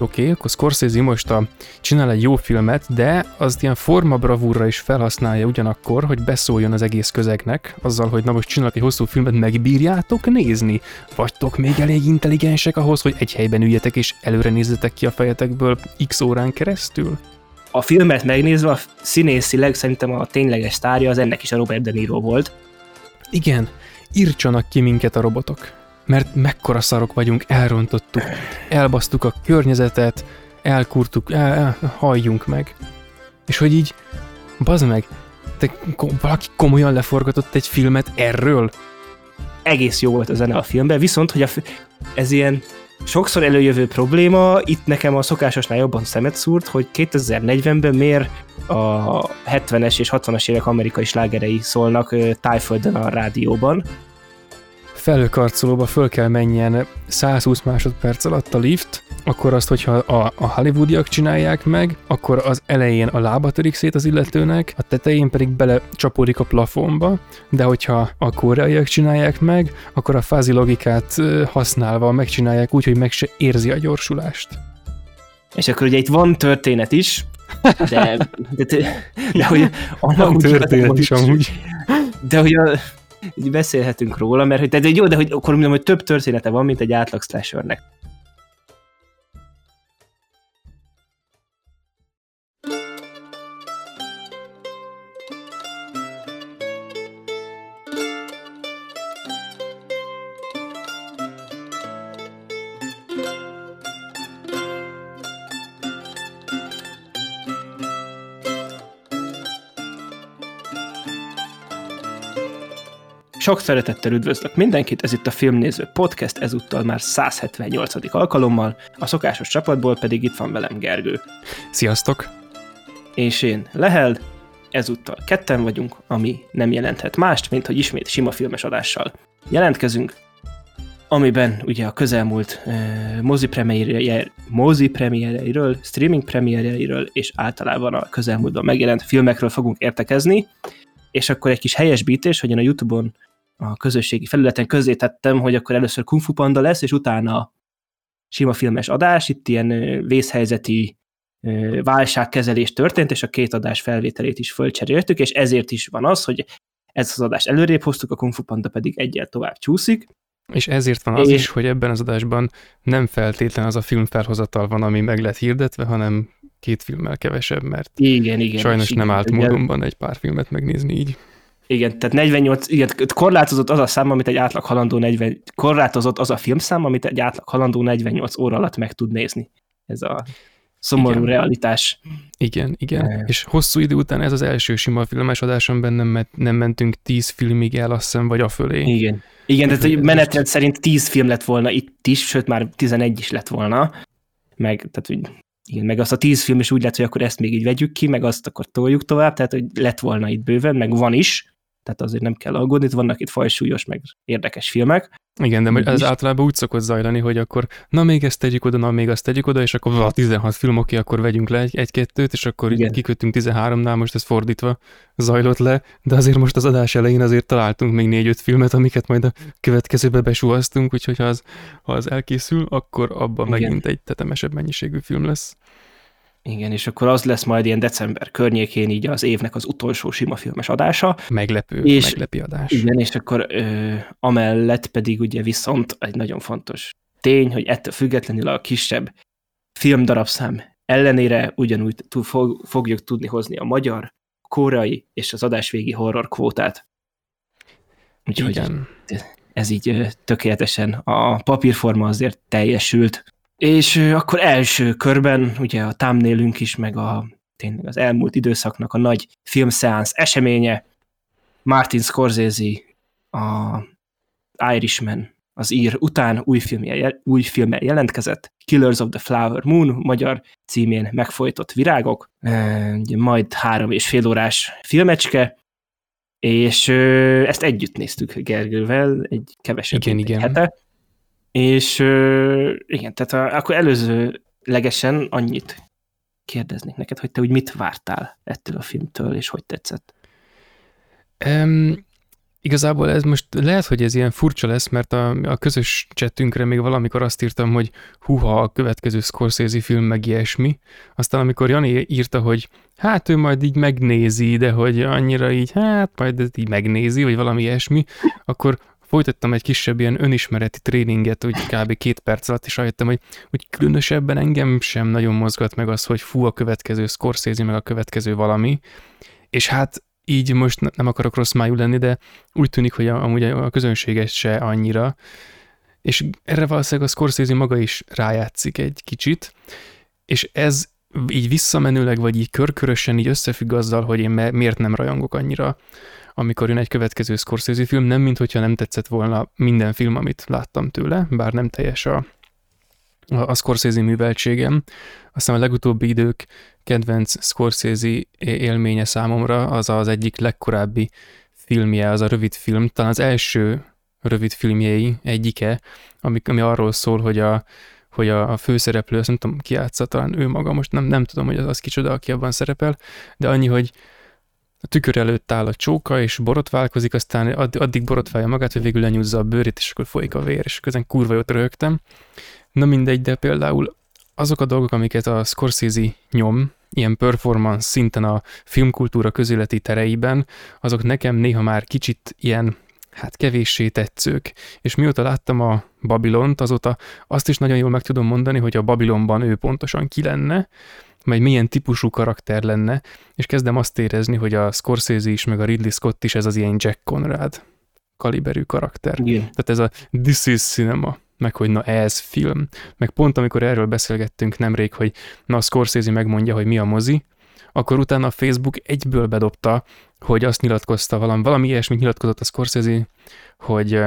Oké, okay, akkor Scorsese most a, csinál egy jó filmet, de az ilyen forma bravúrra is felhasználja ugyanakkor, hogy beszóljon az egész közegnek, azzal, hogy na most csinálok egy hosszú filmet, megbírjátok nézni? Vagytok még elég intelligensek ahhoz, hogy egy helyben üljetek és előre nézzetek ki a fejetekből x órán keresztül? A filmet megnézve a színészileg szerintem a tényleges sztárja az ennek is a Robert De Niro volt. Igen, írtsanak ki minket a robotok mert mekkora szarok vagyunk, elrontottuk, elbasztuk a környezetet, elkurtuk, el, el, halljunk meg. És hogy így, bazd meg, te, valaki komolyan leforgatott egy filmet erről? Egész jó volt a zene a filmben, viszont, hogy a, ez ilyen sokszor előjövő probléma, itt nekem a szokásosnál jobban szemet szúrt, hogy 2040-ben miért a 70-es és 60-as évek amerikai slágerei szólnak tájföldön a rádióban, felhőkarcolóba föl kell menjen 120 másodperc alatt a lift, akkor azt, hogyha a, a hollywoodiak csinálják meg, akkor az elején a lába törik szét az illetőnek, a tetején pedig bele csapódik a plafonba, de hogyha a koreaiak csinálják meg, akkor a fázi logikát használva megcsinálják úgy, hogy meg se érzi a gyorsulást. És akkor ugye itt van történet is, de, de, de, de hogy van történet is amúgy. De hogy a, beszélhetünk róla, mert hogy, de jó, de hogy akkor mondom, hogy több története van, mint egy átlag slashernek. Sok szeretettel üdvözlök mindenkit, ez itt a Filmnéző Podcast, ezúttal már 178. alkalommal, a szokásos csapatból pedig itt van velem Gergő. Sziasztok! És én, Lehel, ezúttal ketten vagyunk, ami nem jelenthet mást, mint hogy ismét sima filmes adással jelentkezünk, amiben ugye a közelmúlt uh, mozi, premierje, mozi premierjeiről, streaming premierjeiről és általában a közelmúltban megjelent filmekről fogunk értekezni, és akkor egy kis helyesbítés, hogy én a Youtube-on a közösségi felületen közé tettem, hogy akkor először Kung Fu Panda lesz, és utána sima filmes adás, itt ilyen vészhelyzeti válságkezelés történt, és a két adás felvételét is fölcseréltük, és ezért is van az, hogy ez az adás előrébb hoztuk, a Kung Fu Panda pedig egyel tovább csúszik. És ezért van az és... is, hogy ebben az adásban nem feltétlen az a film felhozatal van, ami meg lett hirdetve, hanem két filmmel kevesebb, mert igen, igen, sajnos igen, nem állt módonban egy pár filmet megnézni így. Igen, tehát 48, igen, korlátozott az a szám, amit egy átlag halandó 40, korlátozott az a filmszám, amit egy átlag halandó 48 óra alatt meg tud nézni. Ez a szomorú igen. realitás. Igen, igen. E... És hosszú idő után ez az első sima filmes adásomban nem, nem mentünk 10 filmig el, azt hiszem, vagy a fölé. Igen. Igen, tehát hogy menetrend szerint 10 film lett volna itt is, sőt már 11 is lett volna. Meg, tehát, hogy igen, meg azt a 10 film is úgy lett, hogy akkor ezt még így vegyük ki, meg azt akkor toljuk tovább, tehát hogy lett volna itt bőven, meg van is, tehát azért nem kell aggódni, itt vannak itt fajsúlyos, meg érdekes filmek. Igen, de ez általában úgy szokott zajlani, hogy akkor na még ezt tegyük oda, na még azt tegyük oda, és akkor a 16 film, oké, akkor vegyünk le egy-kettőt, és akkor Igen. kikötünk 13-nál, most ez fordítva zajlott le, de azért most az adás elején azért találtunk még 4-5 filmet, amiket majd a következőbe besuhaztunk, úgyhogy ha az, ha az elkészül, akkor abban Igen. megint egy tetemesebb mennyiségű film lesz. Igen, és akkor az lesz majd ilyen december környékén így az évnek az utolsó sima filmes adása. Meglepő, és, meglepi adás. Igen, és akkor ö, amellett pedig ugye viszont egy nagyon fontos tény, hogy ettől függetlenül a kisebb filmdarabszám ellenére ugyanúgy fog, fogjuk tudni hozni a magyar, koreai és az adásvégi horror kvótát. Úgyhogy Igen. ez így tökéletesen a papírforma azért teljesült. És akkor első körben ugye a thumbnailünk is, meg a tényleg az elmúlt időszaknak a nagy filmszeánsz eseménye, Martin Scorsese, a Irishman, az ír után új filmje, új filmje jelentkezett, Killers of the Flower Moon, magyar címén megfojtott virágok, majd három és fél órás filmecske, és ezt együtt néztük Gergővel, egy kevesebb igen, igen. hete, és igen, tehát akkor előzőlegesen annyit kérdeznék neked, hogy te úgy mit vártál ettől a filmtől, és hogy tetszett? Um, igazából ez most lehet, hogy ez ilyen furcsa lesz, mert a, a közös csetünkre még valamikor azt írtam, hogy huha, a következő Scorsese film meg ilyesmi. Aztán amikor Jani írta, hogy hát ő majd így megnézi, de hogy annyira így, hát majd így megnézi, vagy valami ilyesmi, akkor folytattam egy kisebb ilyen önismereti tréninget, úgy kb. két perc alatt, és rájöttem, hogy, hogy különösebben engem sem nagyon mozgat meg az, hogy fú, a következő Scorsese, meg a következő valami. És hát így most nem akarok rossz májú lenni, de úgy tűnik, hogy amúgy a közönséges se annyira, és erre valószínűleg a Scorsese maga is rájátszik egy kicsit, és ez így visszamenőleg, vagy így körkörösen így összefügg azzal, hogy én miért nem rajongok annyira, amikor jön egy következő Scorsese film, nem mint hogyha nem tetszett volna minden film, amit láttam tőle, bár nem teljes a, a Scorsese műveltségem. Aztán a legutóbbi idők kedvenc Scorsese élménye számomra az az egyik legkorábbi filmje, az a rövid film, talán az első rövid filmjei egyike, ami, ami arról szól, hogy a, hogy a, a főszereplő, azt nem tudom, ki játsza, talán ő maga, most nem, nem tudom, hogy az, az kicsoda, aki abban szerepel, de annyi, hogy a tükör előtt áll a csóka, és borotválkozik, aztán addig borotválja magát, hogy végül lenyúzza a bőrét, és akkor folyik a vér, és közben kurva jót röhögtem. Na mindegy, de például azok a dolgok, amiket a Scorsese nyom, ilyen performance szinten a filmkultúra közéleti tereiben, azok nekem néha már kicsit ilyen hát kevéssé tetszők. És mióta láttam a Babilont, azóta azt is nagyon jól meg tudom mondani, hogy a Babilonban ő pontosan ki lenne, vagy milyen típusú karakter lenne, és kezdem azt érezni, hogy a Scorsese is, meg a Ridley Scott is ez az ilyen Jack Conrad kaliberű karakter. Igen. Tehát ez a this is cinema meg hogy na ez film. Meg pont amikor erről beszélgettünk nemrég, hogy na a Scorsese megmondja, hogy mi a mozi, akkor utána a Facebook egyből bedobta, hogy azt nyilatkozta valami, valami ilyesmit nyilatkozott a Scorsese, hogy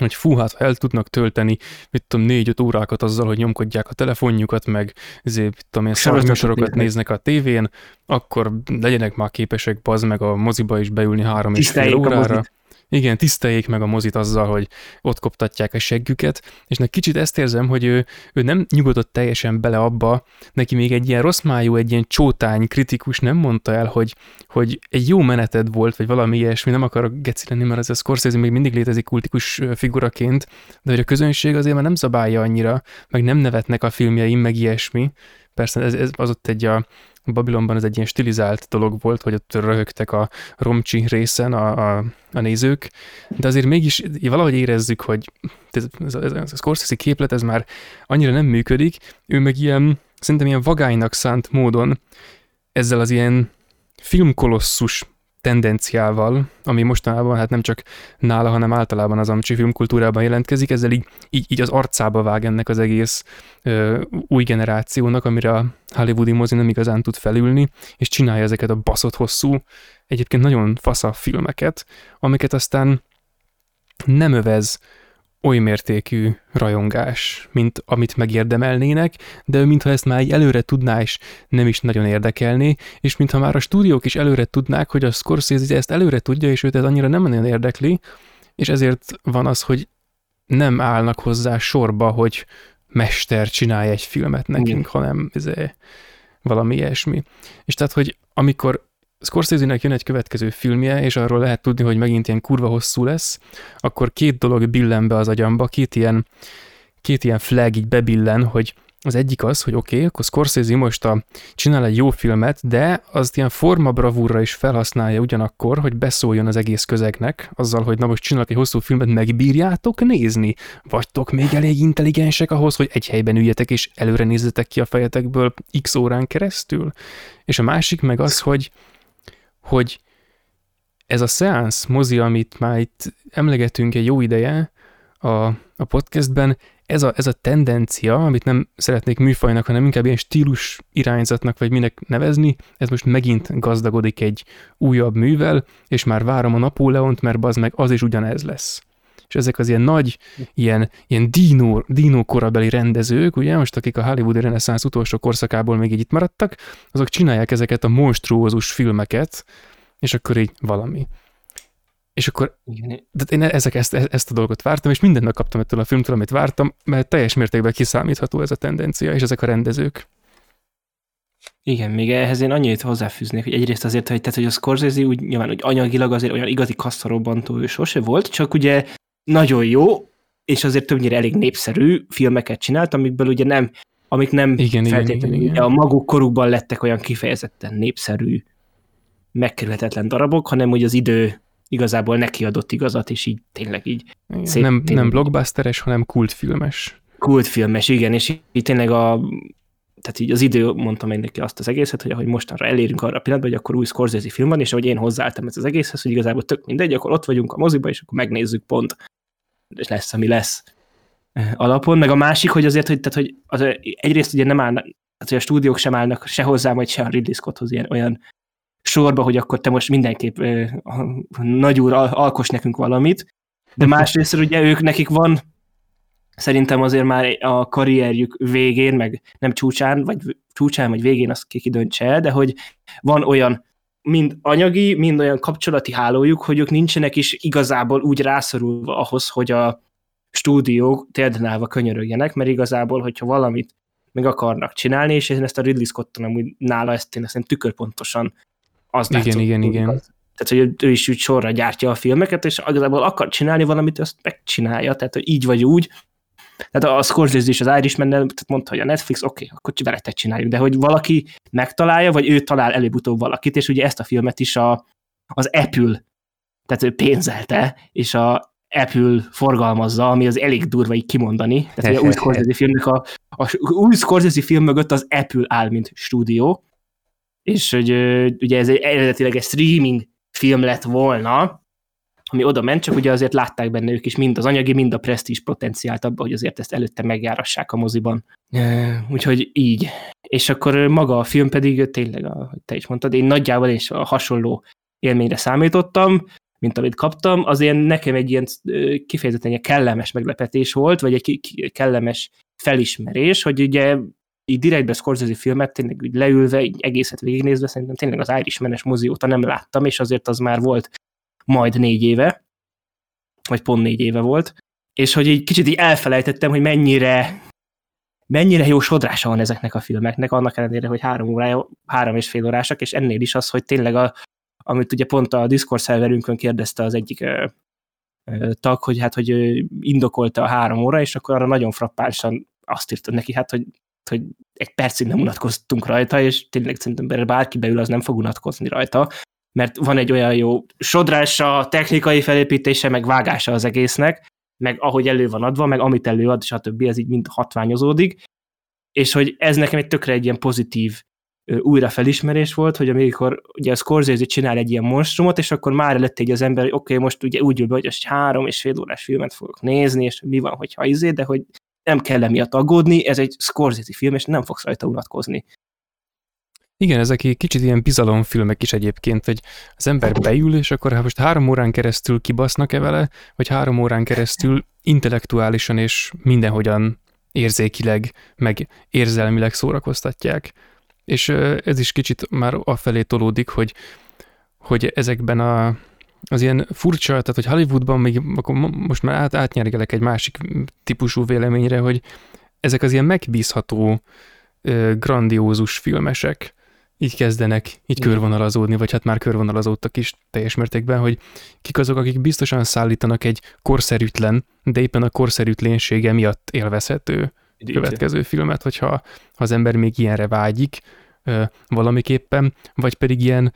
hogy fú, hát el tudnak tölteni, mit tudom, négy-öt órákat azzal, hogy nyomkodják a telefonjukat, meg ezért, mit tudom én, szarműsorokat néznek a tévén, akkor legyenek már képesek bazd meg a moziba is beülni három és fél órára. Igen, tiszteljék meg a mozit azzal, hogy ott koptatják a seggüket, és egy kicsit ezt érzem, hogy ő, ő nem nyugodott teljesen bele abba, neki még egy ilyen rossz májú, egy ilyen csótány kritikus nem mondta el, hogy, hogy egy jó meneted volt, vagy valami ilyesmi, nem akarok geci lenni, mert ez a Scorsese még mindig létezik kultikus figuraként, de hogy a közönség azért már nem zabálja annyira, meg nem nevetnek a filmjeim, meg ilyesmi. Persze ez, ez az ott egy a, Babilonban ez egy ilyen stilizált dolog volt, hogy ott röhögtek a romcsi részen a, a, a nézők, de azért mégis valahogy érezzük, hogy ez, ez, ez, ez a Scorsese képlet ez már annyira nem működik, ő meg ilyen, szerintem ilyen vagánynak szánt módon ezzel az ilyen filmkolosszus tendenciával, ami mostanában hát nem csak nála, hanem általában az amcsi filmkultúrában jelentkezik, ezzel így, így, így az arcába vág ennek az egész ö, új generációnak, amire a hollywoodi mozi nem igazán tud felülni, és csinálja ezeket a baszott hosszú, egyébként nagyon fasza filmeket, amiket aztán nem övez oly mértékű rajongás, mint amit megérdemelnének, de mintha ezt már előre tudná, és nem is nagyon érdekelné, és mintha már a stúdiók is előre tudnák, hogy a Scorsese ezt előre tudja, és őt ez annyira nem nagyon érdekli, és ezért van az, hogy nem állnak hozzá sorba, hogy mester csinálj egy filmet nekünk, Igen. hanem ez valami ilyesmi. És tehát, hogy amikor Scorsese-nek jön egy következő filmje, és arról lehet tudni, hogy megint ilyen kurva hosszú lesz, akkor két dolog billen be az agyamba, két ilyen, két ilyen flag így bebillen, hogy az egyik az, hogy oké, okay, akkor Scorsese most a, csinál egy jó filmet, de az ilyen forma bravúra is felhasználja ugyanakkor, hogy beszóljon az egész közegnek, azzal, hogy na most csinálok egy hosszú filmet, megbírjátok nézni? Vagytok még elég intelligensek ahhoz, hogy egy helyben üljetek és előre nézzetek ki a fejetekből x órán keresztül? És a másik meg az, hogy hogy ez a seansz mozi, amit már itt emlegetünk egy jó ideje a, a podcastben, ez a, ez a tendencia, amit nem szeretnék műfajnak, hanem inkább ilyen stílus irányzatnak, vagy minek nevezni, ez most megint gazdagodik egy újabb művel, és már várom a Napóleont, mert az meg az is ugyanez lesz. És ezek az ilyen nagy, ilyen, ilyen dino, dino korabeli rendezők, ugye most akik a Hollywoodi reneszánsz utolsó korszakából még így itt maradtak, azok csinálják ezeket a monstruózus filmeket, és akkor így valami. És akkor, de én ezek, ezt, ezt a dolgot vártam, és mindent megkaptam ettől a filmtől, amit vártam, mert teljes mértékben kiszámítható ez a tendencia, és ezek a rendezők. Igen, még ehhez én annyit hozzáfűznék, hogy egyrészt azért, hogy, tehát, hogy a Scorsese úgy nyilván, hogy anyagilag azért olyan igazi kasszarobbantó ő sose volt, csak ugye nagyon jó, és azért többnyire elég népszerű filmeket csinált, amikből ugye nem, amik nem igen, feltétlenül igen, igen, a maguk korukban lettek olyan kifejezetten népszerű, megkerülhetetlen darabok, hanem hogy az idő igazából neki adott igazat, és így tényleg így igen, szép, nem, tényleg, nem blockbusteres, hanem kultfilmes. Kultfilmes, igen, és így tényleg a tehát így az idő, mondtam én neki azt az egészet, hogy ahogy mostanra elérünk arra a pillanatban, hogy akkor új Scorsese film van, és ahogy én hozzáálltam ez az egészhez, hogy igazából tök mindegy, akkor ott vagyunk a moziba, és akkor megnézzük pont, lesz, ami lesz alapon. Meg a másik, hogy azért, hogy, tehát, hogy az, egyrészt ugye nem állnak, tehát, hogy a stúdiók sem állnak se hozzá, vagy se a Ridley Scotthoz ilyen, olyan sorba, hogy akkor te most mindenképp nagy úr alkos nekünk valamit, de másrészt ugye ők nekik van szerintem azért már a karrierjük végén, meg nem csúcsán, vagy csúcsán, vagy végén azt ki döntse de hogy van olyan mind anyagi, mind olyan kapcsolati hálójuk, hogy ők nincsenek is igazából úgy rászorulva ahhoz, hogy a stúdiók térden könyörögjenek, mert igazából, hogyha valamit meg akarnak csinálni, és én ezt a Ridley Scotton amúgy nála ezt én ezt tükörpontosan az igen, látszott, igen, igen. Az, tehát, hogy ő is úgy sorra gyártja a filmeket, és igazából akar csinálni valamit, azt megcsinálja, tehát, hogy így vagy úgy, tehát a Scorsese is az irishman tehát mondta, hogy a Netflix, oké, okay, akkor veletek csináljuk, de hogy valaki megtalálja, vagy ő talál előbb-utóbb valakit, és ugye ezt a filmet is a, az Apple, tehát ő pénzelte, és a Apple forgalmazza, ami az elég durva így kimondani. Tehát ugye a új Scorsese filmnek a, a új Scorsese film mögött az Apple áll, mint stúdió, és hogy ugye ez egy, eredetileg egy streaming film lett volna, ami oda ment, csak ugye azért látták benne ők is mind az anyagi, mind a presztízs potenciált abba, hogy azért ezt előtte megjárassák a moziban. Úgyhogy így. És akkor maga a film pedig tényleg, ahogy te is mondtad, én nagyjából is a hasonló élményre számítottam, mint amit kaptam, azért nekem egy ilyen kifejezetten egy kellemes meglepetés volt, vagy egy kellemes felismerés, hogy ugye így direktbe Scorsese filmet tényleg úgy leülve, így egészet végignézve, szerintem tényleg az Irishman-es mozi óta nem láttam, és azért az már volt majd négy éve, vagy pont négy éve volt, és hogy egy kicsit így elfelejtettem, hogy mennyire mennyire jó sodrása van ezeknek a filmeknek, annak ellenére, hogy három órája, három és fél órásak, és ennél is az, hogy tényleg a, amit ugye pont a Discord szerverünkön kérdezte az egyik ö, ö, tag, hogy hát, hogy indokolta a három óra, és akkor arra nagyon frappánsan azt írta neki, hát, hogy, hogy egy percig nem unatkoztunk rajta, és tényleg szerintem bárki beül, az nem fog unatkozni rajta, mert van egy olyan jó sodrása, technikai felépítése, meg vágása az egésznek, meg ahogy elő van adva, meg amit előad, stb. ez így mind hatványozódik, és hogy ez nekem egy tökre egy ilyen pozitív újra felismerés volt, hogy amikor ugye a Scorsese csinál egy ilyen monstrumot, és akkor már lett egy az ember, hogy oké, okay, most ugye úgy ül be, hogy három és fél órás filmet fogok nézni, és mi van, hogyha izé, de hogy nem kell emiatt aggódni, ez egy Scorsese film, és nem fogsz rajta unatkozni. Igen, ezek egy kicsit ilyen bizalomfilmek is egyébként, hogy az ember beül, és akkor ha most három órán keresztül kibasznak-e vele, vagy három órán keresztül intellektuálisan és mindenhogyan érzékileg, meg érzelmileg szórakoztatják. És ez is kicsit már afelé tolódik, hogy, hogy ezekben a, az ilyen furcsa, tehát hogy Hollywoodban még akkor most már át, átnyergelek egy másik típusú véleményre, hogy ezek az ilyen megbízható, grandiózus filmesek, így kezdenek így körvonalazódni, vagy hát már körvonalazódtak is teljes mértékben, hogy kik azok, akik biztosan szállítanak egy korszerűtlen, de éppen a korszerűtlensége miatt élvezhető Így következő filmet, hogyha ha az ember még ilyenre vágyik valamiképpen, vagy pedig ilyen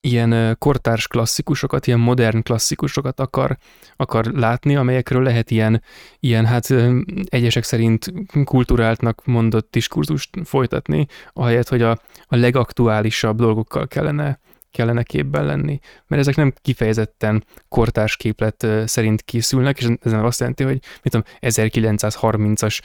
ilyen kortárs klasszikusokat, ilyen modern klasszikusokat akar, akar látni, amelyekről lehet ilyen, ilyen hát egyesek szerint kulturáltnak mondott diskurzust folytatni, ahelyett, hogy a, a legaktuálisabb dolgokkal kellene kellene képben lenni, mert ezek nem kifejezetten kortárs képlet szerint készülnek, és ez nem azt jelenti, hogy mit tudom, 1930-as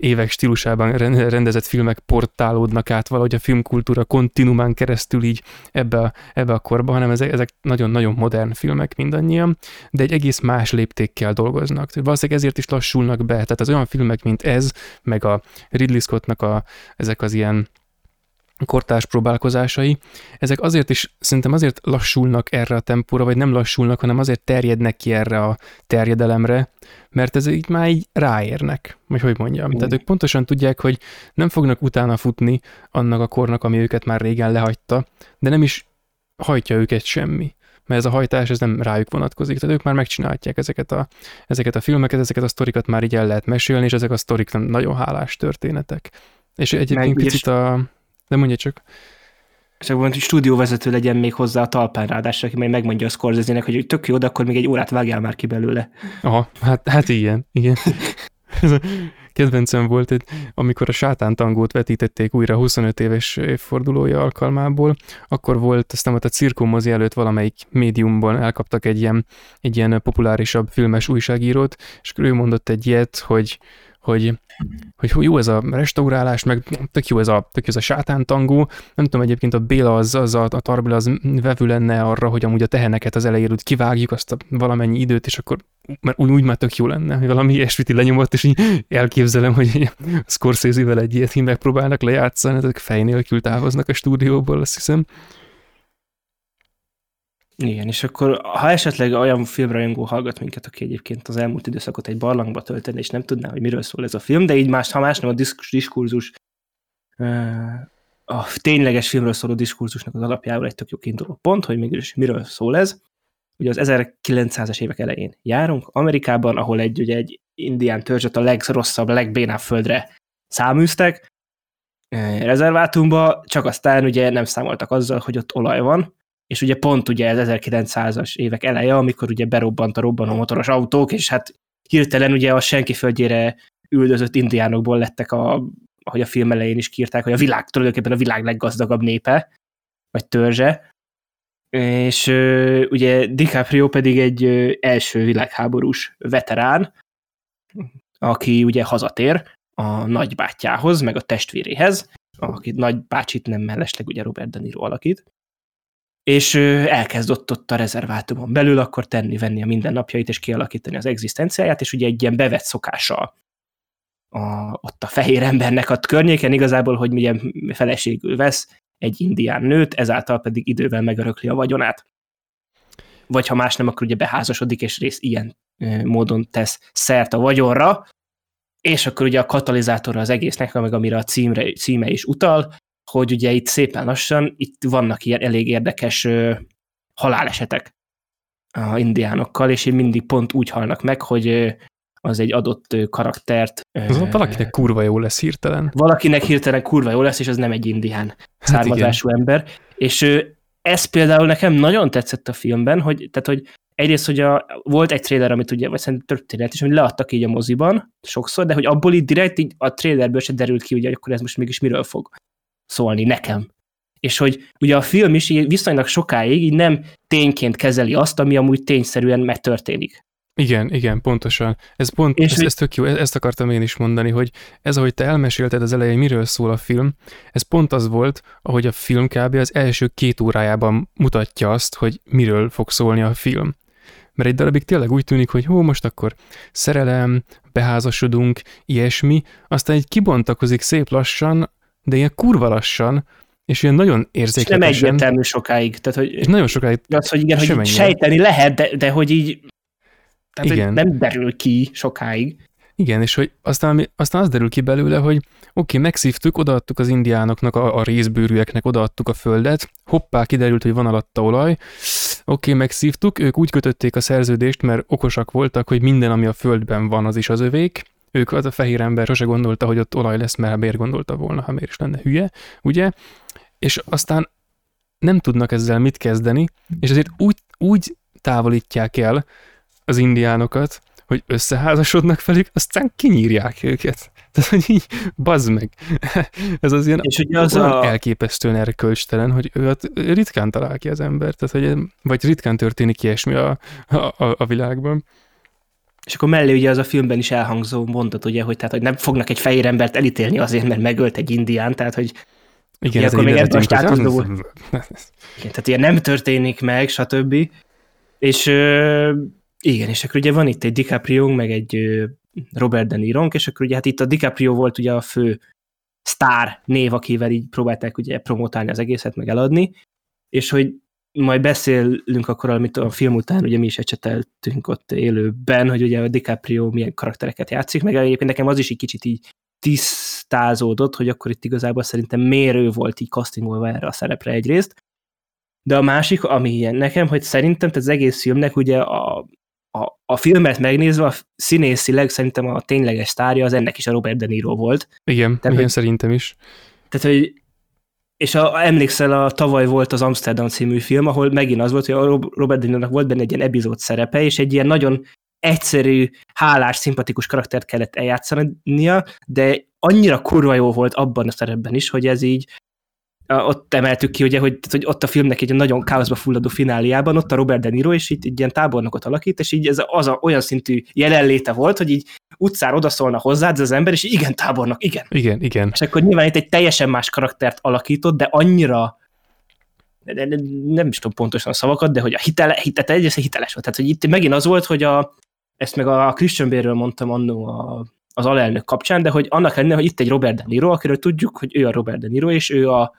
évek stílusában rendezett filmek portálódnak át valahogy a filmkultúra kontinumán keresztül így ebbe a, ebbe a korba, hanem ezek, ezek nagyon-nagyon modern filmek mindannyian, de egy egész más léptékkel dolgoznak. Valószínűleg ezért is lassulnak be, tehát az olyan filmek, mint ez, meg a Ridley Scottnak a, ezek az ilyen kortárs próbálkozásai, ezek azért is, szerintem azért lassulnak erre a tempóra, vagy nem lassulnak, hanem azért terjednek ki erre a terjedelemre, mert ezek így már így ráérnek, vagy hogy mondjam. Mm. Tehát ők pontosan tudják, hogy nem fognak utána futni annak a kornak, ami őket már régen lehagyta, de nem is hajtja őket semmi mert ez a hajtás ez nem rájuk vonatkozik, tehát ők már megcsinálják ezeket a, ezeket a filmeket, ezeket a sztorikat már így el lehet mesélni, és ezek a sztorik nagyon hálás történetek. És egyébként Meg, picit a... De mondja csak. Csak van, hogy stúdióvezető legyen még hozzá a talpán ráadásul, aki majd megmondja a scorsese hogy tök jó, de akkor még egy órát vágjál már ki belőle. Aha, hát, hát igen, igen. kedvencem volt, hogy amikor a sátántangót vetítették újra 25 éves évfordulója alkalmából, akkor volt, aztán ott a cirkumozi előtt valamelyik médiumban elkaptak egy ilyen, egy ilyen populárisabb filmes újságírót, és ő mondott egy ilyet, hogy hogy, hogy jó ez a restaurálás, meg tök jó ez a, tök jó ez a sátántangó. Nem tudom, egyébként a Béla az, az a, a Tarbéla az vevő lenne arra, hogy amúgy a teheneket az elején úgy kivágjuk azt a valamennyi időt, és akkor mert úgy, úgy már tök jó lenne, hogy valami ilyesmit lenyomott, és így elképzelem, hogy Scorsese-vel egy ilyet így megpróbálnak lejátszani, ezek fej nélkül távoznak a stúdióból, azt hiszem. Igen, és akkor ha esetleg olyan filmrajongó hallgat minket, aki egyébként az elmúlt időszakot egy barlangba tölteni, és nem tudná, hogy miről szól ez a film, de így más, ha más nem a diskurzus a tényleges filmről szóló diskurzusnak az alapjául egy tök jó kiinduló pont, hogy mégis miről szól ez. Ugye az 1900-as évek elején járunk Amerikában, ahol egy, ugye egy indián törzset a legrosszabb, legbénább földre száműztek, rezervátumba, csak aztán ugye nem számoltak azzal, hogy ott olaj van, és ugye pont ugye ez 1900-as évek eleje, amikor ugye berobbant a robbanó motoros autók, és hát hirtelen ugye a senki földjére üldözött indiánokból lettek, a, ahogy a film elején is kírták, hogy a világ, tulajdonképpen a világ leggazdagabb népe, vagy törzse, és ugye DiCaprio pedig egy első világháborús veterán, aki ugye hazatér a nagybátyjához, meg a testvéréhez, akit nagybácsit nem mellesleg ugye Robert De Niro alakít, és elkezdett ott a rezervátumon belül akkor tenni-venni a mindennapjait, és kialakítani az egzisztenciáját, és ugye egy ilyen bevett szokása a, ott a fehér embernek a környéken igazából, hogy ugye feleségül vesz egy indián nőt, ezáltal pedig idővel megörökli a vagyonát. Vagy ha más nem, akkor ugye beházasodik, és rész ilyen módon tesz szert a vagyonra, és akkor ugye a katalizátora az egésznek, meg amire a címre, címe is utal, hogy ugye itt szépen lassan, itt vannak ilyen elég érdekes ö, halálesetek a indiánokkal, és én mindig pont úgy halnak meg, hogy ö, az egy adott ö, karaktert. Az valakinek kurva jó lesz hirtelen. Valakinek hirtelen kurva jó lesz, és az nem egy indián hát származású igen. ember. És ez például nekem nagyon tetszett a filmben, hogy, tehát, hogy egyrészt, hogy a, volt egy trailer, amit ugye, vagy szerintem történet is, hogy leadtak így a moziban sokszor, de hogy abból így direkt így a trailerből se derült ki, hogy akkor ez most mégis miről fog szólni nekem. És hogy ugye a film is így viszonylag sokáig így nem tényként kezeli azt, ami amúgy tényszerűen megtörténik. Igen, igen, pontosan. Ez pont, és ez, ez tök jó, ezt akartam én is mondani, hogy ez, ahogy te elmesélted az elején, miről szól a film, ez pont az volt, ahogy a film kb. az első két órájában mutatja azt, hogy miről fog szólni a film. Mert egy darabig tényleg úgy tűnik, hogy hó, most akkor szerelem, beházasodunk, ilyesmi, aztán egy kibontakozik szép lassan de ilyen kurva lassan, és ilyen nagyon érzékletesen. És nem egyértelmű sokáig. Tehát, hogy és nagyon sokáig. Az, hogy igen, hogy sejteni lehet, de, de hogy így tehát, igen. Hogy nem derül ki sokáig. Igen, és hogy aztán, aztán az derül ki belőle, hogy oké, okay, megszívtuk, odaadtuk az indiánoknak, a, a részbőrűeknek odaadtuk a földet, hoppá, kiderült, hogy van alatta olaj, oké, okay, megszívtuk, ők úgy kötötték a szerződést, mert okosak voltak, hogy minden, ami a földben van, az is az övék, ők, az a fehér ember sose gondolta, hogy ott olaj lesz, mert miért gondolta volna, ha miért is lenne hülye, ugye? És aztán nem tudnak ezzel mit kezdeni, és ezért úgy, úgy távolítják el az indiánokat, hogy összeházasodnak velük, aztán kinyírják őket. Tehát, hogy így, bazd meg. Ez az ilyen és ugye az a... elképesztően erkölcstelen, hogy ő hát ritkán talál ki az ember, tehát, hogy, vagy ritkán történik ilyesmi a, a, a világban. És akkor mellé ugye az a filmben is elhangzó mondat, ugye, hogy, tehát, hogy nem fognak egy fehér embert elítélni azért, mert megölt egy indián, tehát hogy igen, ez akkor még ez a státuszból. Igen, tehát ilyen nem történik meg, stb. És igen, és akkor ugye van itt egy DiCaprio, meg egy Robert De Niro, és akkor ugye hát itt a DiCaprio volt ugye a fő sztár név, akivel így próbálták ugye promotálni az egészet, meg eladni, és hogy majd beszélünk akkor, amit a film után ugye mi is ecseteltünk ott élőben, hogy ugye a DiCaprio milyen karaktereket játszik, meg egyébként nekem az is egy kicsit így tisztázódott, hogy akkor itt igazából szerintem mérő volt így castingolva erre a szerepre egyrészt, de a másik, ami ilyen nekem, hogy szerintem az egész filmnek ugye a, a, a filmet megnézve a színészileg szerintem a tényleges sztárja az ennek is a Robert De Niro volt. Igen, tehát, igen hogy, szerintem is. Tehát, hogy és a, emlékszel, a tavaly volt az Amsterdam című film, ahol megint az volt, hogy a Robert De volt benne egy ilyen epizód szerepe, és egy ilyen nagyon egyszerű, hálás, szimpatikus karaktert kellett eljátszania, de annyira kurva jó volt abban a szerepben is, hogy ez így ott emeltük ki, ugye, hogy, hogy ott a filmnek egy nagyon káoszba fulladó fináliában, ott a Robert De Niro, és itt egy ilyen tábornokot alakít, és így ez az a, olyan szintű jelenléte volt, hogy így utcán odaszólna hozzád ez az ember, és igen, tábornok, igen. Igen, igen. És akkor nyilván itt egy teljesen más karaktert alakított, de annyira nem is tudom pontosan a szavakat, de hogy a hitele, hitele egyes hiteles volt. Tehát, hogy itt megint az volt, hogy a, ezt meg a Christian Bale-ről mondtam annó a, az alelnök kapcsán, de hogy annak ellenére, hogy itt egy Robert De Niro, akiről tudjuk, hogy ő a Robert De Niro, és ő a,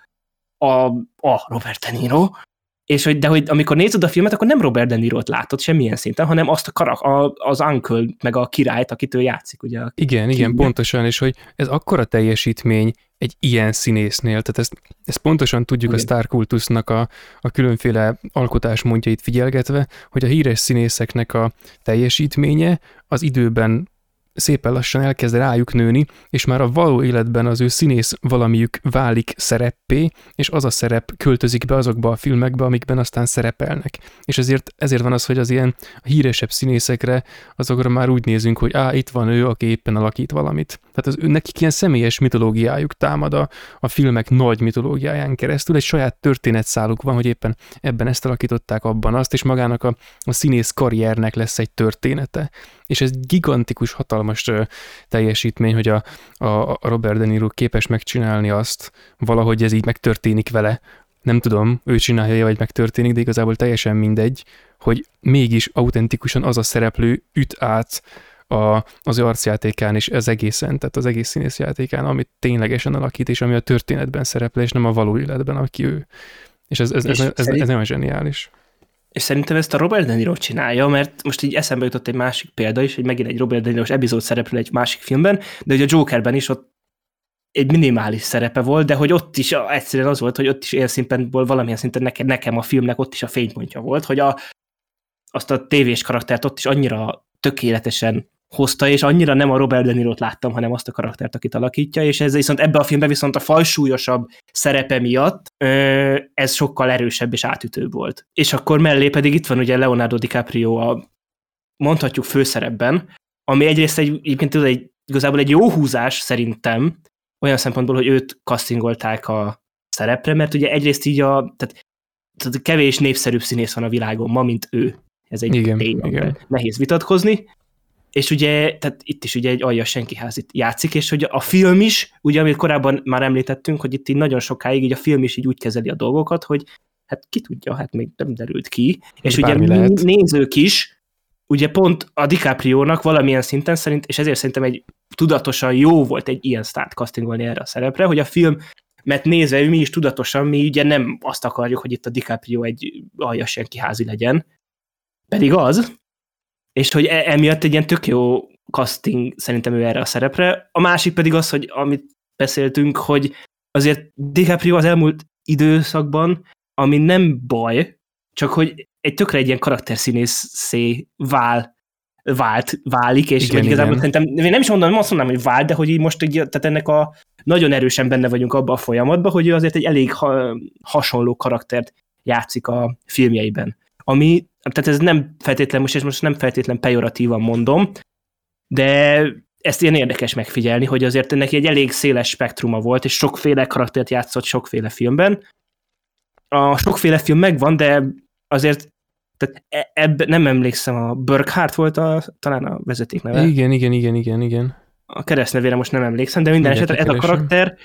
a, a Robert De Niro, és hogy, de hogy amikor nézed a filmet, akkor nem Robert De Niro-t látod semmilyen szinten, hanem azt a karak, a, az uncle, meg a királyt, akit ő játszik. Ugye, a igen, igen, pontosan, és hogy ez akkora teljesítmény egy ilyen színésznél, tehát ezt, ezt pontosan tudjuk igen. a sztárkultusznak a, a különféle alkotásmódjait figyelgetve, hogy a híres színészeknek a teljesítménye az időben szépen lassan elkezd rájuk nőni, és már a való életben az ő színész valamiük válik szereppé, és az a szerep költözik be azokba a filmekbe, amikben aztán szerepelnek. És ezért, ezért van az, hogy az ilyen híresebb színészekre azokra már úgy nézünk, hogy á, itt van ő, aki éppen alakít valamit. Tehát az, nekik ilyen személyes mitológiájuk támad a, a filmek nagy mitológiáján keresztül, egy saját történetszáluk van, hogy éppen ebben ezt alakították, abban azt, és magának a, a színész karriernek lesz egy története. És ez gigantikus, hatalmas teljesítmény, hogy a, a Robert De Niro képes megcsinálni azt, valahogy ez így megtörténik vele, nem tudom, ő csinálja, vagy megtörténik, de igazából teljesen mindegy, hogy mégis autentikusan az a szereplő üt át a, az ő arcjátékán és az egészen, tehát az egész színészjátékán, amit ténylegesen alakít, és ami a történetben szerepel, és nem a való életben, aki ő. És ez, ez, ez, ez, ez, ez nagyon zseniális. És szerintem ezt a Robert De Niro csinálja, mert most így eszembe jutott egy másik példa is, hogy megint egy Robert De Niro epizód szereplő egy másik filmben, de hogy a Jokerben is ott egy minimális szerepe volt, de hogy ott is egyszerűen az volt, hogy ott is élszínpontból valamilyen szinten nekem, nekem a filmnek ott is a fénypontja volt, hogy a, azt a tévés karaktert ott is annyira tökéletesen hozta, és annyira nem a Robert De Niro-t láttam, hanem azt a karaktert, akit alakítja, és ez viszont ebbe a filmbe viszont a fajsúlyosabb szerepe miatt ez sokkal erősebb és átütőbb volt. És akkor mellé pedig itt van ugye Leonardo DiCaprio a mondhatjuk főszerepben, ami egyrészt egy, egyébként egy, igazából egy jó húzás szerintem, olyan szempontból, hogy őt castingolták a szerepre, mert ugye egyrészt így a, tehát, tehát kevés népszerűbb színész van a világon ma, mint ő. Ez egy igen, tény, igen. nehéz vitatkozni, és ugye, tehát itt is ugye egy alja senkiházit játszik, és hogy a film is, ugye amit korábban már említettünk, hogy itt így nagyon sokáig így a film is így úgy kezeli a dolgokat, hogy hát ki tudja, hát még nem derült ki, és ugye lehet. nézők is, ugye pont a DiCaprio-nak valamilyen szinten szerint, és ezért szerintem egy tudatosan jó volt egy ilyen start castingolni erre a szerepre, hogy a film mert nézve mi is tudatosan, mi ugye nem azt akarjuk, hogy itt a DiCaprio egy aljas senki házi legyen, pedig az, és hogy e- emiatt egy ilyen tök jó casting szerintem ő erre a szerepre. A másik pedig az, hogy amit beszéltünk, hogy azért DiCaprio az elmúlt időszakban, ami nem baj, csak hogy egy tökre egy ilyen karakterszínészé vál, vált, válik, és igen, igazából igen. szerintem, én nem is mondom, nem azt mondanám, hogy vált, de hogy így most így, tehát ennek a nagyon erősen benne vagyunk abban a folyamatban, hogy ő azért egy elég ha, hasonló karaktert játszik a filmjeiben. Ami tehát ez nem feltétlen, most, és most nem feltétlen pejoratívan mondom, de ezt ilyen érdekes megfigyelni, hogy azért neki egy elég széles spektruma volt, és sokféle karaktert játszott sokféle filmben. A sokféle film megvan, de azért tehát e, ebb, nem emlékszem, a Burkhardt volt a, talán a vezeték neve. Igen, igen, igen, igen, igen. A keresztnevére most nem emlékszem, de minden esetre ez a karakter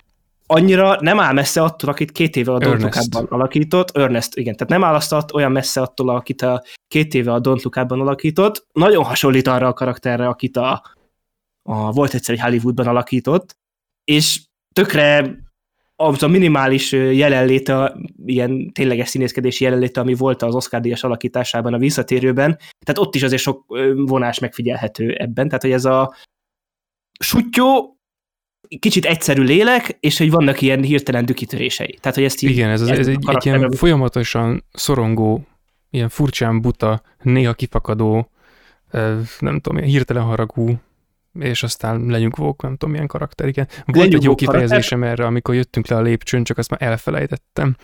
annyira nem áll messze attól, akit két éve a Don't Look alakított, Ernest, igen, tehát nem áll azt olyan messze attól, akit a két éve a Don't Look alakított, nagyon hasonlít arra a karakterre, akit a, a volt egyszer egy Hollywoodban alakított, és tökre az a minimális jelenléte, ilyen tényleges színészkedési jelenléte, ami volt az Oscar díjas alakításában a visszatérőben, tehát ott is azért sok vonás megfigyelhető ebben, tehát hogy ez a sutyó, kicsit egyszerű lélek, és hogy vannak ilyen hirtelen dükitörései. Tehát, hogy ezt így, Igen, ez, az, ez egy, egy ilyen folyamatosan szorongó, ilyen furcsán buta, néha kifakadó, nem tudom, hirtelen haragú és aztán lenyugvók, nem tudom milyen karakter, igen. Volt lenyugvó egy jó kifejezésem karakter? erre, amikor jöttünk le a lépcsőn, csak azt már elfelejtettem.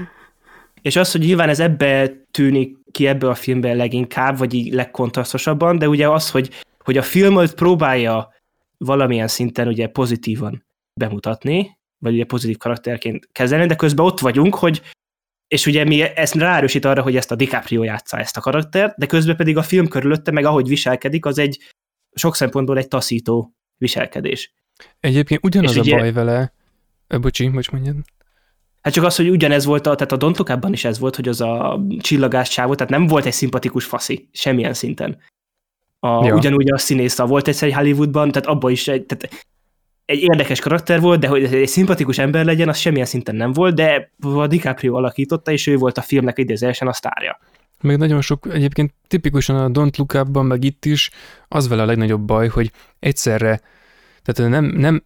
és az, hogy nyilván ez ebbe tűnik ki ebbe a filmbe leginkább, vagy így legkontrasztosabban, de ugye az, hogy, hogy a filmet próbálja valamilyen szinten ugye pozitívan bemutatni, vagy ugye pozitív karakterként kezelni, de közben ott vagyunk, hogy és ugye mi ezt ráerősít arra, hogy ezt a DiCaprio játsza ezt a karaktert, de közben pedig a film körülötte, meg ahogy viselkedik, az egy sok szempontból egy taszító viselkedés. Egyébként ugyanaz és a ugye, baj vele, bocsi, bocs mondjad. Hát csak az, hogy ugyanez volt, a, tehát a Don't is ez volt, hogy az a csillagás csávó, tehát nem volt egy szimpatikus faszi, semmilyen szinten. A, ja. Ugyanúgy a színész volt egyszer egy Hollywoodban, tehát abban is egy, tehát egy érdekes karakter volt, de hogy egy szimpatikus ember legyen, az semmilyen szinten nem volt, de a DiCaprio alakította, és ő volt a filmnek idézősen a sztárja. Meg nagyon sok, egyébként tipikusan a Don't Look Up-ban, meg itt is, az vele a legnagyobb baj, hogy egyszerre, tehát nem, nem,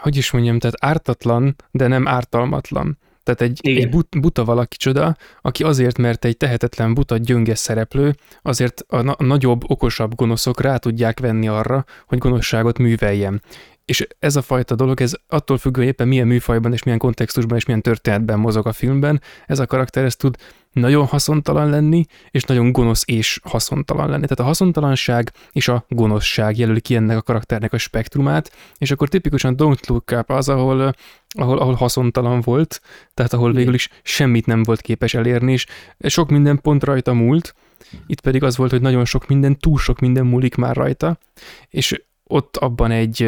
hogy is mondjam, tehát ártatlan, de nem ártalmatlan. Tehát egy, egy but, buta valaki csoda, aki azért, mert egy tehetetlen buta gyönges szereplő, azért a, na- a nagyobb, okosabb gonoszok rá tudják venni arra, hogy gonoszságot műveljen. És ez a fajta dolog, ez attól függ, hogy éppen milyen műfajban és milyen kontextusban és milyen történetben mozog a filmben, ez a karakter ez tud nagyon haszontalan lenni, és nagyon gonosz és haszontalan lenni. Tehát a haszontalanság és a gonoszság jelöli ki ennek a karakternek a spektrumát, és akkor tipikusan Don't Look Up az, ahol, ahol, ahol haszontalan volt, tehát ahol végül is semmit nem volt képes elérni, és sok minden pont rajta múlt, itt pedig az volt, hogy nagyon sok minden, túl sok minden múlik már rajta, és ott abban egy,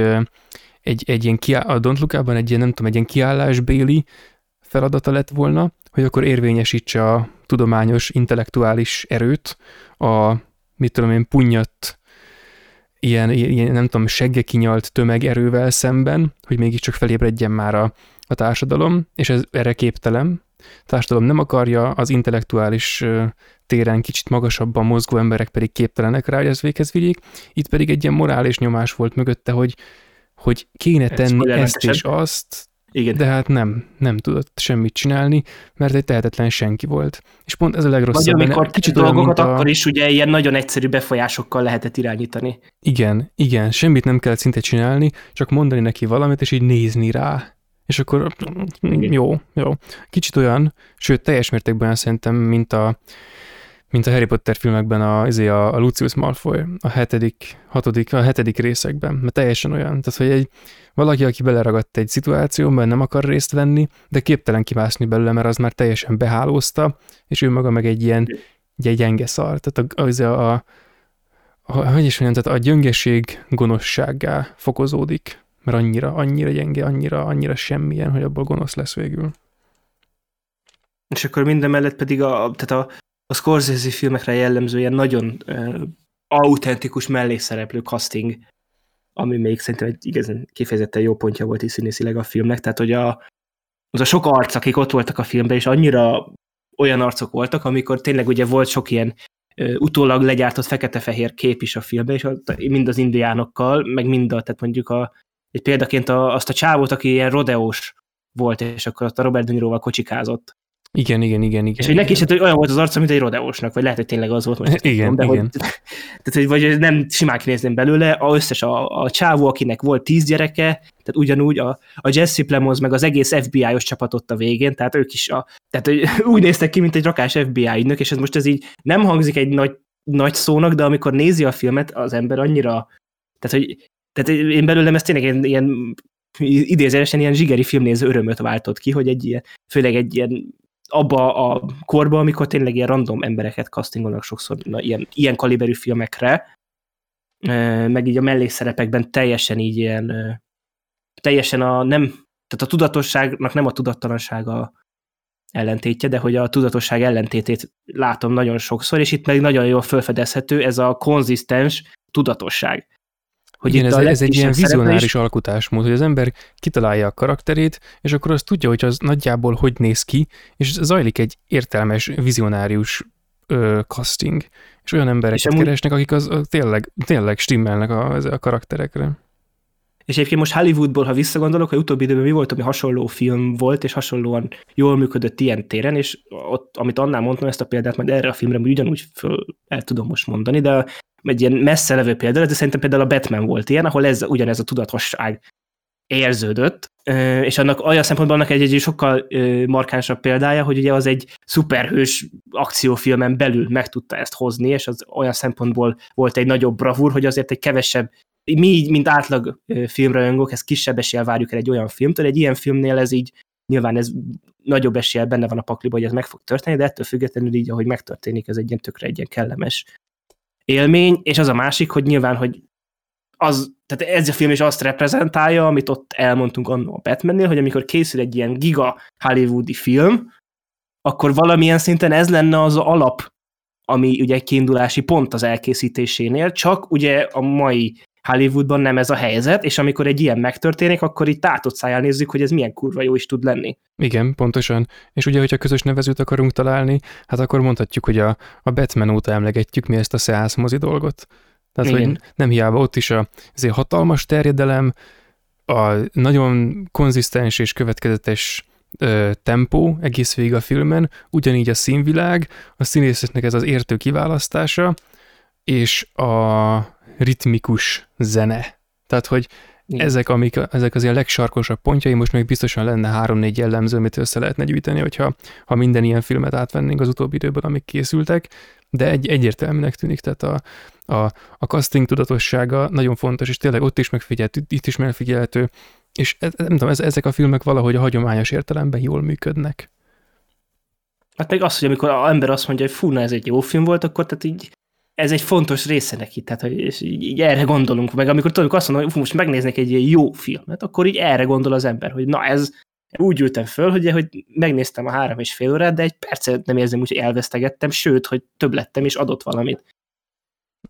egy, egy ilyen kiáll, a Don't Look Up-ban egy ilyen, nem tudom, egy ilyen kiállásbéli feladata lett volna, hogy akkor érvényesítse a tudományos, intellektuális erőt, a, mit tudom én, punyat, ilyen, ilyen nem tudom, seggekinyalt tömegerővel szemben, hogy mégiscsak felébredjen már a, a társadalom, és ez erre képtelen. A társadalom nem akarja, az intellektuális téren kicsit magasabban mozgó emberek pedig képtelenek rá, hogy ez véghez vigyék. Itt pedig egy ilyen morális nyomás volt mögötte, hogy, hogy kéne tenni ezt és azt, igen. De hát nem, nem tudott semmit csinálni, mert egy tehetetlen senki volt. És pont ez a legrosszabb. Vagy amikor kicsit dolgokat, a... akkor is ugye ilyen nagyon egyszerű befolyásokkal lehetett irányítani. Igen, igen, semmit nem kellett szinte csinálni, csak mondani neki valamit, és így nézni rá. És akkor igen. jó, jó. Kicsit olyan, sőt teljes mértékben szerintem, mint a mint a Harry Potter filmekben a, izé a, a Lucius Malfoy a hetedik, hatodik, a hetedik részekben, mert teljesen olyan. Tehát, hogy egy, valaki, aki beleragadt egy szituációban, nem akar részt venni, de képtelen kimászni belőle, mert az már teljesen behálózta, és ő maga meg egy ilyen egy gyenge szar. Tehát a, az a, a, a, hogy is mondjam, tehát a gyöngeség gonoszsággá fokozódik, mert annyira, annyira gyenge, annyira, annyira semmilyen, hogy abból gonosz lesz végül. És akkor minden mellett pedig a, tehát a, a Scorsese filmekre jellemző ilyen nagyon uh, autentikus mellékszereplő casting, ami még szerintem egy igazán kifejezetten jó pontja volt is színészileg a filmnek, tehát hogy a, az a sok arc, akik ott voltak a filmben, és annyira olyan arcok voltak, amikor tényleg ugye volt sok ilyen uh, utólag legyártott fekete-fehér kép is a filmben, és mind az indiánokkal, meg mind a, tehát mondjuk a, egy példaként a, azt a csávót, aki ilyen rodeós volt, és akkor ott a Robert De Niroval kocsikázott. Igen, igen, igen, igen. És hogy neki is hát, hogy olyan volt az arca, mint egy rodeósnak, vagy lehet, hogy tényleg az volt. Most igen, tudom, de igen. Hogy, tehát, hogy vagy nem simán kinézném belőle, a összes a, a csávó, akinek volt tíz gyereke, tehát ugyanúgy a, a Jesse Plemons, meg az egész FBI-os csapat ott a végén, tehát ők is a, tehát hogy úgy néztek ki, mint egy rakás FBI ügynök, és ez most ez így nem hangzik egy nagy, nagy szónak, de amikor nézi a filmet, az ember annyira, tehát hogy tehát én belőlem ez tényleg ilyen, ilyen idézőesen ilyen zsigeri filmnéző örömöt váltott ki, hogy egy ilyen, főleg egy ilyen abba a korba, amikor tényleg ilyen random embereket castingolnak sokszor na, ilyen, ilyen kaliberű filmekre, meg így a mellékszerepekben teljesen így ilyen, teljesen a nem, tehát a tudatosságnak nem a tudattalansága ellentétje, de hogy a tudatosság ellentétét látom nagyon sokszor, és itt meg nagyon jól felfedezhető ez a konzisztens tudatosság. Hogy Igen, ez, ez egy ilyen vizionáris is... alkotásmód, hogy az ember kitalálja a karakterét, és akkor azt tudja, hogy az nagyjából hogy néz ki, és zajlik egy értelmes, vizionárius ö, casting. És olyan embereket és amúgy... keresnek, akik az, az tényleg, tényleg stimmelnek a, a karakterekre. És egyébként most Hollywoodból, ha visszagondolok, hogy utóbbi időben mi volt, ami hasonló film volt, és hasonlóan jól működött ilyen téren, és ott, amit annál mondtam, ezt a példát majd erre a filmre ugyanúgy föl el tudom most mondani, de egy ilyen messze levő példa, de szerintem például a Batman volt ilyen, ahol ez, ugyanez a tudatosság érződött, és annak olyan szempontból annak egy, egy sokkal markánsabb példája, hogy ugye az egy szuperhős akciófilmen belül meg tudta ezt hozni, és az olyan szempontból volt egy nagyobb bravúr, hogy azért egy kevesebb mi így, mint átlag filmrajongók, ezt kisebb eséllyel várjuk el egy olyan filmtől, egy ilyen filmnél ez így nyilván ez nagyobb eséllyel benne van a pakliba, hogy ez meg fog történni, de ettől függetlenül így, ahogy megtörténik, ez egy ilyen tökre egy ilyen kellemes élmény, és az a másik, hogy nyilván, hogy az, tehát ez a film is azt reprezentálja, amit ott elmondtunk annó a Batmannél, hogy amikor készül egy ilyen giga hollywoodi film, akkor valamilyen szinten ez lenne az alap, ami ugye egy kiindulási pont az elkészítésénél, csak ugye a mai Hollywoodban nem ez a helyzet, és amikor egy ilyen megtörténik, akkor így tátott szájjal nézzük, hogy ez milyen kurva jó is tud lenni. Igen, pontosan. És ugye, hogyha közös nevezőt akarunk találni, hát akkor mondhatjuk, hogy a, a Batman óta emlegetjük mi ezt a Seance mozi dolgot. Tehát, Igen. hogy nem hiába ott is a, azért hatalmas terjedelem, a nagyon konzisztens és következetes ö, tempó egész végig a filmen, ugyanígy a színvilág, a színészeknek ez az értő kiválasztása, és a ritmikus zene. Tehát, hogy igen. ezek, amik, ezek az ilyen legsarkosabb pontjai, most még biztosan lenne három-négy jellemző, amit össze lehetne gyűjteni, hogyha ha minden ilyen filmet átvennénk az utóbbi időben, amik készültek, de egy, egyértelműnek tűnik, tehát a, a, a casting tudatossága nagyon fontos, és tényleg ott is megfigyelhető, itt is megfigyelhető, és e, nem tudom, ezek a filmek valahogy a hagyományos értelemben jól működnek. Hát meg az, hogy amikor az ember azt mondja, hogy fú, na ez egy jó film volt, akkor tehát így ez egy fontos része neki, tehát hogy és így, erre gondolunk, meg amikor tudjuk azt mondom, hogy most megnéznek egy ilyen jó filmet, akkor így erre gondol az ember, hogy na ez, úgy ültem föl, hogy, hogy megnéztem a három és fél órát, de egy percet nem érzem úgy, hogy elvesztegettem, sőt, hogy több lettem és adott valamit.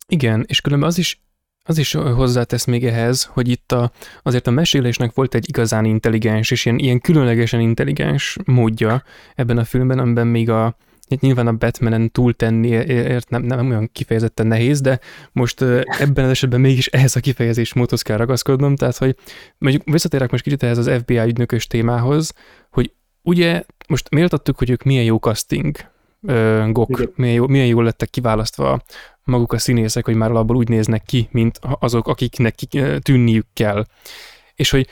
Igen, és különben az is, az is hozzátesz még ehhez, hogy itt a, azért a mesélésnek volt egy igazán intelligens és ilyen, ilyen különlegesen intelligens módja ebben a filmben, amiben még a, nyilván a Batmanen túltenni ért nem, nem olyan kifejezetten nehéz, de most ebben az esetben mégis ehhez a kifejezés módhoz kell ragaszkodnom, tehát hogy mondjuk visszatérek most kicsit ehhez az FBI ügynökös témához, hogy ugye most méltattuk, hogy ők milyen jó casting gok, milyen, jó, milyen jól lettek kiválasztva maguk a színészek, hogy már alapból úgy néznek ki, mint azok, akiknek tűnniük kell. És hogy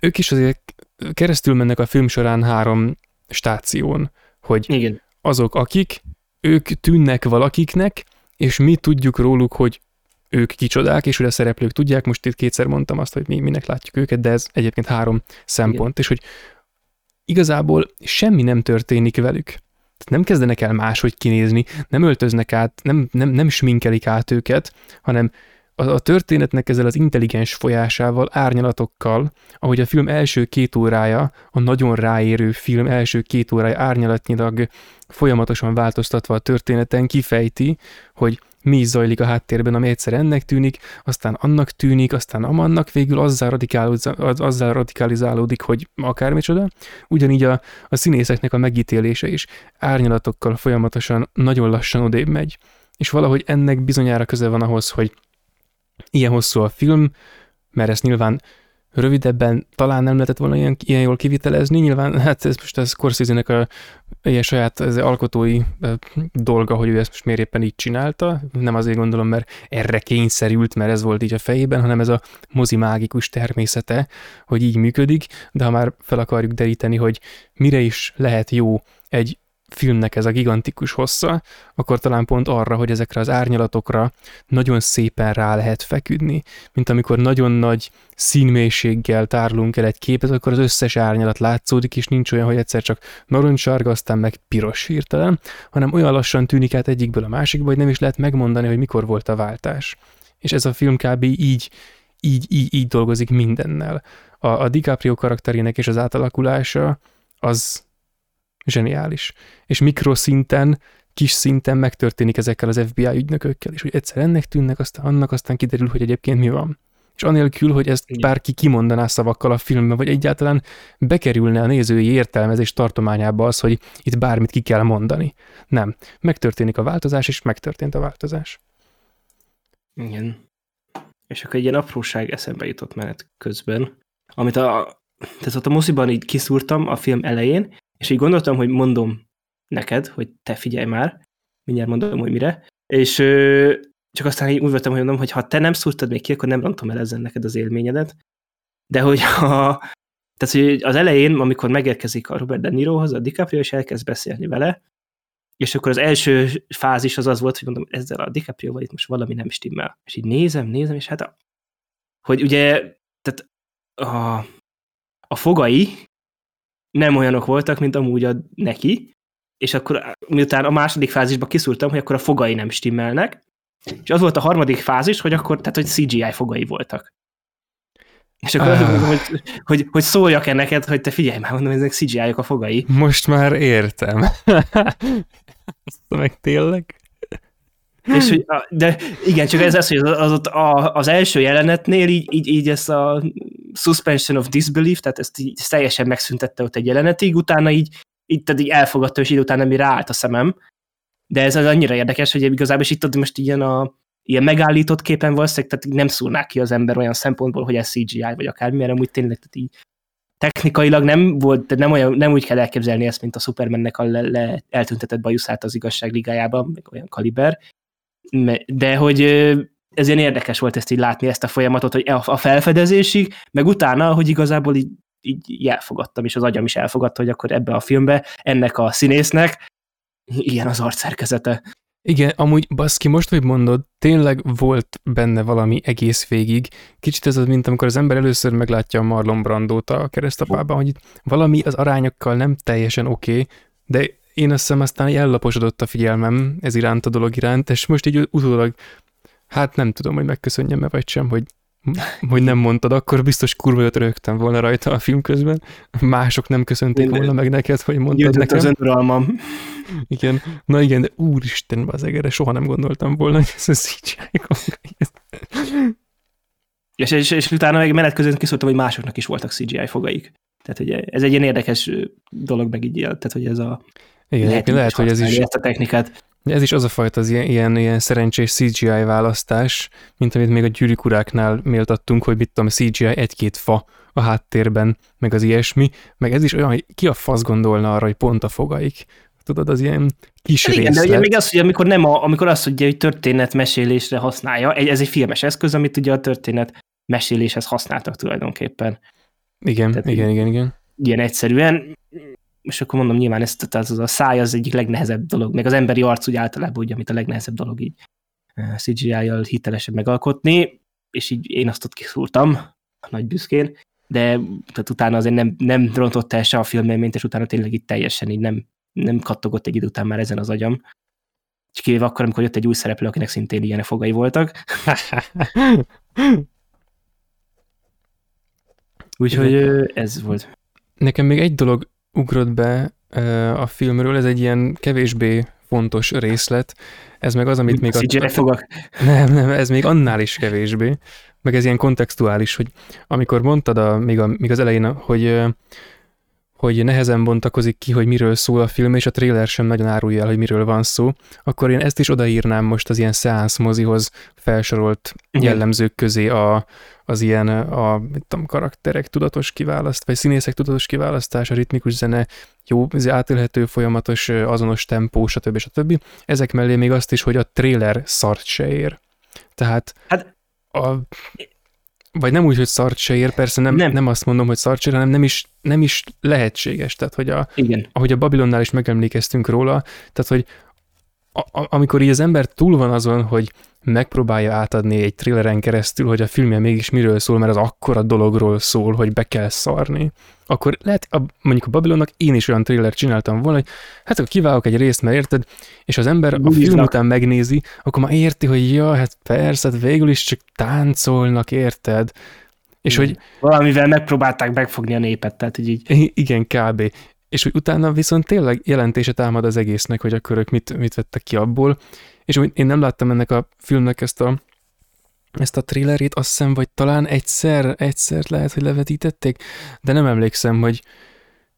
ők is azért keresztül mennek a film során három stáción, hogy Igen azok, akik, ők tűnnek valakiknek, és mi tudjuk róluk, hogy ők kicsodák, és hogy a szereplők tudják, most itt kétszer mondtam azt, hogy mi minek látjuk őket, de ez egyébként három szempont, Igen. és hogy igazából semmi nem történik velük. Tehát nem kezdenek el máshogy kinézni, nem öltöznek át, nem, nem, nem sminkelik át őket, hanem a, a történetnek ezzel az intelligens folyásával, árnyalatokkal, ahogy a film első két órája, a nagyon ráérő film első két órája árnyalatnyilag folyamatosan változtatva a történeten kifejti, hogy mi is zajlik a háttérben, ami egyszer ennek tűnik, aztán annak tűnik, aztán amannak végül azzal, azzal radikalizálódik, hogy akármicsoda. Ugyanígy a, a színészeknek a megítélése is árnyalatokkal folyamatosan nagyon lassan odébb megy. És valahogy ennek bizonyára köze van ahhoz, hogy ilyen hosszú a film, mert ezt nyilván rövidebben talán nem lehetett volna ilyen, ilyen jól kivitelezni, nyilván hát ez most ez Scorsese-nek a ilyen saját ez alkotói dolga, hogy ő ezt most miért éppen így csinálta, nem azért gondolom, mert erre kényszerült, mert ez volt így a fejében, hanem ez a mozi mágikus természete, hogy így működik, de ha már fel akarjuk deríteni, hogy mire is lehet jó egy filmnek ez a gigantikus hossza, akkor talán pont arra, hogy ezekre az árnyalatokra nagyon szépen rá lehet feküdni, mint amikor nagyon nagy színmélységgel tárlunk el egy képet, akkor az összes árnyalat látszódik, és nincs olyan, hogy egyszer csak narancssárga, aztán meg piros hirtelen, hanem olyan lassan tűnik át egyikből a másikba, hogy nem is lehet megmondani, hogy mikor volt a váltás. És ez a film kb. így, így, így, így dolgozik mindennel. A, a DiCaprio karakterének és az átalakulása az zseniális. És mikroszinten, kis szinten megtörténik ezekkel az FBI ügynökökkel, és hogy egyszer ennek tűnnek, aztán annak, aztán kiderül, hogy egyébként mi van. és anélkül, hogy ezt bárki kimondaná szavakkal a filmben, vagy egyáltalán bekerülne a nézői értelmezés tartományába az, hogy itt bármit ki kell mondani. Nem. Megtörténik a változás, és megtörtént a változás. Igen. És akkor egy ilyen apróság eszembe jutott menet közben, amit a, tehát ott a moziban így kiszúrtam a film elején, és így gondoltam, hogy mondom neked, hogy te figyelj már, mindjárt mondom, hogy mire, és ö, csak aztán így úgy voltam, hogy mondom, hogy ha te nem szúrtad még ki, akkor nem rontom el ezen neked az élményedet, de hogy ha, tehát hogy az elején, amikor megérkezik a Robert De Nirohoz, a DiCaprio, és elkezd beszélni vele, és akkor az első fázis az az volt, hogy mondom, ezzel a DiCaprio-val itt most valami nem stimmel. És így nézem, nézem, és hát a, hogy ugye, tehát a, a fogai nem olyanok voltak, mint amúgy a neki, és akkor miután a második fázisba kiszúrtam, hogy akkor a fogai nem stimmelnek, és az volt a harmadik fázis, hogy akkor, tehát hogy CGI fogai voltak. És akkor Ah. mondom, hogy, hogy, hogy szóljak -e neked, hogy te figyelj már, mondom, ezek CGI-ok a fogai. Most már értem. Azt meg tényleg? És hogy, a- de igen, csak ez az, hogy az, az, az első jelenetnél így, így, így ezt a suspension of disbelief, tehát ezt, így, ezt teljesen megszüntette ott egy jelenetig, utána így, így, tehát így elfogadta, és így utána mi ráállt a szemem. De ez az annyira érdekes, hogy igazából is itt ott most ilyen a ilyen megállított képen valószínűleg, tehát nem szúrnák ki az ember olyan szempontból, hogy ez CGI vagy akármi, mert amúgy tényleg tehát így technikailag nem volt, tehát nem, olyan, nem úgy kell elképzelni ezt, mint a Supermannek a le, le eltüntetett bajuszát az igazság ligájában, meg olyan kaliber, de hogy ez ilyen érdekes volt ezt így látni, ezt a folyamatot, hogy a felfedezésig, meg utána, hogy igazából így, így elfogadtam, és az agyam is elfogadta, hogy akkor ebbe a filmbe ennek a színésznek ilyen az arcszerkezete. Igen, amúgy baszki, most, hogy mondod, tényleg volt benne valami egész végig. Kicsit ez az, mint amikor az ember először meglátja a Marlon Brandót a keresztapában, hogy itt valami az arányokkal nem teljesen oké, okay, de én azt hiszem aztán így ellaposodott a figyelmem ez iránt a dolog iránt, és most így utólag, hát nem tudom, hogy megköszönjem-e vagy sem, hogy, hogy nem mondtad, akkor biztos kurva jót rögtem volna rajta a film közben. Mások nem köszönték Minden- volna meg neked, hogy mondtad nekem. az önuralmam. Igen, na igen, de úristen, az erre soha nem gondoltam volna, hogy ez a CGI És, és, és utána meg menet közben kiszóltam, hogy másoknak is voltak CGI fogaik. Tehát ugye ez egy ilyen érdekes dolog meg így, tehát hogy ez a Igen, lehet, lehet hogy ez is, ezt a technikát. ez is az a fajta az ilyen, ilyen, ilyen szerencsés CGI választás, mint amit még a gyűrűk uráknál méltattunk, hogy mit tudom, CGI egy-két fa a háttérben, meg az ilyesmi, meg ez is olyan, hogy ki a fasz gondolna arra, hogy pont a fogaik. Tudod, az ilyen kis Hát igen, de ugye még az, hogy amikor, nem a, amikor azt ugye, hogy történetmesélésre használja, egy, ez egy filmes eszköz, amit ugye a történet meséléshez használtak tulajdonképpen. Igen, tehát igen, igen, igen. Ilyen egyszerűen. És akkor mondom, nyilván ezt, tehát az a száj az egyik legnehezebb dolog, meg az emberi arc úgy általában, ugye, amit a legnehezebb dolog így eh, CGI-jal hitelesen megalkotni, és így én azt ott kiszúrtam, nagy büszkén, de tehát utána azért nem, nem rontott el se a filmélményt, és utána tényleg itt teljesen így nem, nem kattogott egy idő után már ezen az agyam. És kivéve akkor, amikor jött egy új szereplő, akinek szintén ilyen fogai voltak. Úgyhogy ez volt. Nekem még egy dolog ugrott be a filmről, ez egy ilyen kevésbé fontos részlet, ez meg az, amit még... CGI fogak. Nem, nem, ez még annál is kevésbé, meg ez ilyen kontextuális, hogy amikor mondtad a, még, a, még az elején, hogy, hogy nehezen bontakozik ki, hogy miről szól a film, és a trailer sem nagyon árulja el, hogy miről van szó, akkor én ezt is odaírnám most az ilyen szeánsz mozihoz felsorolt Igen. jellemzők közé a, az ilyen a, mit tudom, karakterek tudatos kiválaszt, vagy színészek tudatos kiválasztása, ritmikus zene, jó, ez átélhető, folyamatos, azonos tempó, stb. stb. Ezek mellé még azt is, hogy a trailer szart se ér. Tehát Hát- a, vagy nem úgy, hogy szart se ér, persze nem, nem. Nem. azt mondom, hogy szart se hanem nem is, nem is lehetséges. Tehát, hogy a, Igen. ahogy a Babilonnál is megemlékeztünk róla, tehát, hogy a, amikor így az ember túl van azon, hogy megpróbálja átadni egy thrilleren keresztül, hogy a filmje mégis miről szól, mert az akkora dologról szól, hogy be kell szarni, akkor lehet, a, mondjuk a Babylonnak én is olyan thriller csináltam volna, hogy hát akkor kivágok egy részt, mert érted, és az ember a film után megnézi, akkor már érti, hogy ja, hát persze, hát végül is csak táncolnak, érted? És hogy Valamivel megpróbálták megfogni a népet, tehát hogy így Igen, kb. És hogy utána viszont tényleg jelentése támad az egésznek, hogy akkor ők mit, mit vettek ki abból. És úgy én nem láttam ennek a filmnek ezt a ezt a trailerét, azt hiszem, vagy talán egyszer, egyszer lehet, hogy levetítették, de nem emlékszem, hogy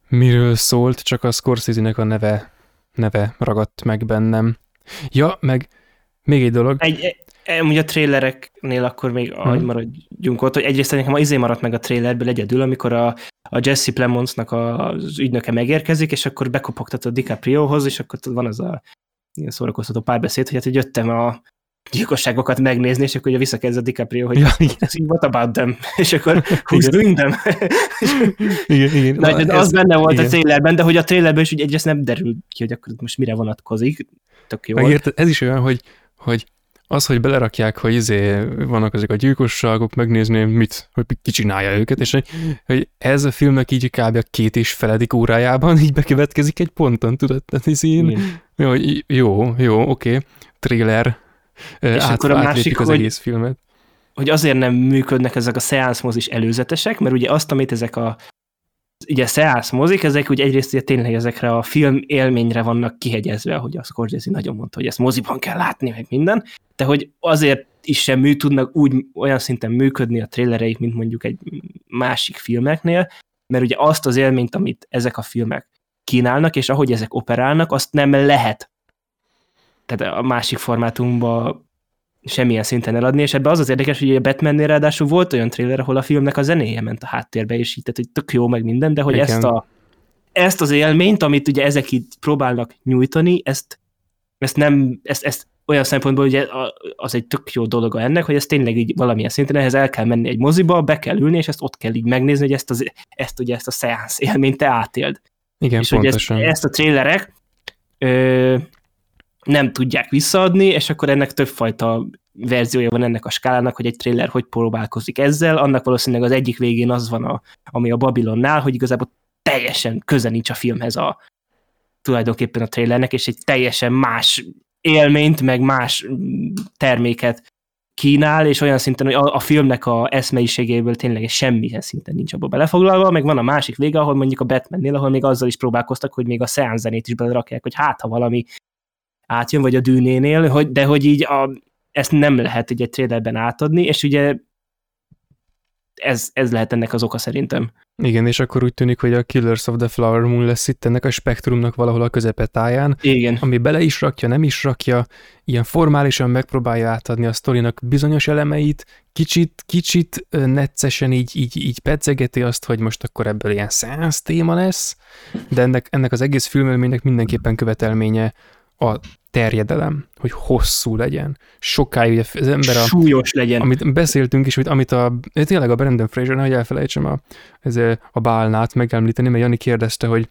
miről szólt, csak a Scorsese-nek a neve, neve ragadt meg bennem. Ja, meg még egy dolog. Egy, Ugye a trailereknél akkor még hmm. ahogy maradjunk ott, hogy egyrészt nekem az izé maradt meg a trailerből egyedül, amikor a, a Jesse Plemonsnak az ügynöke megérkezik, és akkor bekopogtat a DiCapriohoz, és akkor van az a ilyen szórakoztató párbeszéd, hogy hát hogy jöttem a gyilkosságokat megnézni, és akkor ugye visszakezd a DiCaprio, hogy ja, what about them? És akkor who's doing them? igen, igen. Na, Na, az ez, benne volt igen. a trailerben, de hogy a trailerben is ugye egyrészt nem derül ki, hogy akkor most mire vonatkozik. Tök jó. Megérted, ez is olyan, hogy, hogy az, hogy belerakják, hogy izé vannak ezek a gyilkosságok, megnézni, mit, hogy ki csinálja őket, és hogy, hogy ez a filmek így kb. a két és feledik órájában így bekövetkezik egy ponton, tudod? Tehát ez így, jó, jó, jó, oké, okay. és át, akkor a másik, az hogy, egész filmet. Hogy azért nem működnek ezek a szeánszmozis előzetesek, mert ugye azt, amit ezek a ugye szeánsz mozik, ezek ugye egyrészt ugye tényleg ezekre a film élményre vannak kihegyezve, ahogy a Scorsese nagyon mondta, hogy ezt moziban kell látni, meg minden, de hogy azért is sem mű, tudnak úgy olyan szinten működni a trailereik, mint mondjuk egy másik filmeknél, mert ugye azt az élményt, amit ezek a filmek kínálnak, és ahogy ezek operálnak, azt nem lehet. Tehát a másik formátumban semmilyen szinten eladni, és ebbe az az érdekes, hogy a Batmannél ráadásul volt olyan trailer, ahol a filmnek a zenéje ment a háttérbe, és így, tehát, hogy tök jó meg minden, de hogy ezt, a, ezt az élményt, amit ugye ezek itt próbálnak nyújtani, ezt, ezt nem, ezt, ezt olyan szempontból ugye az egy tök jó dolog ennek, hogy ez tényleg így valamilyen szinten ehhez el kell menni egy moziba, be kell ülni, és ezt ott kell így megnézni, hogy ezt, az, ezt ugye ezt a szeánsz élményt te átéld. Igen, és pontosan. Hogy ezt, ezt a trailerek ö, nem tudják visszaadni, és akkor ennek többfajta verziója van ennek a skálának, hogy egy trailer hogy próbálkozik ezzel, annak valószínűleg az egyik végén az van, a, ami a Babylonnál, hogy igazából teljesen köze nincs a filmhez a tulajdonképpen a trailernek, és egy teljesen más élményt, meg más terméket kínál, és olyan szinten, hogy a, a filmnek a eszmeiségéből tényleg semmilyen szinten nincs abba belefoglalva, meg van a másik vége, ahol mondjuk a Batmannél, ahol még azzal is próbálkoztak, hogy még a szeánzenét is belerakják, hogy hát ha valami átjön, vagy a dűnénél, hogy, de hogy így a, ezt nem lehet egy trailerben átadni, és ugye ez, ez lehet ennek az oka szerintem. Igen, és akkor úgy tűnik, hogy a Killers of the Flower Moon lesz itt ennek a spektrumnak valahol a közepetáján, Igen. ami bele is rakja, nem is rakja, ilyen formálisan megpróbálja átadni a sztorinak bizonyos elemeit, kicsit, kicsit neccesen így, így, így pedzegeti azt, hogy most akkor ebből ilyen száz téma lesz, de ennek, ennek az egész filmelménynek mindenképpen követelménye a terjedelem, hogy hosszú legyen, sokáig, ugye az ember a... Súlyos legyen. Amit beszéltünk is, amit a, tényleg a Brandon Fraser, hogy elfelejtsem a, ez a bálnát megemlíteni, mert Jani kérdezte, hogy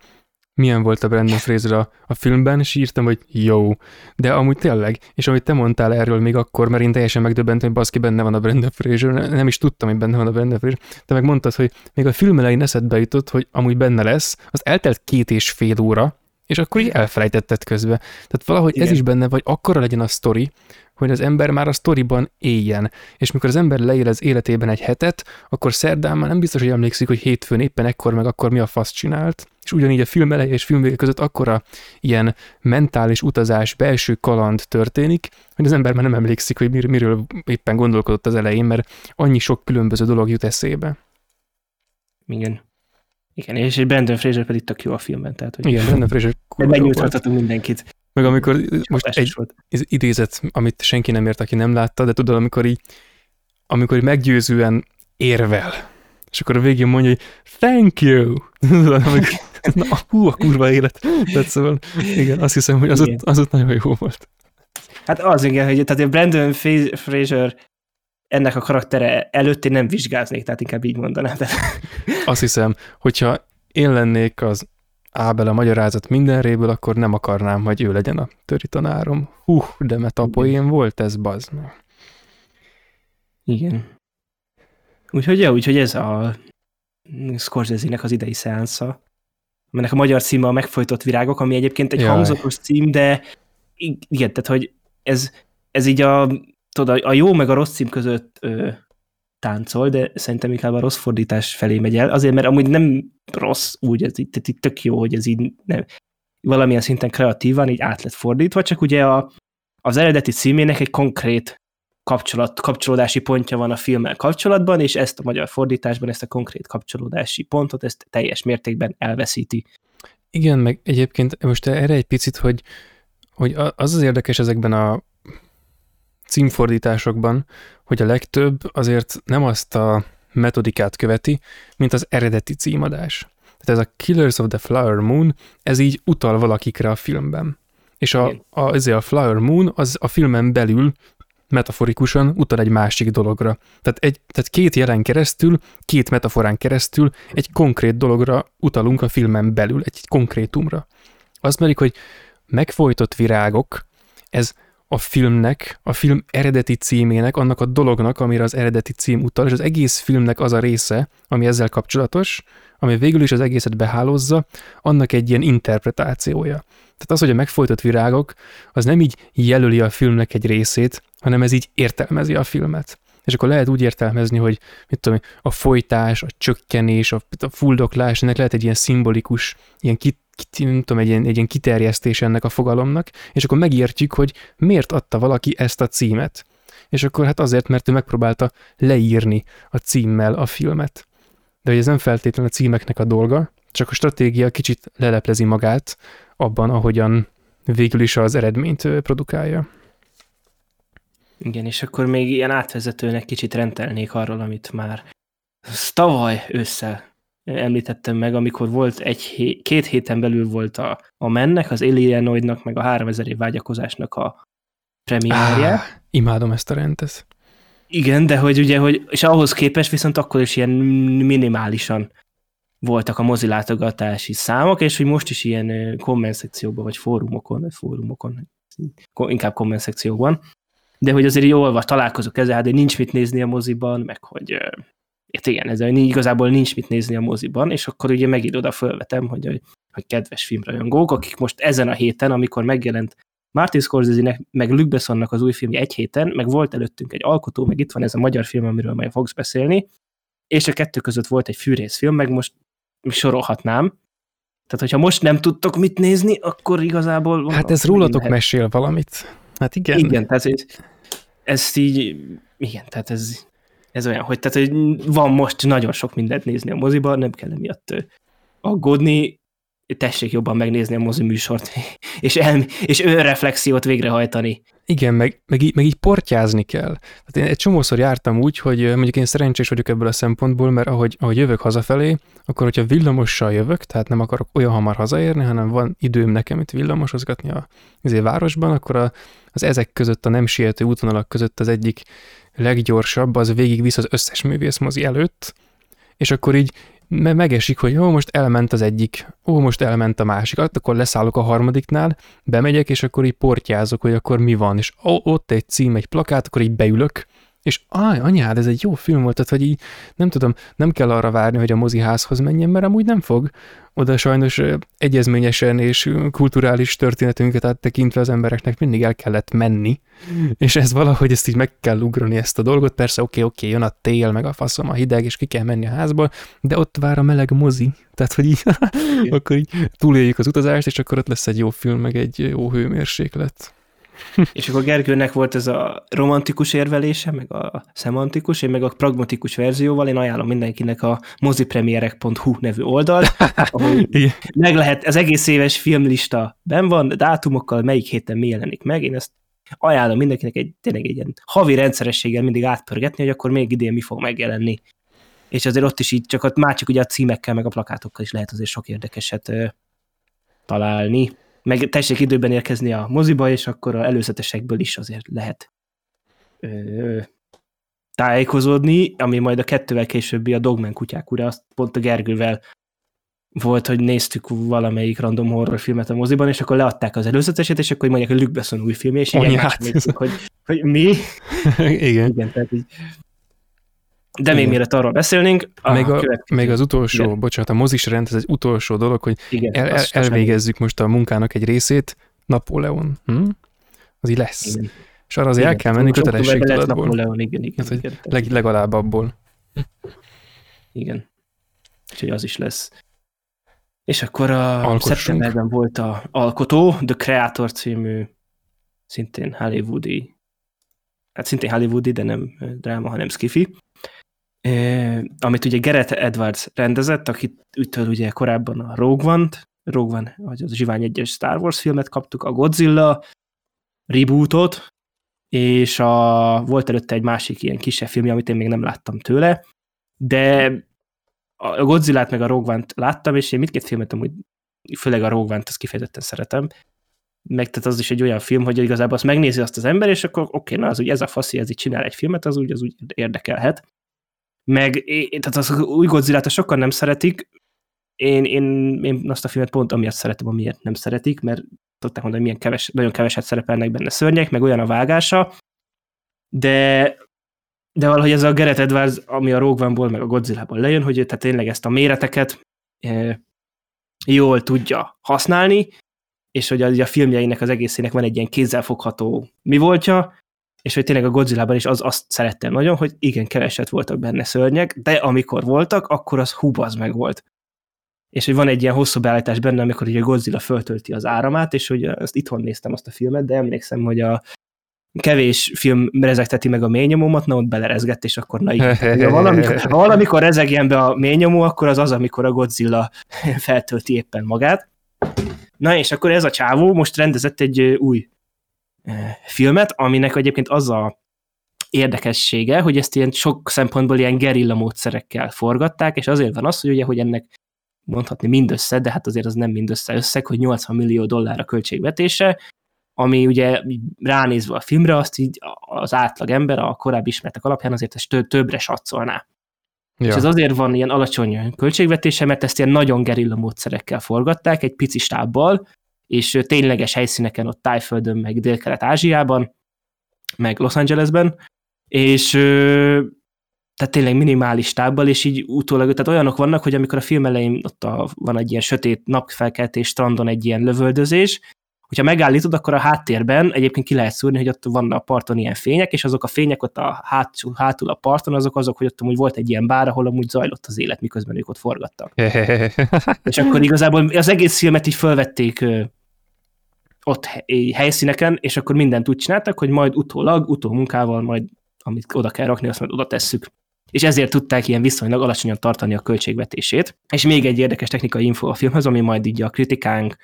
milyen volt a Brandon Fraser a, a filmben, és írtam, hogy jó. De amúgy tényleg, és amit te mondtál erről még akkor, mert én teljesen megdöbbentem, hogy baszki benne van a Brandon Fraser, nem is tudtam, hogy benne van a Brandon Fraser, te meg mondtad, hogy még a film elején eszedbe jutott, hogy amúgy benne lesz, az eltelt két és fél óra, és akkor így elfelejtetted közbe. Tehát valahogy Igen. ez is benne, vagy akkora legyen a sztori, hogy az ember már a sztoriban éljen. És mikor az ember leél az életében egy hetet, akkor szerdán már nem biztos, hogy emlékszik, hogy hétfőn éppen ekkor meg akkor mi a fasz csinált. És ugyanígy a film eleje és film vége között akkora ilyen mentális utazás, belső kaland történik, hogy az ember már nem emlékszik, hogy mir- miről éppen gondolkodott az elején, mert annyi sok különböző dolog jut eszébe. Igen. Igen, és Brandon Fraser pedig tök jó a filmben. Tehát, hogy Igen, Brandon Fraser Megnyújthathatunk mindenkit. Meg amikor most egy volt. idézet, amit senki nem ért, aki nem látta, de tudod, amikor így, amikor így meggyőzően érvel, és akkor a végén mondja, hogy thank you. amikor, na, hú, a kurva élet. Tehát szóval, igen, azt hiszem, hogy az, ott, az ott nagyon jó volt. Hát az igen, hogy tehát Brandon Fraser ennek a karaktere előtt én nem vizsgáznék, tehát inkább így mondanám. Azt hiszem, hogyha én lennék az Ábel a magyarázat mindenréből, akkor nem akarnám, hogy ő legyen a töri tanárom. Hú, de metapoén volt ez, bazd Igen. Úgyhogy, ja, úgyhogy ez a Scorsese-nek az idei szeánsza, aminek a magyar címe a Megfojtott virágok, ami egyébként egy Jaj. hangzatos cím, de igen, tehát hogy ez, ez így a tudod, a jó meg a rossz cím között ö, táncol, de szerintem inkább a rossz fordítás felé megy el, azért, mert amúgy nem rossz úgy, ez tehát így tök jó, hogy ez így nem, valamilyen szinten kreatívan így át lett fordítva, csak ugye a, az eredeti címének egy konkrét kapcsolat, kapcsolódási pontja van a filmmel kapcsolatban, és ezt a magyar fordításban, ezt a konkrét kapcsolódási pontot, ezt teljes mértékben elveszíti. Igen, meg egyébként most erre egy picit, hogy, hogy az az érdekes ezekben a címfordításokban, hogy a legtöbb azért nem azt a metodikát követi, mint az eredeti címadás. Tehát ez a Killers of the Flower Moon, ez így utal valakikre a filmben. És a, a, ezért a Flower Moon az a filmen belül metaforikusan utal egy másik dologra. Tehát, egy, tehát két jelen keresztül, két metaforán keresztül egy konkrét dologra utalunk a filmen belül, egy, konkrétumra. Az pedig, hogy megfojtott virágok, ez a filmnek, a film eredeti címének, annak a dolognak, amire az eredeti cím utal, és az egész filmnek az a része, ami ezzel kapcsolatos, ami végül is az egészet behálózza, annak egy ilyen interpretációja. Tehát az, hogy a megfojtott virágok, az nem így jelöli a filmnek egy részét, hanem ez így értelmezi a filmet. És akkor lehet úgy értelmezni, hogy mit tudom, a folytás, a csökkenés, a, a fuldoklás, ennek lehet egy ilyen szimbolikus, ilyen kit, kit, nem tudom, egy ilyen, egy ilyen kiterjesztés ennek a fogalomnak, és akkor megértjük, hogy miért adta valaki ezt a címet. És akkor hát azért, mert ő megpróbálta leírni a címmel a filmet. De hogy ez nem feltétlenül a címeknek a dolga, csak a stratégia kicsit leleplezi magát abban, ahogyan végül is az eredményt produkálja. Igen, és akkor még ilyen átvezetőnek kicsit rendelnék arról, amit már tavaly ősszel említettem meg, amikor volt egy hé- két héten belül volt a, a mennek, az Alienoidnak, meg a 3000 év vágyakozásnak a premierje. Ah, imádom ezt a rendet. Igen, de hogy ugye, hogy, és ahhoz képest viszont akkor is ilyen minimálisan voltak a mozilátogatási számok, és hogy most is ilyen komment szekcióban, vagy fórumokon, vagy fórumokon, inkább komment szekcióban, de hogy azért jól van, találkozok ezzel, hát de nincs mit nézni a moziban, meg hogy hát igen, ez igazából nincs mit nézni a moziban, és akkor ugye megint oda fölvetem, hogy, hogy kedves filmrajongók, akik most ezen a héten, amikor megjelent Martin Scorsese-nek, meg Luc Bessonnak az új filmje egy héten, meg volt előttünk egy alkotó, meg itt van ez a magyar film, amiről majd fogsz beszélni, és a kettő között volt egy fűrészfilm, meg most sorolhatnám. Tehát, hogyha most nem tudtok mit nézni, akkor igazából... Hát ez rólatok mesél valamit. Hát igen. Igen, tehát ezt így, igen, tehát ez, ez olyan, hogy, tehát, hogy van most nagyon sok mindent nézni a moziban, nem kell emiatt aggódni, tessék jobban megnézni a mozi műsort, és, el, és önreflexiót végrehajtani. Igen, meg, meg, így, meg így portyázni kell. Tehát én egy csomószor jártam úgy, hogy mondjuk én szerencsés vagyok ebből a szempontból, mert ahogy, ahogy jövök hazafelé, akkor hogyha villamossal jövök, tehát nem akarok olyan hamar hazaérni, hanem van időm nekem itt villamosozgatni a azért városban, akkor a, az ezek között, a nem siető útvonalak között az egyik leggyorsabb, az végigvisz az összes művészmozi előtt, és akkor így megesik, hogy ó, most elment az egyik, ó, most elment a másik, akkor leszállok a harmadiknál, bemegyek, és akkor így portyázok, hogy akkor mi van, és ó, ott egy cím, egy plakát, akkor így beülök, és áj, anyád, ez egy jó film volt, tehát hogy így nem tudom, nem kell arra várni, hogy a moziházhoz menjen, mert amúgy nem fog. Oda sajnos egyezményesen és kulturális történetünket áttekintve az embereknek mindig el kellett menni, és ez valahogy ezt így meg kell ugrani ezt a dolgot. Persze oké, oké, jön a tél, meg a faszom, a hideg, és ki kell menni a házból, de ott vár a meleg mozi, tehát hogy így, akkor így túléljük az utazást, és akkor ott lesz egy jó film, meg egy jó hőmérséklet. És akkor Gergőnek volt ez a romantikus érvelése, meg a szemantikus, én meg a pragmatikus verzióval, én ajánlom mindenkinek a mozipremierek.hu nevű oldal, ahol meg lehet, az egész éves filmlista ben van, dátumokkal, melyik héten mi jelenik meg, én ezt ajánlom mindenkinek egy, tényleg egy ilyen havi rendszerességgel mindig átpörgetni, hogy akkor még idén mi fog megjelenni. És azért ott is így, csak ott már csak ugye a címekkel, meg a plakátokkal is lehet azért sok érdekeset ö, találni meg tessék időben érkezni a moziba, és akkor a előzetesekből is azért lehet ö, tájékozódni, ami majd a kettővel későbbi a Dogman kutyák ura, azt pont a Gergővel volt, hogy néztük valamelyik random horrorfilmet a moziban, és akkor leadták az előzeteset, és akkor mondják, hogy Luke Besson új filmje, és így hogy, hogy mi? Igen. Igen, tehát így de még mielőtt arról beszélnénk, a még, a, még az utolsó, igen. bocsánat, a mozis rend, ez egy utolsó dolog, hogy igen, el, el, elvégezzük most a munkának egy részét, Napóleon. Hm? Az így lesz. Igen. És arra azért igen. el kell menni kötelességtudatból. Napóleon, igen, igen. Hát, igen. Leg, legalább abból. Igen. Úgyhogy az is lesz. És akkor a Alkossunk. szeptemberben volt a Alkotó, The Creator című szintén Hollywoodi hát szintén hollywoodi, de nem dráma, hanem skifi, amit ugye Gerett Edwards rendezett, akit ütől ugye korábban a Rogue One-t, Rogue One, vagy az Zsivány egyes Star Wars filmet kaptuk, a Godzilla rebootot, és a, volt előtte egy másik ilyen kisebb film, amit én még nem láttam tőle, de a Godzilla-t meg a Rogue One-t láttam, és én mindkét filmet amúgy, főleg a Rogue One-t, azt kifejezetten szeretem, meg tehát az is egy olyan film, hogy igazából azt megnézi azt az ember, és akkor oké, okay, na az úgy ez a faszi, ez így csinál egy filmet, az úgy, az úgy érdekelhet. Meg, tehát az új godzilla sokan nem szeretik, én, én, én azt a filmet pont amiatt szeretem, amiért nem szeretik, mert tudták mondani, hogy milyen keves, nagyon keveset szerepelnek benne szörnyek, meg olyan a vágása, de de valahogy ez a Gerett Edwards, ami a Rogue One-ból, meg a Godzilla-ból lejön, hogy tehát tényleg ezt a méreteket e, jól tudja használni, és hogy a, a filmjeinek az egészének van egy ilyen kézzelfogható mi voltja, és hogy tényleg a Godzilla-ban is az, azt szerettem nagyon, hogy igen, keveset voltak benne szörnyek, de amikor voltak, akkor az hubaz meg volt. És hogy van egy ilyen hosszú beállítás benne, amikor ugye Godzilla föltölti az áramát, és hogy ezt itthon néztem azt a filmet, de emlékszem, hogy a kevés film rezekteti meg a mélynyomomat, na ott belerezgett, és akkor na igen. Ha valamikor, ha valamikor rezegjen be a mélynyomó, akkor az az, amikor a Godzilla feltölti éppen magát. Na és akkor ez a csávó most rendezett egy új filmet, aminek egyébként az a érdekessége, hogy ezt ilyen sok szempontból ilyen gerilla módszerekkel forgatták, és azért van az, hogy ugye, hogy ennek mondhatni mindössze, de hát azért az nem mindössze összeg, hogy 80 millió dollár a költségvetése, ami ugye ránézve a filmre, azt így az átlag ember a korábbi ismertek alapján azért ezt többre satszolná. Ja. És ez azért van ilyen alacsony költségvetése, mert ezt ilyen nagyon gerilla módszerekkel forgatták, egy pici stábbal, és tényleges helyszíneken ott Tájföldön, meg Dél-Kelet-Ázsiában, meg Los Angelesben, és tehát tényleg minimális tábbal, és így utólag, tehát olyanok vannak, hogy amikor a film elején ott a, van egy ilyen sötét napfelkeltés strandon egy ilyen lövöldözés, hogyha megállítod, akkor a háttérben egyébként ki lehet szúrni, hogy ott van a parton ilyen fények, és azok a fények ott a hátul, hátul a parton, azok azok, hogy ott amúgy volt egy ilyen bár, ahol amúgy zajlott az élet, miközben ők ott forgattak. és akkor igazából az egész filmet így felvették ott helyszíneken, és akkor mindent úgy csináltak, hogy majd utólag, utómunkával majd amit oda kell rakni, azt majd oda tesszük. És ezért tudták ilyen viszonylag alacsonyan tartani a költségvetését. És még egy érdekes technikai info a filmhez, ami majd így a kritikánk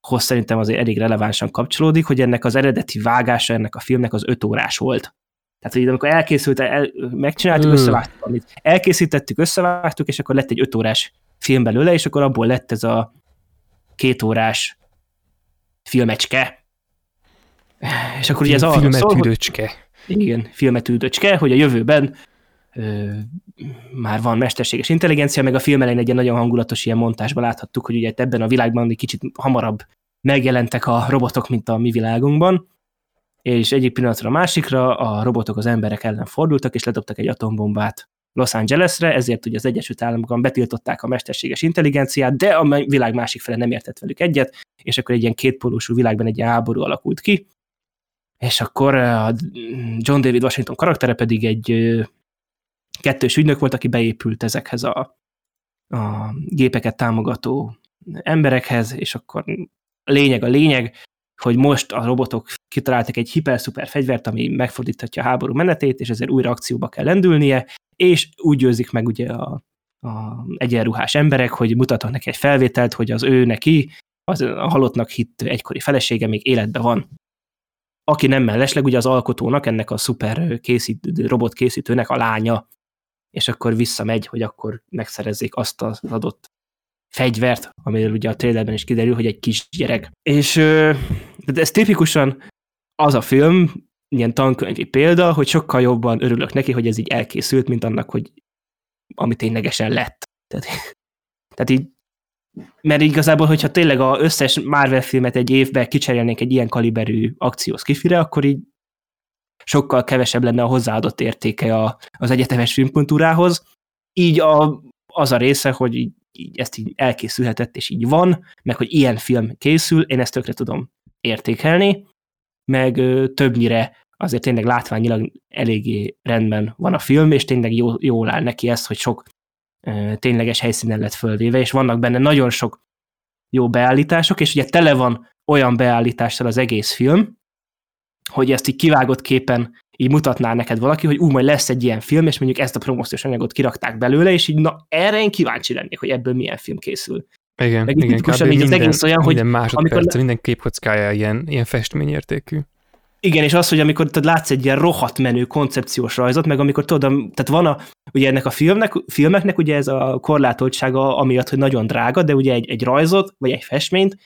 hoz szerintem azért elég relevánsan kapcsolódik, hogy ennek az eredeti vágása ennek a filmnek az öt órás volt. Tehát, hogy amikor elkészült, el, megcsináltuk, mm. összevágtuk, amit elkészítettük, összevágtuk, és akkor lett egy öt órás film belőle, és akkor abból lett ez a két órás filmecske. És akkor ugye ez a Filmetűdöcske. Igen, filmetűdöcske, hogy a jövőben ö, már van mesterséges intelligencia, meg a film elején egy ilyen nagyon hangulatos ilyen montásban láthattuk, hogy ugye ebben a világban egy kicsit hamarabb megjelentek a robotok, mint a mi világunkban, és egyik pillanatra a másikra a robotok az emberek ellen fordultak, és ledobtak egy atombombát Los Angelesre, ezért ugye az Egyesült Államokban betiltották a mesterséges intelligenciát, de a világ másik fele nem értett velük egyet, és akkor egy ilyen kétpólusú világban egy ilyen háború alakult ki, és akkor a John David Washington karaktere pedig egy kettős ügynök volt, aki beépült ezekhez a, a gépeket támogató emberekhez, és akkor lényeg a lényeg, hogy most a robotok kitaláltak egy hiper-szuper fegyvert, ami megfordíthatja a háború menetét, és ezért újra akcióba kell lendülnie, és úgy győzik meg ugye a, a egyenruhás emberek, hogy mutatnak neki egy felvételt, hogy az ő neki, az a halottnak hitt egykori felesége még életben van. Aki nem mellesleg ugye az alkotónak, ennek a szuper készít, robot készítőnek a lánya, és akkor visszamegy, hogy akkor megszerezzék azt az adott fegyvert, amiről ugye a trailerben is kiderül, hogy egy kisgyerek. És de ez tipikusan az a film, ilyen tankönyvi példa, hogy sokkal jobban örülök neki, hogy ez így elkészült, mint annak, hogy ami ténylegesen lett. Tehát, tehát így, mert igazából, hogyha tényleg az összes Marvel filmet egy évben kicserélnénk egy ilyen kaliberű akciós kifire, akkor így sokkal kevesebb lenne a hozzáadott értéke a, az egyetemes filmkultúrához. Így a, az a része, hogy így, így ezt így elkészülhetett, és így van, meg hogy ilyen film készül, én ezt tökre tudom értékelni, meg ö, többnyire azért tényleg látványilag eléggé rendben van a film, és tényleg jó, jól áll neki ezt, hogy sok ö, tényleges helyszínen lett fölvéve, és vannak benne nagyon sok jó beállítások, és ugye tele van olyan beállítással az egész film, hogy ezt így kivágott képen így mutatná neked valaki, hogy ú, majd lesz egy ilyen film, és mondjuk ezt a promóciós anyagot kirakták belőle, és így na, erre én kíváncsi lennék, hogy ebből milyen film készül. Igen, Meg igen, kb. így minden, az egész olyan, hogy minden másodperc, amikor- minden képkockája ilyen, ilyen festményértékű. Igen, és az, hogy amikor tudod, látsz egy ilyen rohadt menő koncepciós rajzot, meg amikor tudod, tehát van a, ugye ennek a filmnek, filmeknek ugye ez a korlátoltsága, amiatt, hogy nagyon drága, de ugye egy, egy rajzot, vagy egy festményt,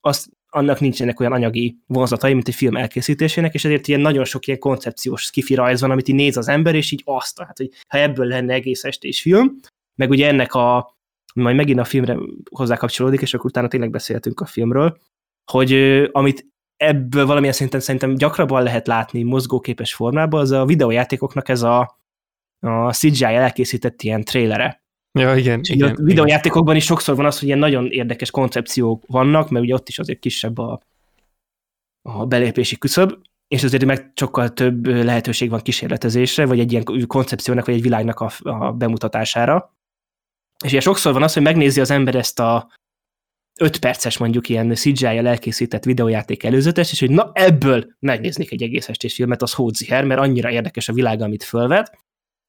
azt annak nincsenek olyan anyagi vonzatai, mint egy film elkészítésének, és ezért ilyen nagyon sok ilyen koncepciós skifi rajz van, amit így néz az ember, és így azt, hát, hogy ha ebből lenne egész estés film, meg ugye ennek a, majd megint a filmre hozzá kapcsolódik, és akkor utána tényleg beszéltünk a filmről, hogy amit ebből valamilyen szinten szerintem gyakrabban lehet látni mozgóképes formában, az a videójátékoknak ez a, a CGI elkészített ilyen trélere. Ja, igen, És igen. a videójátékokban is sokszor van az, hogy ilyen nagyon érdekes koncepciók vannak, mert ugye ott is azért kisebb a, a belépési küszöb, és azért meg sokkal több lehetőség van kísérletezésre, vagy egy ilyen koncepciónak, vagy egy világnak a, a bemutatására. És ilyen sokszor van az, hogy megnézi az ember ezt a 5 perces mondjuk ilyen CGI-jel elkészített videójáték előzetes, és hogy na ebből megnéznék egy egész estés filmet, az hódziher, mert annyira érdekes a világ, amit fölvet.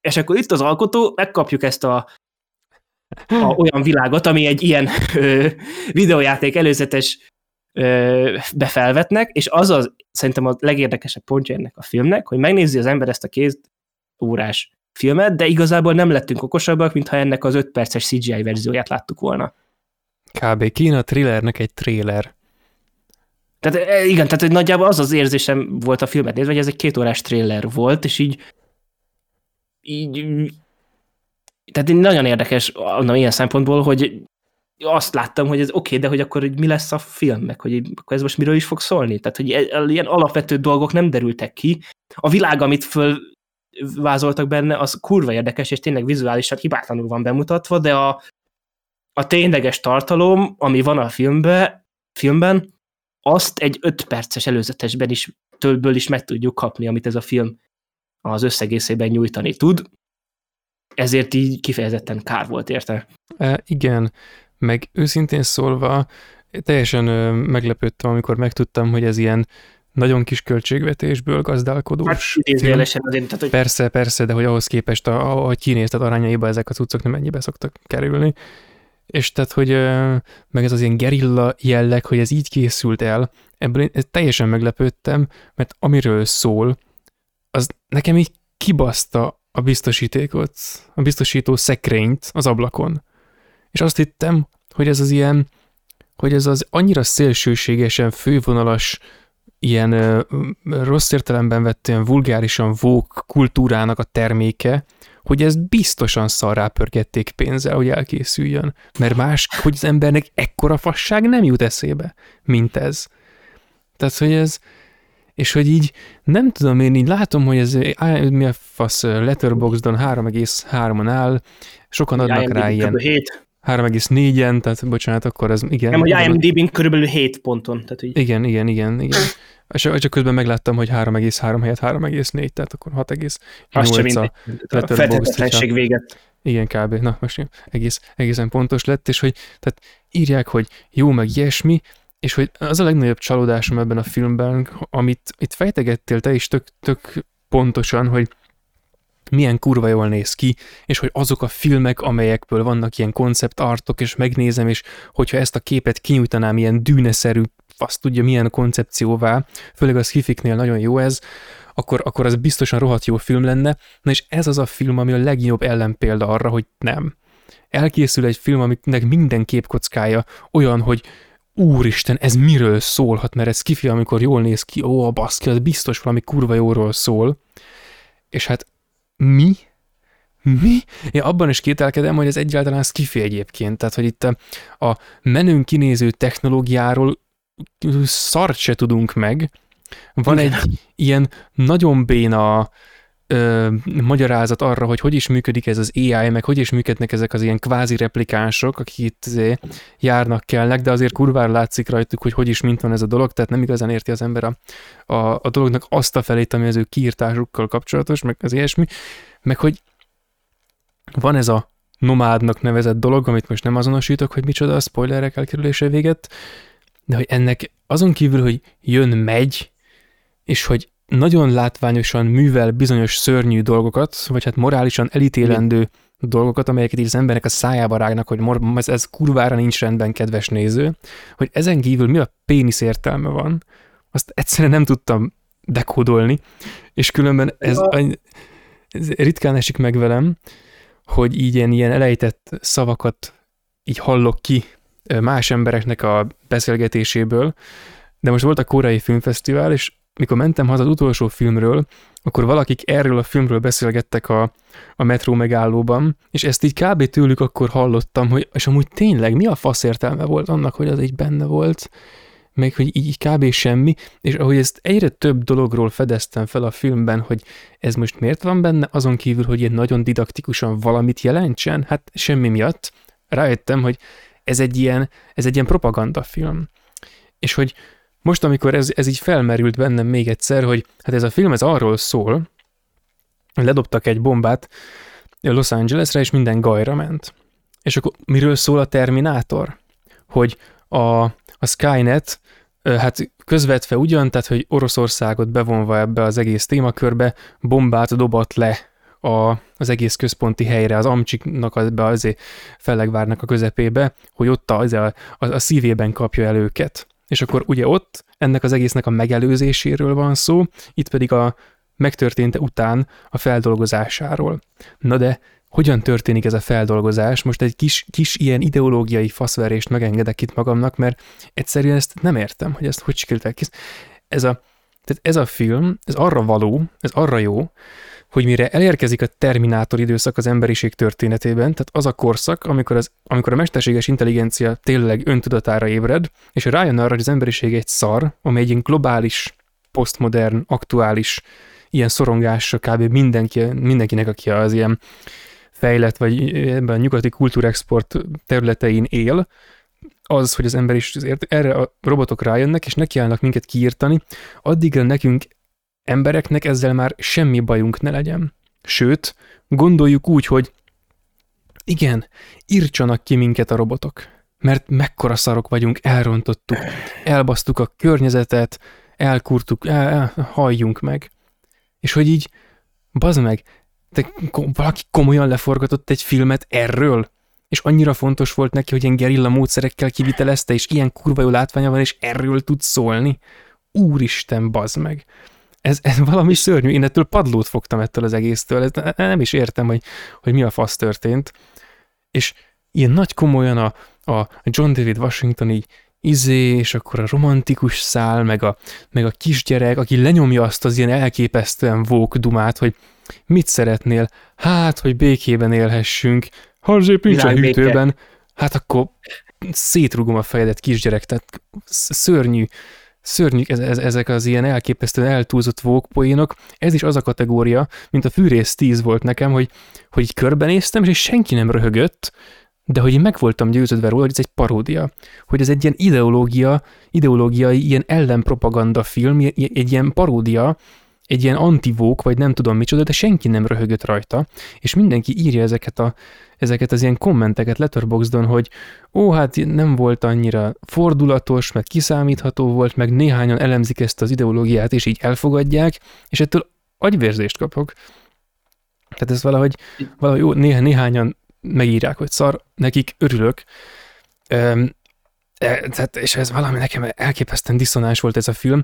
És akkor itt az alkotó, megkapjuk ezt a, a olyan világot, ami egy ilyen ö, videójáték előzetes ö, befelvetnek, és az az szerintem a legérdekesebb pontja ennek a filmnek, hogy megnézi az ember ezt a két órás filmet, de igazából nem lettünk okosabbak, mintha ennek az 5 perces CGI verzióját láttuk volna. Kb. Kína thrillernek egy trailer. Tehát e, igen, tehát hogy nagyjából az az érzésem volt a filmet nézve, hogy ez egy két órás trailer volt, és így így tehát nagyon érdekes mondom, ilyen szempontból, hogy azt láttam, hogy ez oké, okay, de hogy akkor hogy mi lesz a film, meg hogy akkor ez most miről is fog szólni. Tehát, hogy e- ilyen alapvető dolgok nem derültek ki. A világ, amit fölvázoltak benne, az kurva érdekes, és tényleg vizuálisan hibátlanul van bemutatva, de a, a tényleges tartalom, ami van a filmbe, filmben, azt egy öt perces előzetesben is többől is meg tudjuk kapni, amit ez a film az összegészében nyújtani tud. Ezért így kifejezetten kár volt érte. E, igen, meg őszintén szólva teljesen meglepődtem, amikor megtudtam, hogy ez ilyen nagyon kis költségvetésből Hát idézőjelesen azért, tehát, hogy Persze, persze, de hogy ahhoz képest, a- ahogy kinézted arányaiba ezek a cuccok nem ennyibe szoktak kerülni. És tehát, hogy meg ez az ilyen gerilla jelleg, hogy ez így készült el, ebből én teljesen meglepődtem, mert amiről szól, az nekem így kibaszta a biztosítékot, a biztosító szekrényt az ablakon. És azt hittem, hogy ez az ilyen, hogy ez az annyira szélsőségesen fővonalas, ilyen ö, rossz értelemben vett ilyen vulgárisan vók kultúrának a terméke, hogy ezt biztosan szarrá pörgették pénzzel, hogy elkészüljön. Mert más, hogy az embernek ekkora fasság nem jut eszébe, mint ez. Tehát, hogy ez, és hogy így, nem tudom, én így látom, hogy ez mi a fasz Letterboxdon 3,3-on áll, sokan adnak IMDb rá ilyen körülbelül 7. 3,4-en, tehát bocsánat, akkor ez igen. Nem, hogy IMDb-n körülbelül 7 ponton. Tehát, hogy igen, igen, igen, igen. És csak közben megláttam, hogy 3,3 helyett 3,4, tehát akkor 6,8 az sem a. A feltétlenesség véget. igen, kb. Na, most egész, egészen pontos lett, és hogy tehát írják, hogy jó, meg ilyesmi, és hogy az a legnagyobb csalódásom ebben a filmben, amit itt fejtegettél te is tök, tök pontosan, hogy milyen kurva jól néz ki, és hogy azok a filmek, amelyekből vannak ilyen konceptartok, és megnézem, és hogyha ezt a képet kinyújtanám ilyen dűneszerű, azt tudja milyen koncepcióvá, főleg a skifiknél nagyon jó ez, akkor, akkor az biztosan rohadt jó film lenne, na és ez az a film, ami a legjobb ellenpélda arra, hogy nem. Elkészül egy film, aminek minden képkockája olyan, hogy úristen, ez miről szólhat, mert ez kifi, amikor jól néz ki, ó, a baszki, az biztos valami kurva jóról szól. És hát mi? Mi? Én abban is kételkedem, hogy ez egyáltalán skifi egyébként. Tehát, hogy itt a, a menőn kinéző technológiáról szart se tudunk meg. Van egy ilyen nagyon béna ö, magyarázat arra, hogy hogy is működik ez az AI, meg hogy is működnek ezek az ilyen kvázi replikánsok, akik itt járnak kellnek, de azért kurvára látszik rajtuk, hogy hogy is mint van ez a dolog, tehát nem igazán érti az ember a, a, a dolognak azt a felét, ami az ő kiírtásukkal kapcsolatos, meg az ilyesmi, meg hogy van ez a nomádnak nevezett dolog, amit most nem azonosítok, hogy micsoda a spoilerek elkerülése véget, de hogy ennek azon kívül, hogy jön, megy, és hogy nagyon látványosan művel bizonyos szörnyű dolgokat, vagy hát morálisan elítélendő dolgokat, amelyeket így az emberek a szájába rágnak, hogy ez, ez kurvára nincs rendben, kedves néző, hogy ezen kívül mi a pénisz értelme van, azt egyszerűen nem tudtam dekódolni, és különben ez, ez ritkán esik meg velem, hogy így ilyen, ilyen elejtett szavakat így hallok ki más embereknek a beszélgetéséből, de most volt a koreai filmfesztivál, és mikor mentem haza az utolsó filmről, akkor valakik erről a filmről beszélgettek a, a metró megállóban, és ezt így kb. tőlük akkor hallottam, hogy és amúgy tényleg mi a fasz értelme volt annak, hogy az így benne volt, meg hogy így kb. semmi, és ahogy ezt egyre több dologról fedeztem fel a filmben, hogy ez most miért van benne, azon kívül, hogy ilyen nagyon didaktikusan valamit jelentsen, hát semmi miatt, rájöttem, hogy ez egy ilyen, ez egy ilyen propagandafilm. És hogy most, amikor ez, ez így felmerült bennem még egyszer, hogy hát ez a film ez arról szól, ledobtak egy bombát Los Angelesre, és minden gajra ment. És akkor miről szól a Terminátor? Hogy a, a Skynet, hát közvetve ugyan, tehát hogy Oroszországot bevonva ebbe az egész témakörbe, bombát dobott le a, az egész központi helyre, az Amcsiknak az, azért Fellegvárnak a közepébe, hogy ott a, a, a szívében kapja el őket. És akkor ugye ott ennek az egésznek a megelőzéséről van szó, itt pedig a megtörténte után a feldolgozásáról. Na de hogyan történik ez a feldolgozás? Most egy kis, kis ilyen ideológiai faszverést megengedek itt magamnak, mert egyszerűen ezt nem értem, hogy ezt hogy sikerült Ez a, tehát ez a film, ez arra való, ez arra jó, hogy mire elérkezik a Terminátor időszak az emberiség történetében, tehát az a korszak, amikor, az, amikor a mesterséges intelligencia tényleg öntudatára ébred, és rájön arra, hogy az emberiség egy szar, amely egy ilyen globális, posztmodern, aktuális, ilyen szorongásra kb. Mindenki, mindenkinek, aki az ilyen fejlett, vagy ebben a nyugati kultúrexport területein él, az, hogy az ember is erre a robotok rájönnek, és nekiállnak minket kiírtani, addigra nekünk embereknek ezzel már semmi bajunk ne legyen. Sőt, gondoljuk úgy, hogy igen, írtsanak ki minket a robotok, mert mekkora szarok vagyunk, elrontottuk, elbasztuk a környezetet, elkurtuk, el, el, halljunk meg. És hogy így, bazd meg, te, valaki komolyan leforgatott egy filmet erről, és annyira fontos volt neki, hogy ilyen gerilla módszerekkel kivitelezte, és ilyen kurva jó látványa van, és erről tud szólni. Úristen, bazd meg ez, ez valami szörnyű, én ettől padlót fogtam ettől az egésztől, ez, nem is értem, hogy, hogy mi a fasz történt. És ilyen nagy komolyan a, a John David Washington így izé, és akkor a romantikus szál, meg a, meg a kisgyerek, aki lenyomja azt az ilyen elképesztően vók dumát, hogy mit szeretnél? Hát, hogy békében élhessünk. Ha azért nincs a hűtőben, hát akkor szétrugom a fejedet, kisgyerek, tehát szörnyű, szörnyű ez, ez, ezek az ilyen elképesztően eltúlzott vókpoénok. Ez is az a kategória, mint a fűrész 10 volt nekem, hogy, hogy így körbenéztem, és senki nem röhögött, de hogy én meg voltam győződve róla, hogy ez egy paródia, hogy ez egy ilyen ideológia, ideológiai, ilyen ellenpropaganda film, egy ilyen paródia, egy ilyen antivók, vagy nem tudom micsoda, de senki nem röhögött rajta, és mindenki írja ezeket, a, ezeket az ilyen kommenteket Letterboxdon, hogy ó, hát nem volt annyira fordulatos, meg kiszámítható volt, meg néhányan elemzik ezt az ideológiát, és így elfogadják, és ettől agyvérzést kapok. Tehát ez valahogy, valahogy jó, néha, néhányan megírják, hogy szar, nekik örülök, Üm, e, tehát, és ez valami nekem elképesztően diszonáns volt ez a film,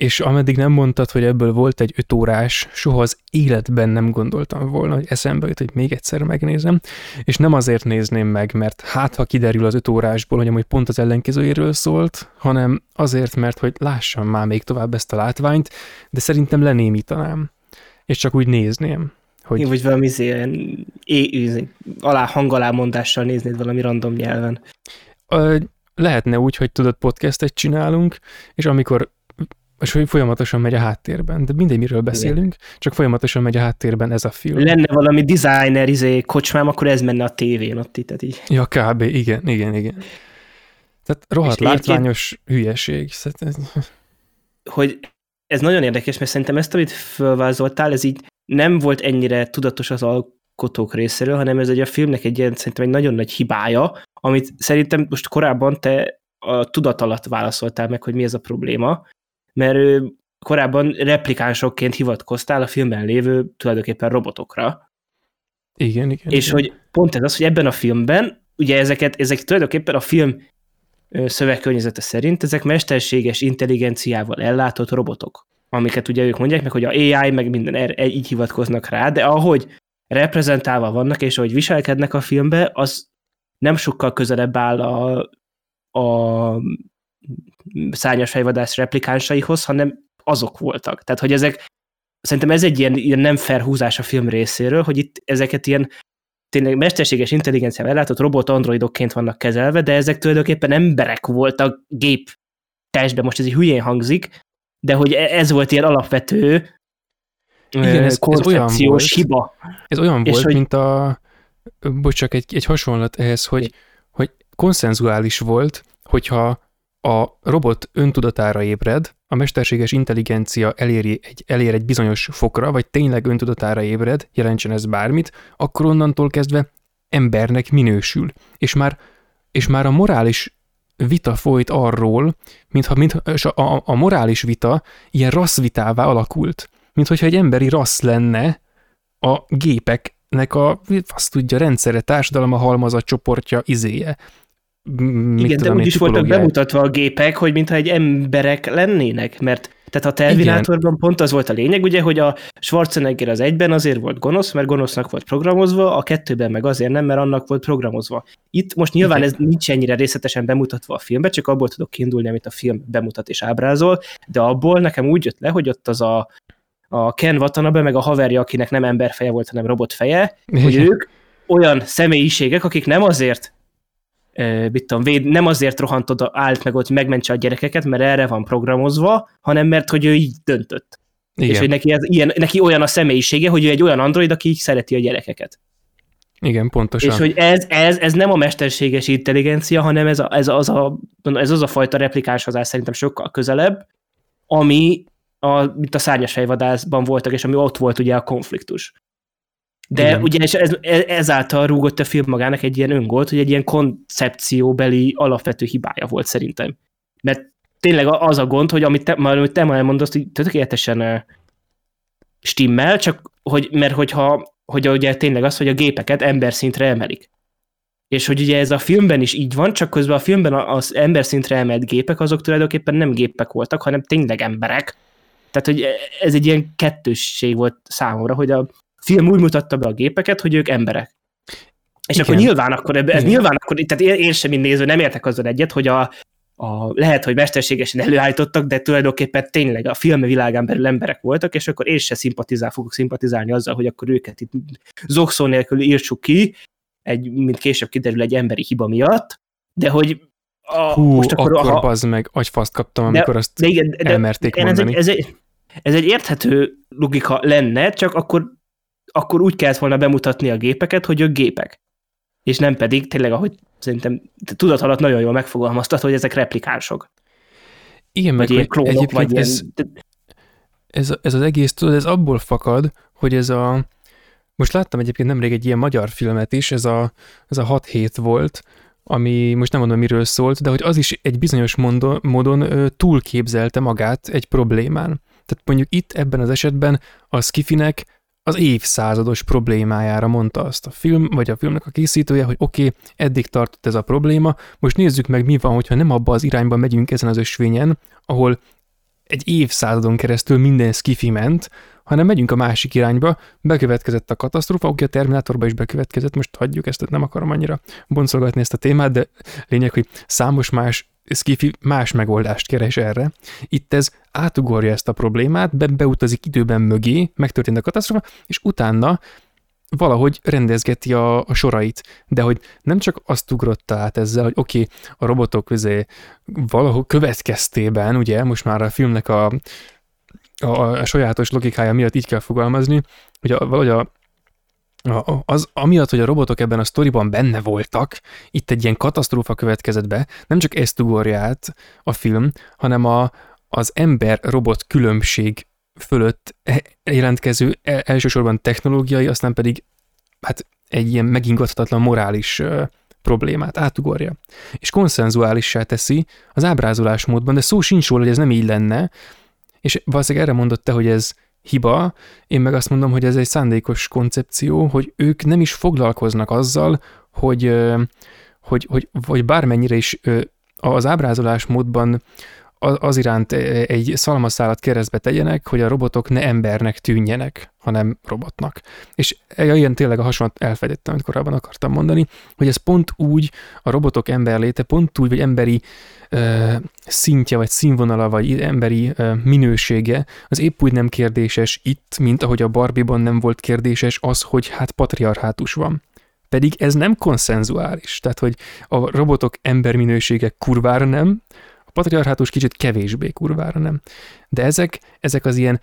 és ameddig nem mondtad, hogy ebből volt egy öt órás, soha az életben nem gondoltam volna, hogy eszembe jut, hogy még egyszer megnézem, és nem azért nézném meg, mert hát ha kiderül az öt órásból, hogy amúgy pont az ellenkezőjéről szólt, hanem azért, mert hogy lássam már még tovább ezt a látványt, de szerintem lenémítanám, és csak úgy nézném. Hogy... Vagy valami ilyen alá hangalámondással néznéd valami random nyelven. Ö, lehetne úgy, hogy tudod, podcastet csinálunk, és amikor és hogy folyamatosan megy a háttérben. De mindegy, miről beszélünk, Igen. csak folyamatosan megy a háttérben ez a film. Lenne valami designer izé, kocsmám, akkor ez menne a tévén ott itt, tehát így. Ja, kb. Igen, igen, igen. Tehát rohadt és látványos én... hülyeség. Hogy ez nagyon érdekes, mert szerintem ezt, amit fölvázoltál, ez így nem volt ennyire tudatos az alkotók részéről, hanem ez egy a filmnek egy ilyen, szerintem egy nagyon nagy hibája, amit szerintem most korábban te a tudat alatt válaszoltál meg, hogy mi ez a probléma, mert korábban replikánsokként hivatkoztál a filmben lévő tulajdonképpen robotokra. Igen, igen. És igen. hogy pont ez az, hogy ebben a filmben, ugye ezeket, ezek tulajdonképpen a film szövegkörnyezete szerint, ezek mesterséges intelligenciával ellátott robotok, amiket ugye ők mondják meg, hogy a AI, meg minden erre, így hivatkoznak rá, de ahogy reprezentálva vannak, és ahogy viselkednek a filmbe, az nem sokkal közelebb áll a, a szárnyas fejvadász replikánsaihoz, hanem azok voltak. Tehát, hogy ezek, szerintem ez egy ilyen, ilyen nem fair húzás a film részéről, hogy itt ezeket ilyen tényleg mesterséges intelligenciával ellátott robot androidokként vannak kezelve, de ezek tulajdonképpen emberek voltak gép testben, most ez egy hülyén hangzik, de hogy e- ez volt ilyen alapvető Igen, ez, ez olyan volt, hiba. Ez olyan és volt, hogy... mint a, bocs, csak egy, egy hasonlat ehhez, hogy, hogy konszenzuális volt, hogyha a robot öntudatára ébred, a mesterséges intelligencia eléri egy, elér egy bizonyos fokra, vagy tényleg öntudatára ébred, jelentsen ez bármit, akkor onnantól kezdve embernek minősül. És már, és már a morális vita folyt arról, mintha, mintha és a, a, a morális vita ilyen rasszvitává alakult. Mint hogyha egy emberi rassz lenne a gépeknek a, azt tudja, rendszere, társadalom, a halmazat csoportja izéje. Mit Igen, de úgy is voltak bemutatva a gépek, hogy mintha egy emberek lennének, mert tehát a Terminátorban pont az volt a lényeg, ugye, hogy a Schwarzenegger az egyben azért volt gonosz, mert gonosznak volt programozva, a kettőben meg azért nem, mert annak volt programozva. Itt most nyilván Igen. ez nincs ennyire részletesen bemutatva a filmbe, csak abból tudok kiindulni, amit a film bemutat és ábrázol, de abból nekem úgy jött le, hogy ott az a, a Ken Watanabe, meg a haverja, akinek nem emberfeje volt, hanem robotfeje, hogy ők olyan személyiségek, akik nem azért mit tudom, véd, nem azért rohant oda, állt meg hogy megmentse a gyerekeket, mert erre van programozva, hanem mert hogy ő így döntött. Igen. És hogy neki, ez, ilyen, neki olyan a személyisége, hogy ő egy olyan android, aki így szereti a gyerekeket. Igen, pontosan. És hogy ez, ez, ez nem a mesterséges intelligencia, hanem ez, a, ez, az, a, ez az a fajta replikánsozás szerintem sokkal közelebb, ami a, mint a szárnyas fejvadászban voltak, és ami ott volt ugye a konfliktus. De Igen. ugye és ez, ezáltal rúgott a film magának egy ilyen öngolt, hogy egy ilyen koncepcióbeli alapvető hibája volt szerintem. Mert tényleg az a gond, hogy amit te, amit te már elmondasz, hogy tökéletesen stimmel, csak hogy, mert hogyha hogy ugye tényleg az, hogy a gépeket ember szintre emelik. És hogy ugye ez a filmben is így van, csak közben a filmben az ember szintre emelt gépek, azok tulajdonképpen nem gépek voltak, hanem tényleg emberek. Tehát, hogy ez egy ilyen kettősség volt számomra, hogy a film úgy mutatta be a gépeket, hogy ők emberek. És Igen. akkor nyilván akkor, ez Igen. nyilván akkor, tehát én, én sem, mint néző, nem értek azzal egyet, hogy a, a, lehet, hogy mesterségesen előállítottak, de tulajdonképpen tényleg a film világán belül emberek voltak, és akkor én se szimpatizál, fogok szimpatizálni azzal, hogy akkor őket itt zokszó nélkül írtsuk ki, egy, mint később kiderül, egy emberi hiba miatt, de hogy a, Hú, most akkor, akkor ha, bazd meg, agyfaszt kaptam, amikor de, azt de igen, de, elmerték de, mondani. Ez egy, ez, egy, ez egy érthető logika lenne, csak akkor akkor úgy kellett volna bemutatni a gépeket, hogy ők gépek. És nem pedig tényleg, ahogy szerintem tudat alatt nagyon jól megfogalmaztat, hogy ezek replikánsok. Igen, vagy meg ilyen klónok, vagy ez, ilyen... ez, ez az egész, tudod, ez abból fakad, hogy ez a, most láttam egyébként nemrég egy ilyen magyar filmet is, ez a, ez a 6 hét volt, ami most nem mondom miről szólt, de hogy az is egy bizonyos módon, módon túlképzelte magát egy problémán. Tehát mondjuk itt ebben az esetben a Skifinek az évszázados problémájára mondta azt a film, vagy a filmnek a készítője, hogy oké, okay, eddig tartott ez a probléma, most nézzük meg mi van, hogyha nem abba az irányba megyünk ezen az ösvényen, ahol egy évszázadon keresztül minden skifi ment, hanem megyünk a másik irányba, bekövetkezett a katasztrófa, oké, a Terminátorba is bekövetkezett, most hagyjuk ezt, nem akarom annyira boncolgatni ezt a témát, de lényeg, hogy számos más Skiffy más megoldást keres erre. Itt ez átugorja ezt a problémát, be, beutazik időben mögé, megtörtént a katasztrófa, és utána valahogy rendezgeti a, a sorait, de hogy nem csak azt ugrotta át ezzel, hogy oké, okay, a robotok közé valahol következtében, ugye, most már a filmnek a, a, a sajátos logikája miatt így kell fogalmazni, hogy a, valahogy a az, amiatt, hogy a robotok ebben a sztoriban benne voltak, itt egy ilyen katasztrófa következett be, nem csak ezt ugorja át a film, hanem a, az ember-robot különbség fölött e, jelentkező e, elsősorban technológiai, aztán pedig hát egy ilyen megingathatatlan morális problémát átugorja. És konszenzuálissá teszi az ábrázolásmódban, de szó sincs róla, hogy ez nem így lenne, És valószínűleg erre mondott te, hogy ez hiba, én meg azt mondom, hogy ez egy szándékos koncepció, hogy ők nem is foglalkoznak azzal, hogy, hogy, hogy vagy bármennyire is az ábrázolás módban az iránt egy szalmaszálat keresztbe tegyenek, hogy a robotok ne embernek tűnjenek, hanem robotnak. És ilyen tényleg a hasonlat elfedettem, amit korábban akartam mondani, hogy ez pont úgy a robotok emberléte, pont úgy, vagy emberi ö, szintje, vagy színvonala, vagy emberi ö, minősége, az épp úgy nem kérdéses itt, mint ahogy a Barbie-ban nem volt kérdéses az, hogy hát patriarhátus van. Pedig ez nem konszenzuális, tehát hogy a robotok emberminősége kurvára nem, a patriarhátus kicsit kevésbé kurvára nem. De ezek, ezek az ilyen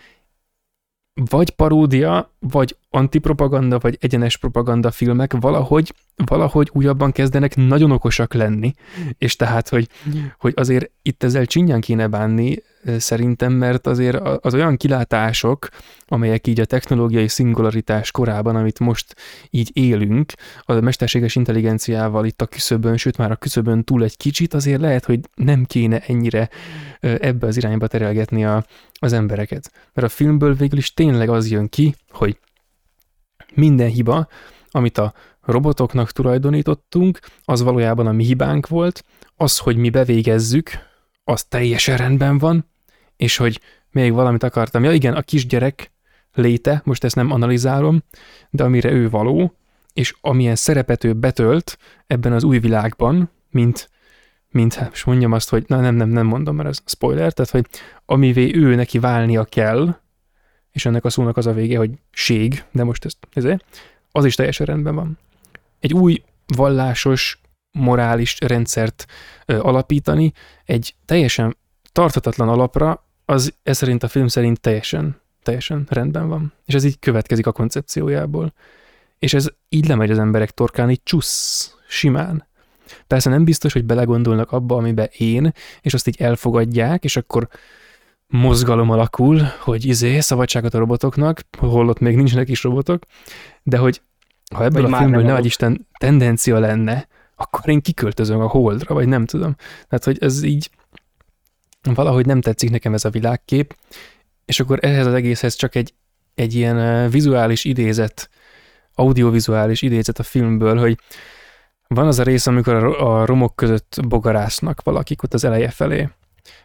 vagy paródia, vagy antipropaganda, vagy egyenes propaganda filmek valahogy, valahogy újabban kezdenek nagyon okosak lenni, és tehát, hogy, hogy azért itt ezzel csinyán kéne bánni, szerintem, mert azért az olyan kilátások, amelyek így a technológiai szingularitás korában, amit most így élünk, a mesterséges intelligenciával itt a küszöbön, sőt már a küszöbön túl egy kicsit, azért lehet, hogy nem kéne ennyire ebbe az irányba terelgetni a, az embereket. Mert a filmből végül is tényleg az jön ki, hogy minden hiba, amit a robotoknak tulajdonítottunk, az valójában a mi hibánk volt, az, hogy mi bevégezzük, az teljesen rendben van, és hogy még valamit akartam. Ja igen, a kisgyerek léte, most ezt nem analizálom, de amire ő való, és amilyen szerepet ő betölt ebben az új világban, mint, mint most mondjam azt, hogy na nem, nem, nem mondom, mert ez spoiler, tehát, hogy amivé ő neki válnia kell, és ennek a szónak az a vége, hogy ség, de most ez, ez az is teljesen rendben van. Egy új vallásos, morális rendszert ö, alapítani egy teljesen tartatatlan alapra, az ez szerint a film szerint teljesen, teljesen rendben van. És ez így következik a koncepciójából. És ez így lemegy az emberek torkán, így csusz, simán. Persze nem biztos, hogy belegondolnak abba, amiben én, és azt így elfogadják, és akkor mozgalom alakul, hogy izé, szabadságot a robotoknak, holott még nincsenek is robotok, de hogy ha ebből vagy a filmből ne Isten tendencia lenne, akkor én kiköltözöm a holdra, vagy nem tudom. Tehát, hogy ez így valahogy nem tetszik nekem ez a világkép, és akkor ehhez az egészhez csak egy, egy ilyen vizuális idézet, audiovizuális idézet a filmből, hogy van az a rész, amikor a romok között bogarásznak valakik ott az eleje felé.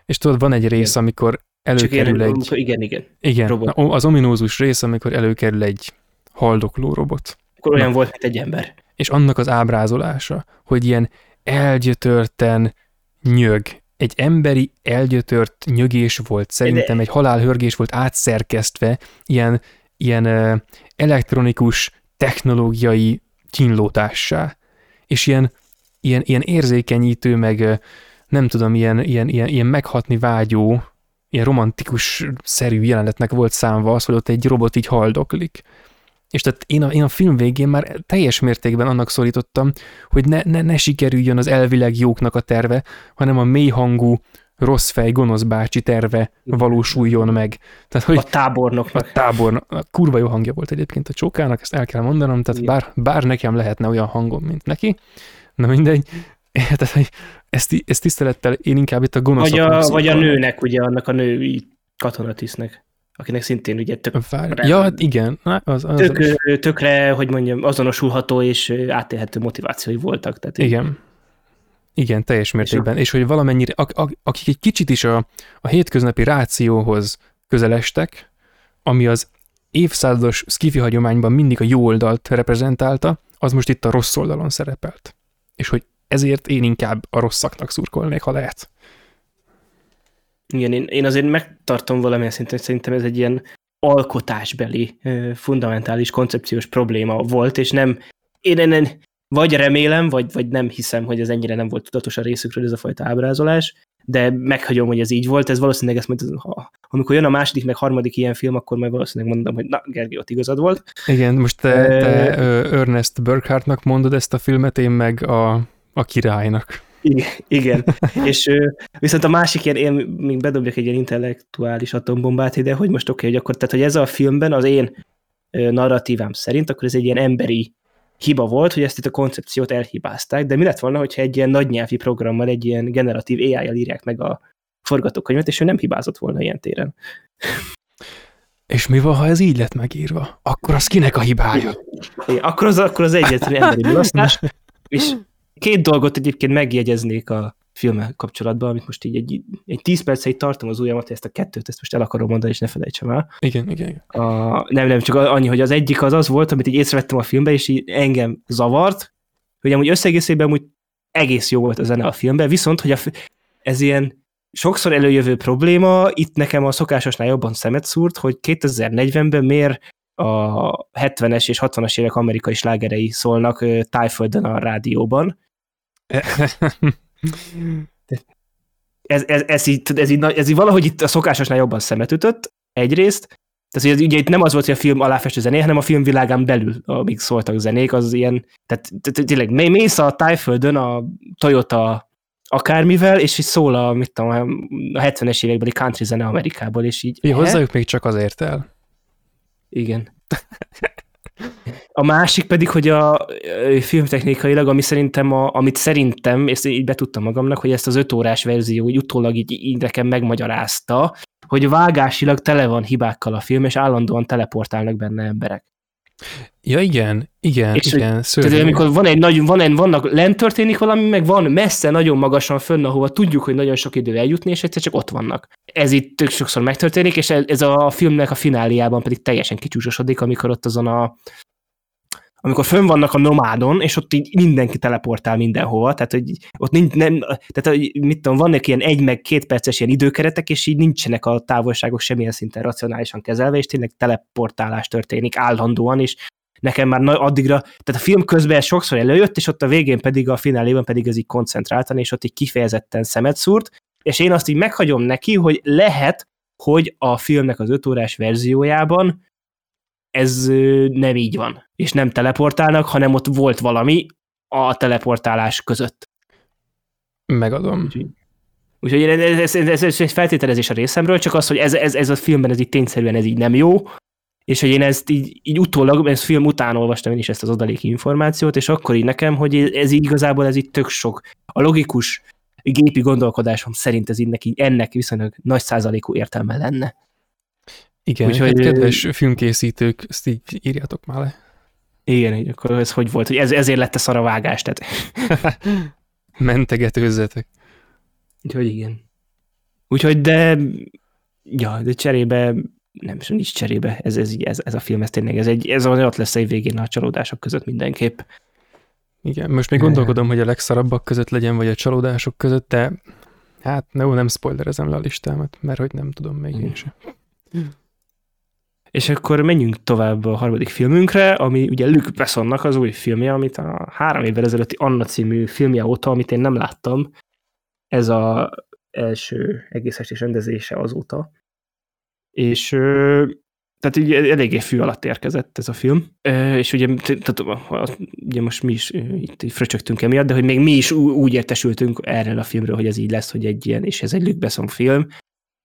És tudod, van egy rész, amikor előkerül igen, egy... Igen, igen. Igen, robot. az ominózus rész, amikor előkerül egy haldokló robot. Akkor olyan Na. volt, mint egy ember. És annak az ábrázolása, hogy ilyen elgyötörten nyög, egy emberi elgyötört nyögés volt, szerintem egy halálhörgés volt átszerkesztve, ilyen, ilyen elektronikus technológiai kínlótássá, és ilyen, ilyen, ilyen érzékenyítő, meg nem tudom, ilyen, ilyen, ilyen, ilyen meghatni vágyó, ilyen romantikus szerű jelenetnek volt számva az, hogy ott egy robot így haldoklik. És tehát én a, én a film végén már teljes mértékben annak szorítottam, hogy ne, ne, ne sikerüljön az elvileg jóknak a terve, hanem a mélyhangú, rossz fej, gonosz bácsi terve valósuljon meg. Tehát, hogy a tábornoknak. A tábornak. A kurva jó hangja volt egyébként a csókának, ezt el kell mondanom, tehát bár, bár nekem lehetne olyan hangom, mint neki, na mindegy, tehát, hogy ezt, ezt tisztelettel én inkább itt a gonoszok. Vagy a, vagy a nőnek, ugye annak a női katonatisznek akinek szintén ugye tök... Vár... Ja, hát igen. Na, az, az, tök, az... Tökre, hogy mondjam, azonosulható és átélhető motivációi voltak. Tehát igen. Igen, teljes mértékben. És, és hogy valamennyire, ak- ak- akik egy kicsit is a, a hétköznapi rációhoz közelestek, ami az évszázados skifi hagyományban mindig a jó oldalt reprezentálta, az most itt a rossz oldalon szerepelt. És hogy ezért én inkább a rosszaknak szurkolnék, ha lehet. Igen, én, én azért megtartom valamilyen szinten, hogy szerintem ez egy ilyen alkotásbeli, fundamentális koncepciós probléma volt, és nem, én, én vagy remélem, vagy, vagy nem hiszem, hogy ez ennyire nem volt tudatos a részükről ez a fajta ábrázolás, de meghagyom, hogy ez így volt, ez valószínűleg ezt majd, ha, amikor jön a második, meg harmadik ilyen film, akkor majd valószínűleg mondom, hogy na, Gergely, ott igazad volt. Igen, most te, te Ernest Burkhardtnak mondod ezt a filmet, én meg a, a királynak. Igen, igen. és viszont a másik ilyen, én még bedobjak egy ilyen intellektuális atombombát ide, hogy most oké, okay, hogy akkor, tehát hogy ez a filmben az én narratívám szerint, akkor ez egy ilyen emberi hiba volt, hogy ezt itt a koncepciót elhibázták, de mi lett volna, hogyha egy ilyen nagy nyelvi programmal, egy ilyen generatív AI-jal írják meg a forgatókönyvet, és ő nem hibázott volna ilyen téren. És mi van, ha ez így lett megírva? Akkor az kinek a hibája? Igen, akkor az, akkor az egyetlen emberi mulasztás. És két dolgot egyébként megjegyeznék a filmmel kapcsolatban, amit most így egy, egy tíz percig tartom az ujjamat, ezt a kettőt, ezt most el akarom mondani, és ne felejtsem el. Igen, igen. igen. A, nem, nem, csak annyi, hogy az egyik az az volt, amit így észrevettem a filmben, és így engem zavart, hogy amúgy összegészében amúgy egész jó volt a zene a filmben, viszont, hogy a, ez ilyen sokszor előjövő probléma, itt nekem a szokásosnál jobban szemet szúrt, hogy 2040-ben miért a 70-es és 60-as évek amerikai slágerei szólnak tájföldön a rádióban. ez, ez, ez, így, ez, így, ez így valahogy itt a szokásosnál jobban szemet ütött, egyrészt, tehát ugye, ugye itt nem az volt, hogy a film aláfestő zené, hanem a film világán belül, amíg szóltak zenék, az ilyen, tehát tényleg mész a tájföldön a Toyota akármivel, és így szól a, mit tudom, a 70-es évekbeli country zene Amerikából, és így... Ja, hozzájuk még csak azért el. Igen. A másik pedig, hogy a filmtechnikailag, ami szerintem, a, amit szerintem, és így betudtam magamnak, hogy ezt az öt órás verzió úgy utólag így, így nekem megmagyarázta, hogy vágásilag tele van hibákkal a film, és állandóan teleportálnak benne emberek. Ja igen, igen, és igen, szörnyű. Tehát amikor van egy nagy, van egy, vannak, lent történik valami, meg van messze, nagyon magasan fönn, ahova tudjuk, hogy nagyon sok idő eljutni, és egyszer csak ott vannak. Ez itt tök sokszor megtörténik, és ez a filmnek a fináliában pedig teljesen kicsúcsosodik, amikor ott azon a amikor fönn vannak a nomádon, és ott így mindenki teleportál mindenhova, tehát hogy ott nincs, nem, tehát hogy mit tudom, vannak ilyen egy meg két perces ilyen időkeretek, és így nincsenek a távolságok semmilyen szinten racionálisan kezelve, és tényleg teleportálás történik állandóan, és nekem már addigra, tehát a film közben sokszor előjött, és ott a végén pedig a finálében pedig ez így koncentráltan, és ott így kifejezetten szemet szúrt, és én azt így meghagyom neki, hogy lehet, hogy a filmnek az öt órás verziójában ez nem így van, és nem teleportálnak, hanem ott volt valami a teleportálás között. Megadom. Úgyhogy ez, ez, ez, ez egy feltételezés a részemről, csak az, hogy ez, ez, ez a filmben ez így tényszerűen ez így nem jó, és hogy én ezt így, így utólag, ezt film után olvastam én is ezt az adaléki információt, és akkor így nekem, hogy ez így igazából ez így tök sok. A logikus gépi gondolkodásom szerint ez így neki, ennek viszonylag nagy százalékú értelme lenne. Igen, Úgyhogy, hát kedves filmkészítők, ezt így írjátok már le. Igen, akkor ez hogy volt, hogy ez, ezért lett a szaravágás, tehát... Mentegetőzzetek. Úgyhogy igen. Úgyhogy de, ja, de cserébe, nem, nincs cserébe, ez, ez, ez, ez a film, ez tényleg, ez, egy, ez ott lesz egy végén a csalódások között mindenképp. Igen, most még gondolkodom, hogy a legszarabbak között legyen, vagy a csalódások között, de hát no, nem spoilerezem le a listámat, mert hogy nem tudom még én sem. És akkor menjünk tovább a harmadik filmünkre, ami ugye Luc Bessonnak az új filmje, amit a három évvel ezelőtti Anna című filmje óta, amit én nem láttam, ez a első egész estés rendezése azóta. És tehát így eléggé fű alatt érkezett ez a film, és ugye, tehát, ugye most mi is itt fröcsögtünk emiatt, de hogy még mi is úgy értesültünk erről a filmről, hogy ez így lesz, hogy egy ilyen, és ez egy Luc Besson film,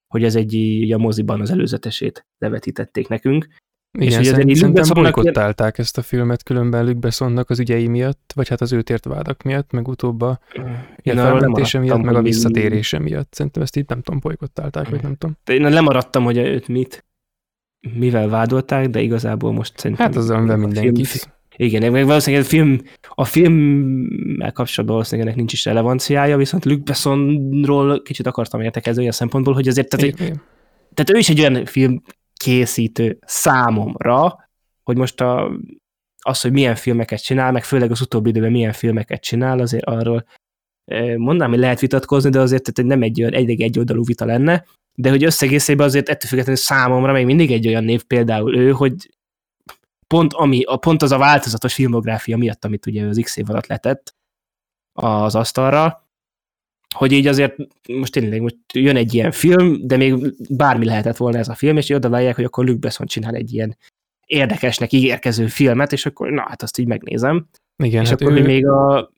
hogy ez egy így a moziban az előzetesét levetítették nekünk. Igen, és hogy szerint, szerintem bolykottálták ilyen... ezt a filmet különben Bessonnak az ügyei miatt, vagy hát az őt ért vádak miatt, meg utóbb a felmentése miatt, meg a visszatérése miatt. Szerintem ezt így nem tudom, bolykottálták, vagy nem tudom. De én lemaradtam, hogy őt mit, mivel vádolták, de igazából most szerintem... Hát azzal, amivel mindenki. Igen, meg valószínűleg a film, a filmmel kapcsolatban valószínűleg nincs is relevanciája, viszont Luc Bessonról kicsit akartam értekezni olyan szempontból, hogy azért, tehát, hogy, tehát ő is egy olyan film készítő számomra, hogy most a, az, hogy milyen filmeket csinál, meg főleg az utóbbi időben milyen filmeket csinál, azért arról mondanám, hogy lehet vitatkozni, de azért tehát nem egy olyan egy, egy oldalú vita lenne, de hogy összegészében azért ettől függetlenül számomra még mindig egy olyan név például ő, hogy pont, ami, a, pont az a változatos filmográfia miatt, amit ugye az X év alatt letett az asztalra, hogy így azért most tényleg most jön egy ilyen film, de még bármi lehetett volna ez a film, és oda hogy akkor Luke Besson csinál egy ilyen érdekesnek ígérkező filmet, és akkor na, hát azt így megnézem. Igen, és hát akkor ő, még a...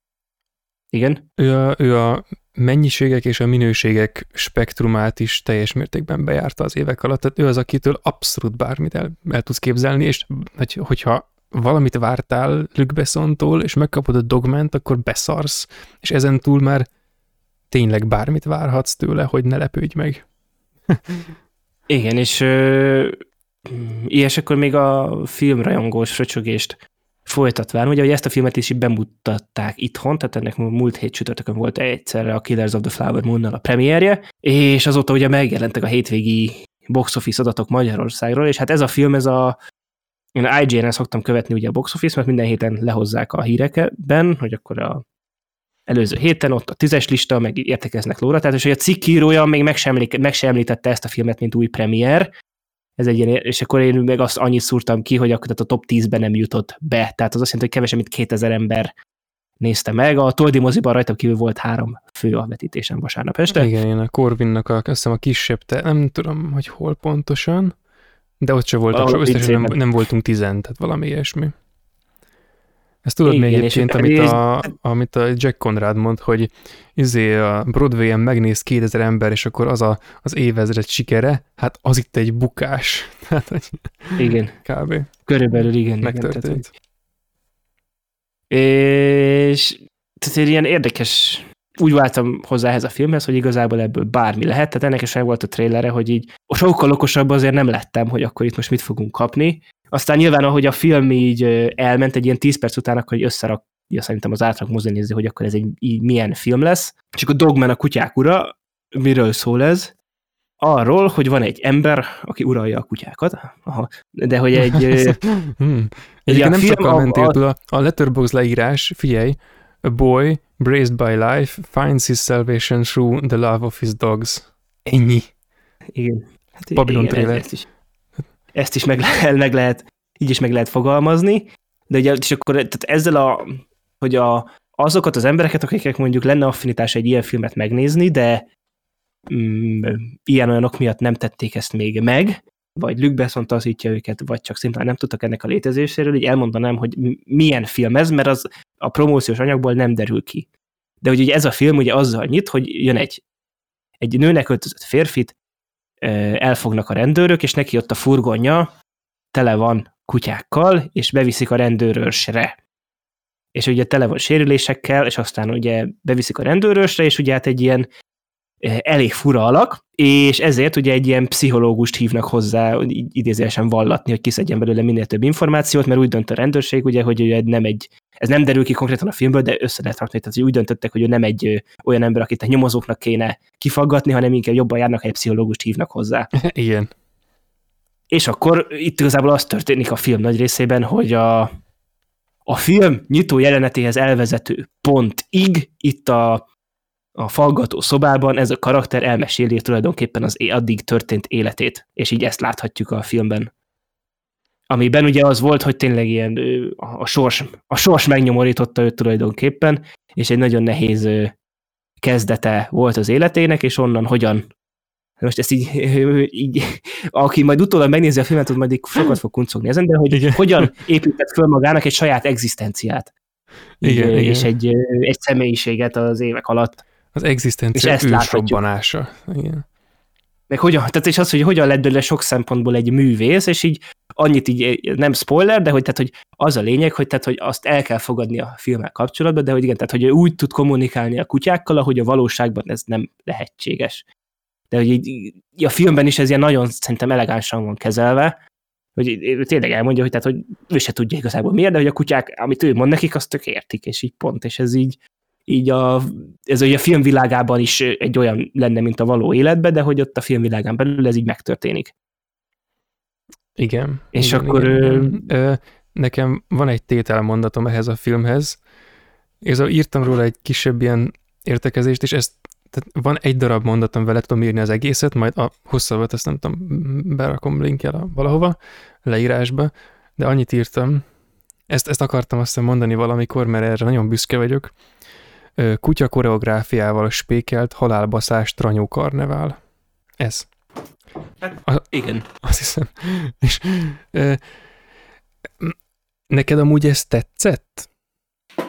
Igen? Ő a, ő a mennyiségek és a minőségek spektrumát is teljes mértékben bejárta az évek alatt. Tehát ő az, akitől abszolút bármit el, el tudsz képzelni, és hogy, hogyha valamit vártál Luc Bessontól, és megkapod a dogment, akkor beszarsz, és ezen túl már tényleg bármit várhatsz tőle, hogy ne lepődj meg. Igen, és ö, akkor még a filmrajongós fröcsögést folytatván, ugye, hogy ezt a filmet is bemutatták itthon, tehát ennek múlt hét csütörtökön volt egyszerre a Killers of the Flower moon a premierje, és azóta ugye megjelentek a hétvégi box office adatok Magyarországról, és hát ez a film, ez a én IGN-en szoktam követni ugye a box office, mert minden héten lehozzák a hírekben, hogy akkor a előző héten ott a tízes lista, meg értekeznek lóra, tehát és hogy a cikkírója még meg sem, meg sem említette ezt a filmet, mint új premier, ez egy ilyen, és akkor én meg azt annyit szúrtam ki, hogy akkor a top 10-ben nem jutott be, tehát az azt jelenti, hogy kevesebb, mint 2000 ember nézte meg. A Toldi moziban rajta kívül volt három fő a vetítésen vasárnap este. Igen, én a Corvinnak a, azt hiszem a kisebb, te, nem tudom, hogy hol pontosan, de ott se voltak, összesen nem, nem voltunk tizen, tehát valami ilyesmi. Ezt tudod Igen, még egyébként, amit a, amit a Jack Conrad mond, hogy izé a Broadway-en megnéz 2000 ember, és akkor az a, az évezred sikere, hát az itt egy bukás. Hát, hogy igen. Kb. Körülbelül igen. Megtörtént. Igen, tehát, és tehát ilyen érdekes úgy váltam hozzá ehhez a filmhez, hogy igazából ebből bármi lehet, tehát ennek is volt a trélere, hogy így sokkal okosabb azért nem lettem, hogy akkor itt most mit fogunk kapni. Aztán nyilván, ahogy a film így elment, egy ilyen 10 perc után, akkor összerakja szerintem az átlag mozinéző, hogy akkor ez egy így milyen film lesz. És akkor Dogman a kutyák ura, miről szól ez? Arról, hogy van egy ember, aki uralja a kutyákat, Aha. de hogy egy... hmm. Egyébként nem csak a mentél, a, a Letterboxd leírás, figyelj, a boy Braced by life, finds his salvation through the love of his dogs. Ennyi. Igen. Hát Babylon igen, trailer. Is, ezt is meg, lehet, meg lehet, így is meg lehet fogalmazni, de ugye és akkor tehát ezzel a, hogy a, azokat az embereket, akiknek mondjuk lenne affinitás egy ilyen filmet megnézni, de mm, ilyen olyanok miatt nem tették ezt még meg, vagy Luke taszítja őket, vagy csak szimplán nem tudtak ennek a létezéséről, így elmondanám, hogy milyen film ez, mert az a promóciós anyagból nem derül ki. De ugye ez a film ugye azzal nyit, hogy jön egy, egy nőnek öltözött férfit, elfognak a rendőrök, és neki ott a furgonja tele van kutyákkal, és beviszik a rendőrösre. És ugye tele van sérülésekkel, és aztán ugye beviszik a rendőrösre, és ugye hát egy ilyen elég fura alak, és ezért ugye egy ilyen pszichológust hívnak hozzá, idézősen vallatni, hogy kiszedjen belőle minél több információt, mert úgy dönt a rendőrség, ugye, hogy ugye nem egy, ez nem derül ki konkrétan a filmből, de össze lehet rakni, tehát úgy döntöttek, hogy ő nem egy olyan ember, akit a nyomozóknak kéne kifaggatni, hanem inkább jobban járnak, ha egy pszichológust hívnak hozzá. Igen. És akkor itt igazából az történik a film nagy részében, hogy a, a film nyitó jelenetéhez elvezető pontig itt a a faggató szobában ez a karakter elmeséli tulajdonképpen az addig történt életét, és így ezt láthatjuk a filmben. Amiben ugye az volt, hogy tényleg ilyen a sors, a sors megnyomorította őt tulajdonképpen, és egy nagyon nehéz kezdete volt az életének, és onnan hogyan most ezt így, így aki majd utólag megnézi a filmet, az majd így sokat fog kuncogni ezen, de hogy igen. hogyan épített föl magának egy saját egzisztenciát. Igen, és igen. Egy, egy személyiséget az évek alatt. Az egzisztencia ősrobbanása. Igen. Meg hogyan, tehát és az, hogy hogyan lett belőle sok szempontból egy művész, és így annyit így, nem spoiler, de hogy, tehát, hogy az a lényeg, hogy, tehát, hogy azt el kell fogadni a filmmel kapcsolatban, de hogy igen, tehát hogy ő úgy tud kommunikálni a kutyákkal, ahogy a valóságban ez nem lehetséges. De hogy így, a filmben is ez ilyen nagyon szerintem elegánsan van kezelve, hogy tényleg elmondja, hogy, tehát, hogy ő se tudja igazából miért, de hogy a kutyák, amit ő mond nekik, azt tök értik, és így pont, és ez így, így a, ez ugye a filmvilágában is egy olyan lenne, mint a való életben, de hogy ott a filmvilágán belül ez így megtörténik. Igen. És igen, akkor... Igen. Ö, nekem van egy tételmondatom ehhez a filmhez, és írtam róla egy kisebb ilyen értekezést, és ezt tehát van egy darab mondatom vele, tudom írni az egészet, majd a hosszabbat ezt nem tudom, berakom linkjel valahova, leírásba, de annyit írtam, ezt, ezt akartam azt mondani valamikor, mert erre nagyon büszke vagyok, kutya koreográfiával spékelt halálbaszás tranyó karnevál. Ez. Hát, a, igen. Azt hiszem. És ö, neked amúgy ez tetszett?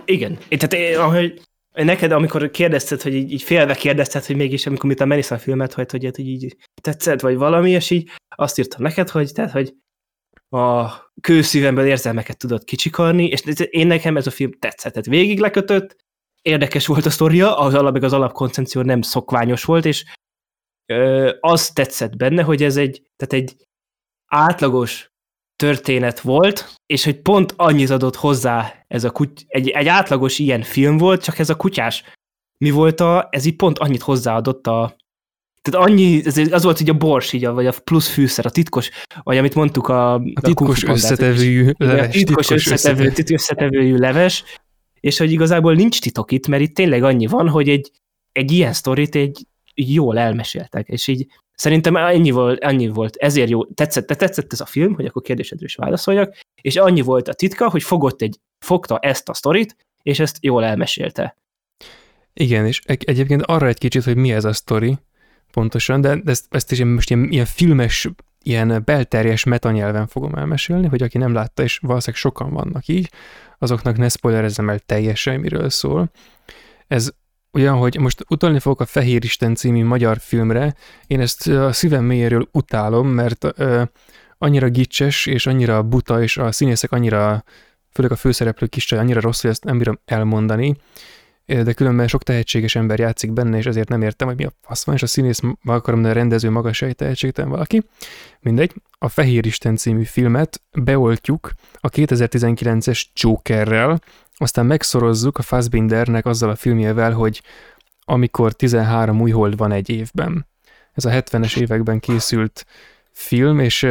Igen. Én, tehát ahogy neked, amikor kérdezted, hogy így, így félve kérdezted, hogy mégis amikor mit a Melissa filmet, hogy, hogy, hogy így tetszett, vagy valami, és így azt írtam neked, hogy, tehát, hogy a kőszívemből érzelmeket tudod kicsikarni, és én nekem ez a film tetszett, tehát végig lekötött, érdekes volt a sztoria, az alap, az alapkoncepció nem szokványos volt, és ö, az tetszett benne, hogy ez egy, tehát egy átlagos történet volt, és hogy pont annyit adott hozzá ez a kuty- egy, egy átlagos ilyen film volt, csak ez a kutyás mi volt a, ez így pont annyit hozzáadott a, tehát annyi, ez az volt így a bors, így a, vagy a plusz fűszer, a titkos, vagy amit mondtuk a... A titkos a összetevőjű leves. A titkos, titkos összetevő, összetevő. összetevőjű leves, és hogy igazából nincs titok itt, mert itt tényleg annyi van, hogy egy, egy ilyen sztorit egy jól elmeséltek, és így szerintem ennyi volt, annyi volt, ezért jó, tetszett, tetszett ez a film, hogy akkor kérdésedre is válaszoljak, és annyi volt a titka, hogy fogott egy, fogta ezt a sztorit, és ezt jól elmesélte. Igen, és egyébként arra egy kicsit, hogy mi ez a sztori, pontosan, de ezt, ezt is én most ilyen, ilyen filmes, ilyen belterjes metanyelven fogom elmesélni, hogy aki nem látta, és valószínűleg sokan vannak így, azoknak ne spoilerezzem el teljesen, miről szól. Ez olyan, hogy most utalni fogok a Fehér Isten című magyar filmre, én ezt a szívem mélyéről utálom, mert ö, annyira gicses, és annyira buta, és a színészek annyira, főleg a főszereplő kis annyira rossz, hogy ezt nem bírom elmondani, de különben sok tehetséges ember játszik benne, és ezért nem értem, hogy mi a fasz van, és a színész, akarom, a rendező maga se egy tehetségtelen valaki. Mindegy, a Fehér Isten című filmet beoltjuk a 2019-es Jokerrel, aztán megszorozzuk a Fassbindernek azzal a filmjével, hogy amikor 13 új hold van egy évben. Ez a 70-es években készült film, és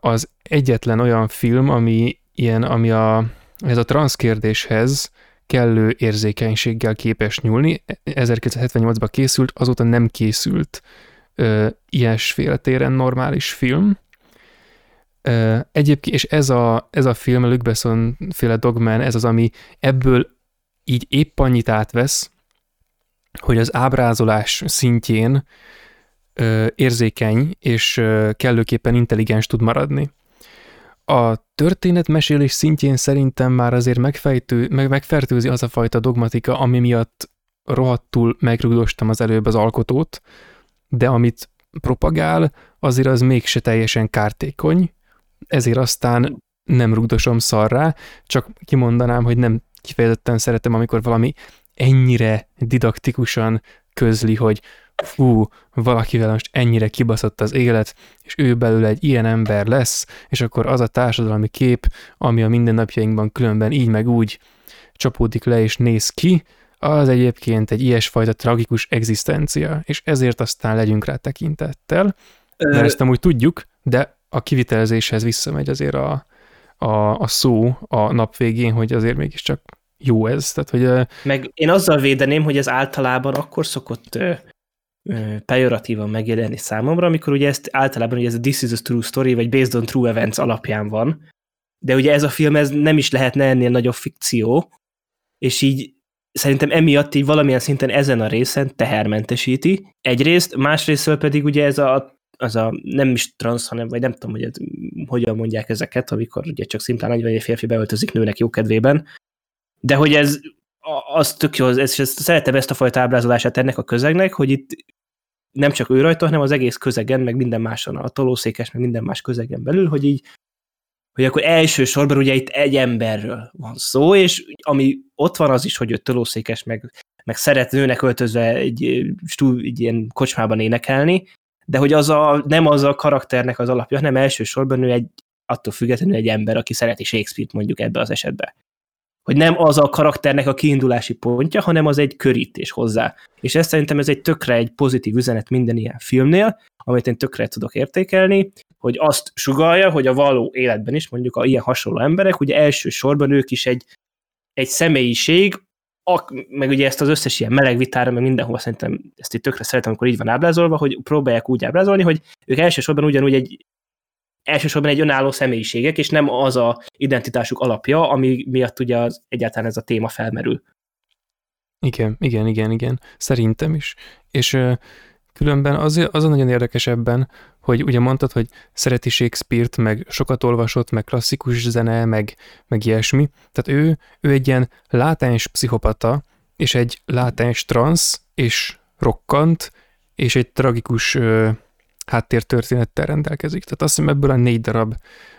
az egyetlen olyan film, ami ilyen, ami a, ez a transzkérdéshez kellő érzékenységgel képes nyúlni. 1978-ban készült, azóta nem készült ö, ilyesféle téren normális film. Ö, egyébként, és ez a, ez a film, a Luc Besson féle Dogman, ez az, ami ebből így épp annyit átvesz, hogy az ábrázolás szintjén ö, érzékeny és ö, kellőképpen intelligens tud maradni. A történetmesélés szintjén szerintem már azért megfejtő, meg, megfertőzi az a fajta dogmatika, ami miatt rohadtul megrugdostam az előbb az alkotót, de amit propagál, azért az mégse teljesen kártékony, ezért aztán nem rugdosom szarrá, csak kimondanám, hogy nem kifejezetten szeretem, amikor valami ennyire didaktikusan közli, hogy fú, valakivel most ennyire kibaszott az élet, és ő belőle egy ilyen ember lesz, és akkor az a társadalmi kép, ami a mindennapjainkban különben így meg úgy csapódik le és néz ki, az egyébként egy ilyesfajta tragikus egzisztencia, és ezért aztán legyünk rá tekintettel, mert ezt amúgy tudjuk, de a kivitelezéshez visszamegy azért a, a, a szó a nap végén, hogy azért mégiscsak jó ez. Tehát, hogy, Meg én azzal védeném, hogy ez általában akkor szokott pejoratívan megjelenni számomra, amikor ugye ezt általában ugye ez a This is a True Story, vagy Based on True Events alapján van, de ugye ez a film ez nem is lehetne ennél nagyobb fikció, és így szerintem emiatt így valamilyen szinten ezen a részen tehermentesíti. Egyrészt, másrésztől pedig ugye ez a, az a nem is transz, hanem, vagy nem tudom, hogy ez, hogyan mondják ezeket, amikor ugye csak szimplán egy vagy egy férfi beöltözik nőnek jókedvében, de hogy ez az tök jó, és ezt, szeretem ezt a fajta ábrázolását ennek a közegnek, hogy itt nem csak ő rajta, hanem az egész közegen, meg minden máson, a tolószékes, meg minden más közegen belül, hogy így, hogy akkor elsősorban ugye itt egy emberről van szó, és ami ott van az is, hogy ő tolószékes, meg, meg szeret nőnek öltözve egy, egy ilyen kocsmában énekelni, de hogy az a, nem az a karakternek az alapja, hanem elsősorban ő egy attól függetlenül egy ember, aki szereti Shakespeare-t mondjuk ebbe az esetben hogy nem az a karakternek a kiindulási pontja, hanem az egy körítés hozzá. És ez szerintem ez egy tökre egy pozitív üzenet minden ilyen filmnél, amit én tökre tudok értékelni, hogy azt sugalja, hogy a való életben is mondjuk a ilyen hasonló emberek, ugye elsősorban ők is egy, egy személyiség, ak, meg ugye ezt az összes ilyen meleg vitára, meg mindenhol szerintem ezt itt tökre szeretem, amikor így van ábrázolva, hogy próbálják úgy ábrázolni, hogy ők elsősorban ugyanúgy egy elsősorban egy önálló személyiségek, és nem az a identitásuk alapja, ami miatt ugye az, egyáltalán ez a téma felmerül. Igen, igen, igen, igen. Szerintem is. És uh, különben az, az a nagyon érdekes ebben, hogy ugye mondtad, hogy szereti Shakespeare-t, meg sokat olvasott, meg klasszikus zene, meg, meg ilyesmi. Tehát ő, ő egy ilyen látens pszichopata, és egy látens transz, és rokkant, és egy tragikus uh, háttértörténettel rendelkezik. Tehát azt hiszem ebből a négy darab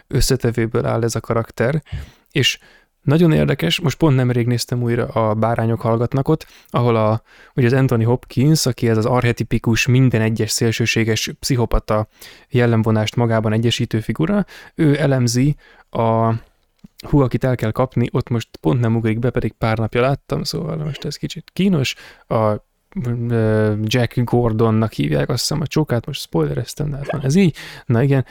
összetevőből áll ez a karakter, és nagyon érdekes, most pont nemrég néztem újra a Bárányok hallgatnak ott, ahol a, ugye az Anthony Hopkins, aki ez az archetipikus, minden egyes szélsőséges pszichopata jellemvonást magában egyesítő figura, ő elemzi a hú, akit el kell kapni, ott most pont nem ugrik be, pedig pár napja láttam, szóval most ez kicsit kínos. A Jack Gordonnak hívják, azt hiszem a csókát, most spoilereztem, de hát van ez így. Na igen,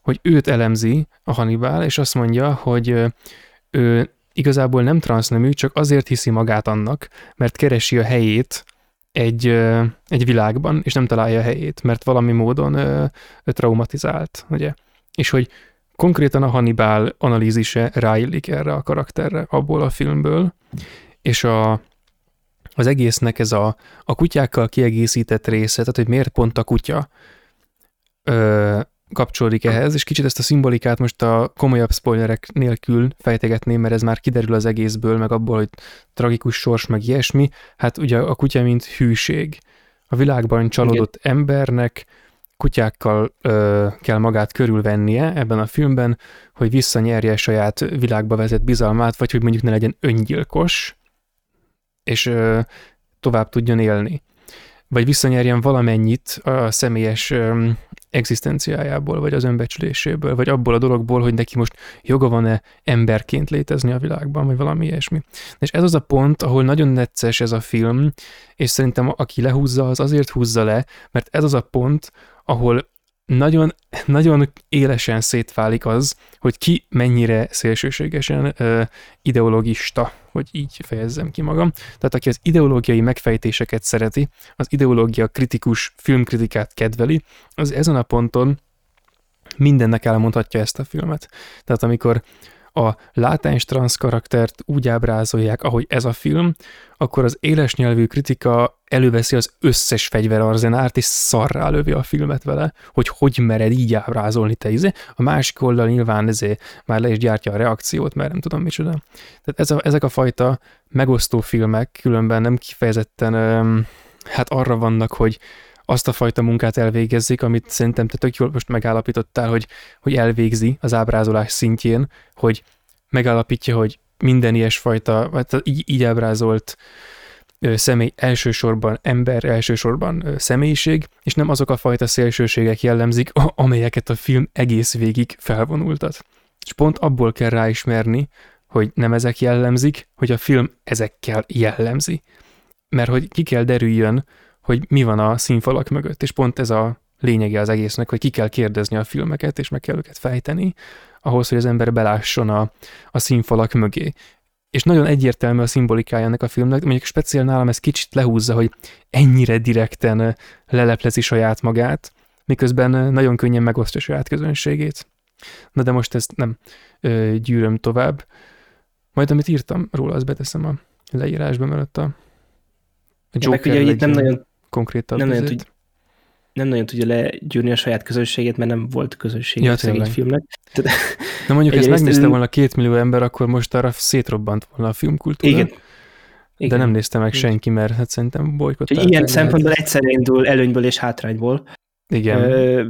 hogy őt elemzi a Hannibal, és azt mondja, hogy ő igazából nem transznemű, csak azért hiszi magát annak, mert keresi a helyét egy, egy világban, és nem találja a helyét, mert valami módon ő traumatizált, ugye? És hogy konkrétan a Hannibal analízise ráillik erre a karakterre abból a filmből, és a, az egésznek ez a, a kutyákkal kiegészített része, tehát hogy miért pont a kutya, ö, kapcsolódik ehhez, és kicsit ezt a szimbolikát most a komolyabb spoilerek nélkül fejtegetném, mert ez már kiderül az egészből, meg abból, hogy tragikus sors, meg ilyesmi. Hát ugye a kutya, mint hűség. A világban csalódott Igen. embernek kutyákkal ö, kell magát körülvennie ebben a filmben, hogy visszanyerje saját világba vezet bizalmát, vagy hogy mondjuk ne legyen öngyilkos, és ö, tovább tudjon élni. Vagy visszanyerjen valamennyit a személyes ö, egzisztenciájából, vagy az önbecsüléséből, vagy abból a dologból, hogy neki most joga van-e emberként létezni a világban, vagy valami ilyesmi. És ez az a pont, ahol nagyon necces ez a film, és szerintem aki lehúzza, az azért húzza le, mert ez az a pont, ahol nagyon, nagyon élesen szétválik az, hogy ki mennyire szélsőségesen ö, ideologista, hogy így fejezzem ki magam. Tehát aki az ideológiai megfejtéseket szereti, az ideológia kritikus filmkritikát kedveli, az ezen a ponton mindennek elmondhatja ezt a filmet. Tehát amikor a látens transz karaktert úgy ábrázolják, ahogy ez a film, akkor az éles nyelvű kritika előveszi az összes fegyverarzenárt, és szarrá lövi a filmet vele, hogy hogy mered így ábrázolni te izé. A másik oldal nyilván ezért már le is gyártja a reakciót, mert nem tudom micsoda. Tehát ez a, ezek a fajta megosztó filmek különben nem kifejezetten hát arra vannak, hogy azt a fajta munkát elvégezzék, amit szerintem te tök jól most megállapítottál, hogy, hogy elvégzi az ábrázolás szintjén, hogy megállapítja, hogy minden ilyesfajta, vagy így, így ábrázolt személy elsősorban ember, elsősorban személyiség, és nem azok a fajta szélsőségek jellemzik, amelyeket a film egész végig felvonultat. És pont abból kell ráismerni, hogy nem ezek jellemzik, hogy a film ezekkel jellemzi. Mert hogy ki kell derüljön, hogy mi van a színfalak mögött, és pont ez a lényege az egésznek, hogy ki kell kérdezni a filmeket, és meg kell őket fejteni, ahhoz, hogy az ember belásson a, a színfalak mögé. És nagyon egyértelmű a szimbolikája ennek a filmnek, mondjuk speciál nálam ez kicsit lehúzza, hogy ennyire direkten leleplezi saját magát, miközben nagyon könnyen megosztja saját közönségét. Na de most ezt nem ö, gyűröm tovább. Majd amit írtam róla, azt beteszem a leírásba, mert a, a Joker ja, ugye, nem nagyon konkrétabb. Nem nagyon, tud, nem nagyon tudja legyűrni a saját közönségét, mert nem volt közönség ja, a filmnek. Tehát, Na mondjuk ezt megnézte volna két millió ember, akkor most arra szétrobbant volna a filmkultúra. Igen. Igen. De nem nézte meg senki, mert hát szerintem bolykottálták. Ilyen szempontból egyszerre indul előnyből és hátrányból. Igen. Ö,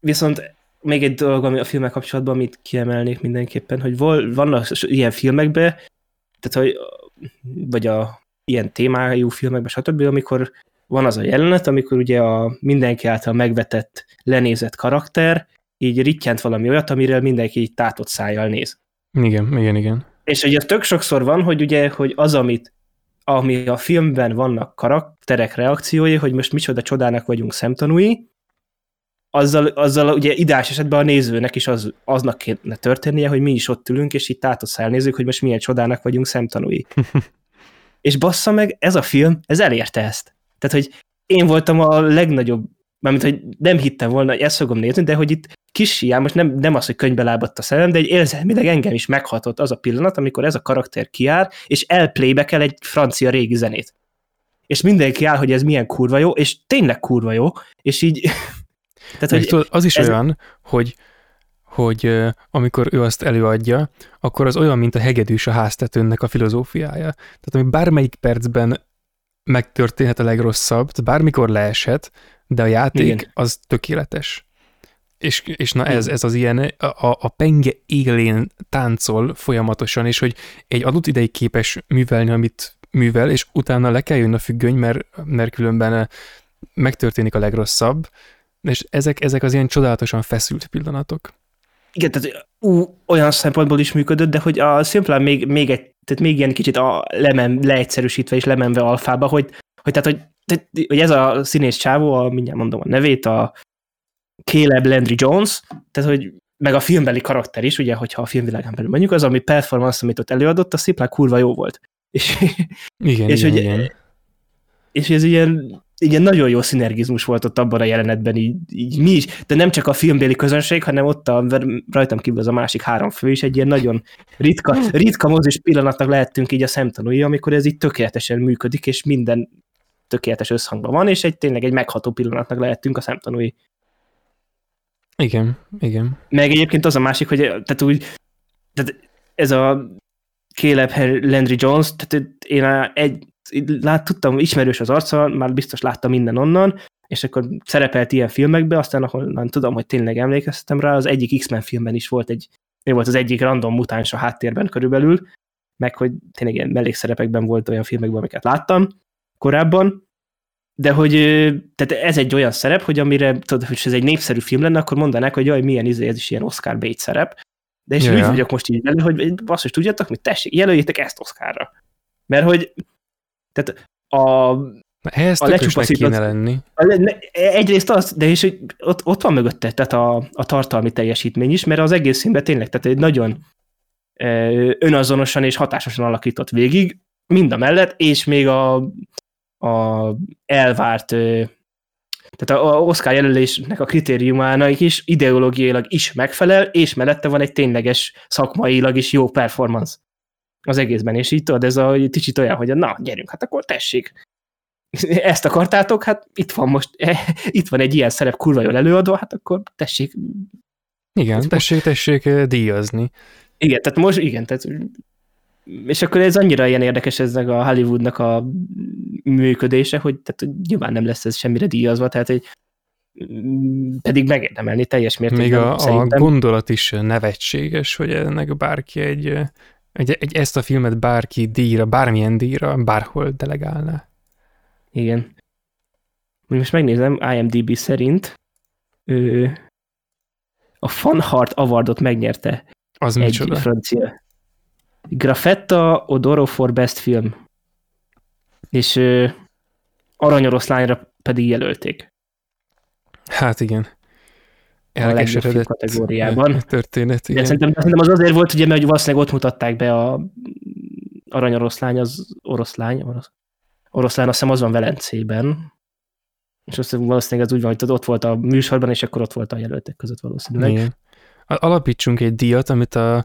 viszont még egy dolog, ami a filmek kapcsolatban, amit kiemelnék mindenképpen, hogy vol, vannak ilyen filmekben, tehát hogy, vagy a ilyen témájú filmekben, stb., amikor van az a jelenet, amikor ugye a mindenki által megvetett, lenézett karakter így rittyent valami olyat, amire mindenki így tátott szájjal néz. Igen, igen, igen. És ugye tök sokszor van, hogy ugye, hogy az, amit ami a filmben vannak karakterek reakciói, hogy most micsoda csodának vagyunk szemtanúi, azzal, azzal ugye ideális esetben a nézőnek is az, aznak kéne történnie, hogy mi is ott ülünk, és itt tátott szájjal nézzük, hogy most milyen csodának vagyunk szemtanúi. és bassza meg, ez a film, ez elérte ezt. Tehát, hogy én voltam a legnagyobb, mármint, hogy nem hittem volna, hogy ezt fogom nézni, de hogy itt kis hiány, most nem, nem az, hogy könyvbe lábadt a szemem, de egy érzelmileg engem is meghatott az a pillanat, amikor ez a karakter kiár, és elplayback egy francia régi zenét. És mindenki áll, hogy ez milyen kurva jó, és tényleg kurva jó, és így... Tehát, hogy tudod, az is ez... olyan, hogy hogy amikor ő azt előadja, akkor az olyan, mint a hegedűs a háztetőnnek a filozófiája. Tehát ami bármelyik percben megtörténhet a legrosszabb, bármikor leeshet, de a játék Igen. az tökéletes. És, és na ez, ez az ilyen, a, a penge élén táncol folyamatosan, és hogy egy adott ideig képes művelni, amit művel, és utána le kell jönni a függöny, mert, mert különben megtörténik a legrosszabb, és ezek, ezek az ilyen csodálatosan feszült pillanatok. Igen, tehát ú, olyan szempontból is működött, de hogy a szimplán még, még egy, tehát még ilyen kicsit a lemen, leegyszerűsítve és lemenve alfába, hogy, hogy tehát, hogy, tehát, hogy ez a színész csávó, a, mindjárt mondom a nevét, a Caleb Landry Jones, tehát hogy meg a filmbeli karakter is, ugye, hogyha a filmvilágán belül mondjuk, az, ami performance, amit ott előadott, a szimplán kurva jó volt. És, igen, és, igen, hogy, igen. és ez ilyen, ilyen nagyon jó szinergizmus volt ott abban a jelenetben, így, így mi is, de nem csak a filmbéli közönség, hanem ott a, rajtam kívül az a másik három fő is egy ilyen nagyon ritka, ritka mozis pillanatnak lehettünk így a szemtanúi, amikor ez így tökéletesen működik, és minden tökéletes összhangban van, és egy tényleg egy megható pillanatnak lehettünk a szemtanúi. Igen, igen. Meg egyébként az a másik, hogy tehát úgy, tehát ez a Caleb Landry Jones, tehát én egy, lát, tudtam, ismerős az arca, már biztos láttam minden onnan, és akkor szerepelt ilyen filmekbe, aztán ahol tudom, hogy tényleg emlékeztem rá, az egyik X-Men filmben is volt egy, volt az egyik random mutáns a háttérben körülbelül, meg hogy tényleg ilyen mellékszerepekben volt olyan filmekben, amiket láttam korábban, de hogy tehát ez egy olyan szerep, hogy amire, tudod, hogy ez egy népszerű film lenne, akkor mondanák, hogy jaj, milyen izé, ez is ilyen Oscar bait szerep. De és ja, úgy vagyok most így vele, hogy basszus, tudjátok, hogy tessék, jelöljétek ezt Oscarra. Mert hogy tehát a Ehhez a tökösnek kéne lenni. A, egyrészt az, de és hogy ott, ott van mögötte tehát a, a tartalmi teljesítmény is, mert az egész filmben tényleg tehát egy nagyon önazonosan és hatásosan alakított végig, mind a mellett, és még a, a elvárt tehát a Oscar jelölésnek a kritériumának is ideológiailag is megfelel, és mellette van egy tényleges szakmailag is jó performance az egészben, és így tudod, ez a kicsit olyan, hogy na, gyerünk, hát akkor tessék. Ezt akartátok, hát itt van most, itt van egy ilyen szerep kurva jól előadva, hát akkor tessék. Igen, tessék, tessék eh, díjazni. Igen, tehát most, igen, tehát és akkor ez annyira ilyen érdekes eznek a Hollywoodnak a működése, hogy, tehát, nyilván nem lesz ez semmire díjazva, tehát egy pedig megérdemelni teljes mértékben. Még a, a gondolat is nevetséges, hogy ennek bárki egy, egy, egy, ezt a filmet bárki díjra, bármilyen díjra, bárhol delegálná. Igen. Most megnézem, IMDB szerint ő, a Fanhart Awardot megnyerte. Az egy micsoda? francia Grafetta Odoro for Best Film. És ö, aranyoroszlányra pedig jelölték. Hát igen. Elkeseredett kategóriában. történet, igen. Szerintem, szerintem az azért volt, ugye, mert valószínűleg ott mutatták be a aranyoroszlány, az oroszlány, orosz, oroszlán, azt hiszem az van Velencében, és azt valószínűleg az úgy van, hogy ott volt a műsorban, és akkor ott volt a jelöltek között valószínűleg. Igen. Alapítsunk egy díjat, amit a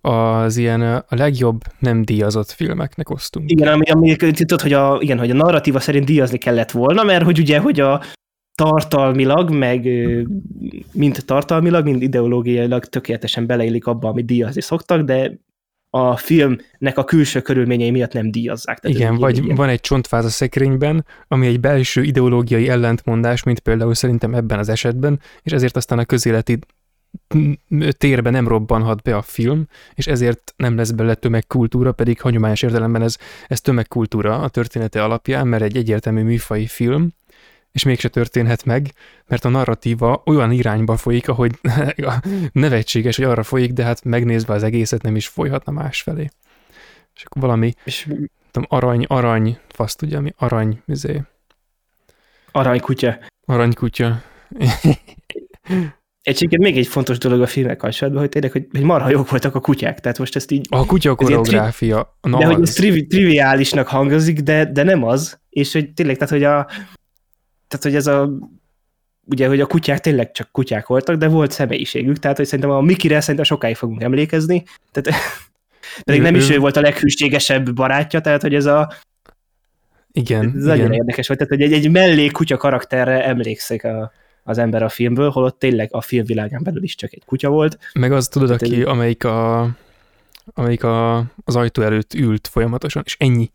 az ilyen a legjobb nem díjazott filmeknek osztunk. Igen, ami, ami tudod, hogy a, igen, hogy a narratíva szerint díjazni kellett volna, mert hogy ugye, hogy a tartalmilag, meg mind tartalmilag, mind ideológiailag tökéletesen beleillik abba, amit díjazni szoktak, de a filmnek a külső körülményei miatt nem díjazzák. Tehát Igen, vagy ilyen. van egy csontváz a szekrényben, ami egy belső ideológiai ellentmondás, mint például szerintem ebben az esetben, és ezért aztán a közéleti térbe nem robbanhat be a film, és ezért nem lesz belőle tömegkultúra, pedig hagyományos értelemben ez, ez tömegkultúra a története alapján, mert egy egyértelmű műfai film, és mégse történhet meg, mert a narratíva olyan irányba folyik, ahogy nevetséges, hogy arra folyik, de hát megnézve az egészet nem is folyhatna másfelé. És akkor valami, és, tudom, arany, arany, fasz tudja mi, arany, izé. Aranykutya. Aranykutya. Egyébként még egy fontos dolog a filmek kapcsolatban, hogy tényleg, hogy, hogy marha jók voltak a kutyák, tehát most ezt így... A kutya koreográfia. Tri- de az. hogy ez tri- triviálisnak hangozik, de, de nem az, és hogy tényleg, tehát hogy a... Tehát, hogy ez a ugye, hogy a kutyák tényleg csak kutyák voltak, de volt személyiségük, tehát hogy szerintem a Mikire szerintem sokáig fogunk emlékezni, tehát pedig nem is ő volt a leghűségesebb barátja, tehát hogy ez a igen, ez igen. nagyon érdekes volt, tehát hogy egy, egy mellé kutya karakterre emlékszik a, az ember a filmből, holott tényleg a filmvilágán belül is csak egy kutya volt. Meg az tudod, hát aki, amelyik, a, amelyik a, az ajtó előtt ült folyamatosan, és ennyi.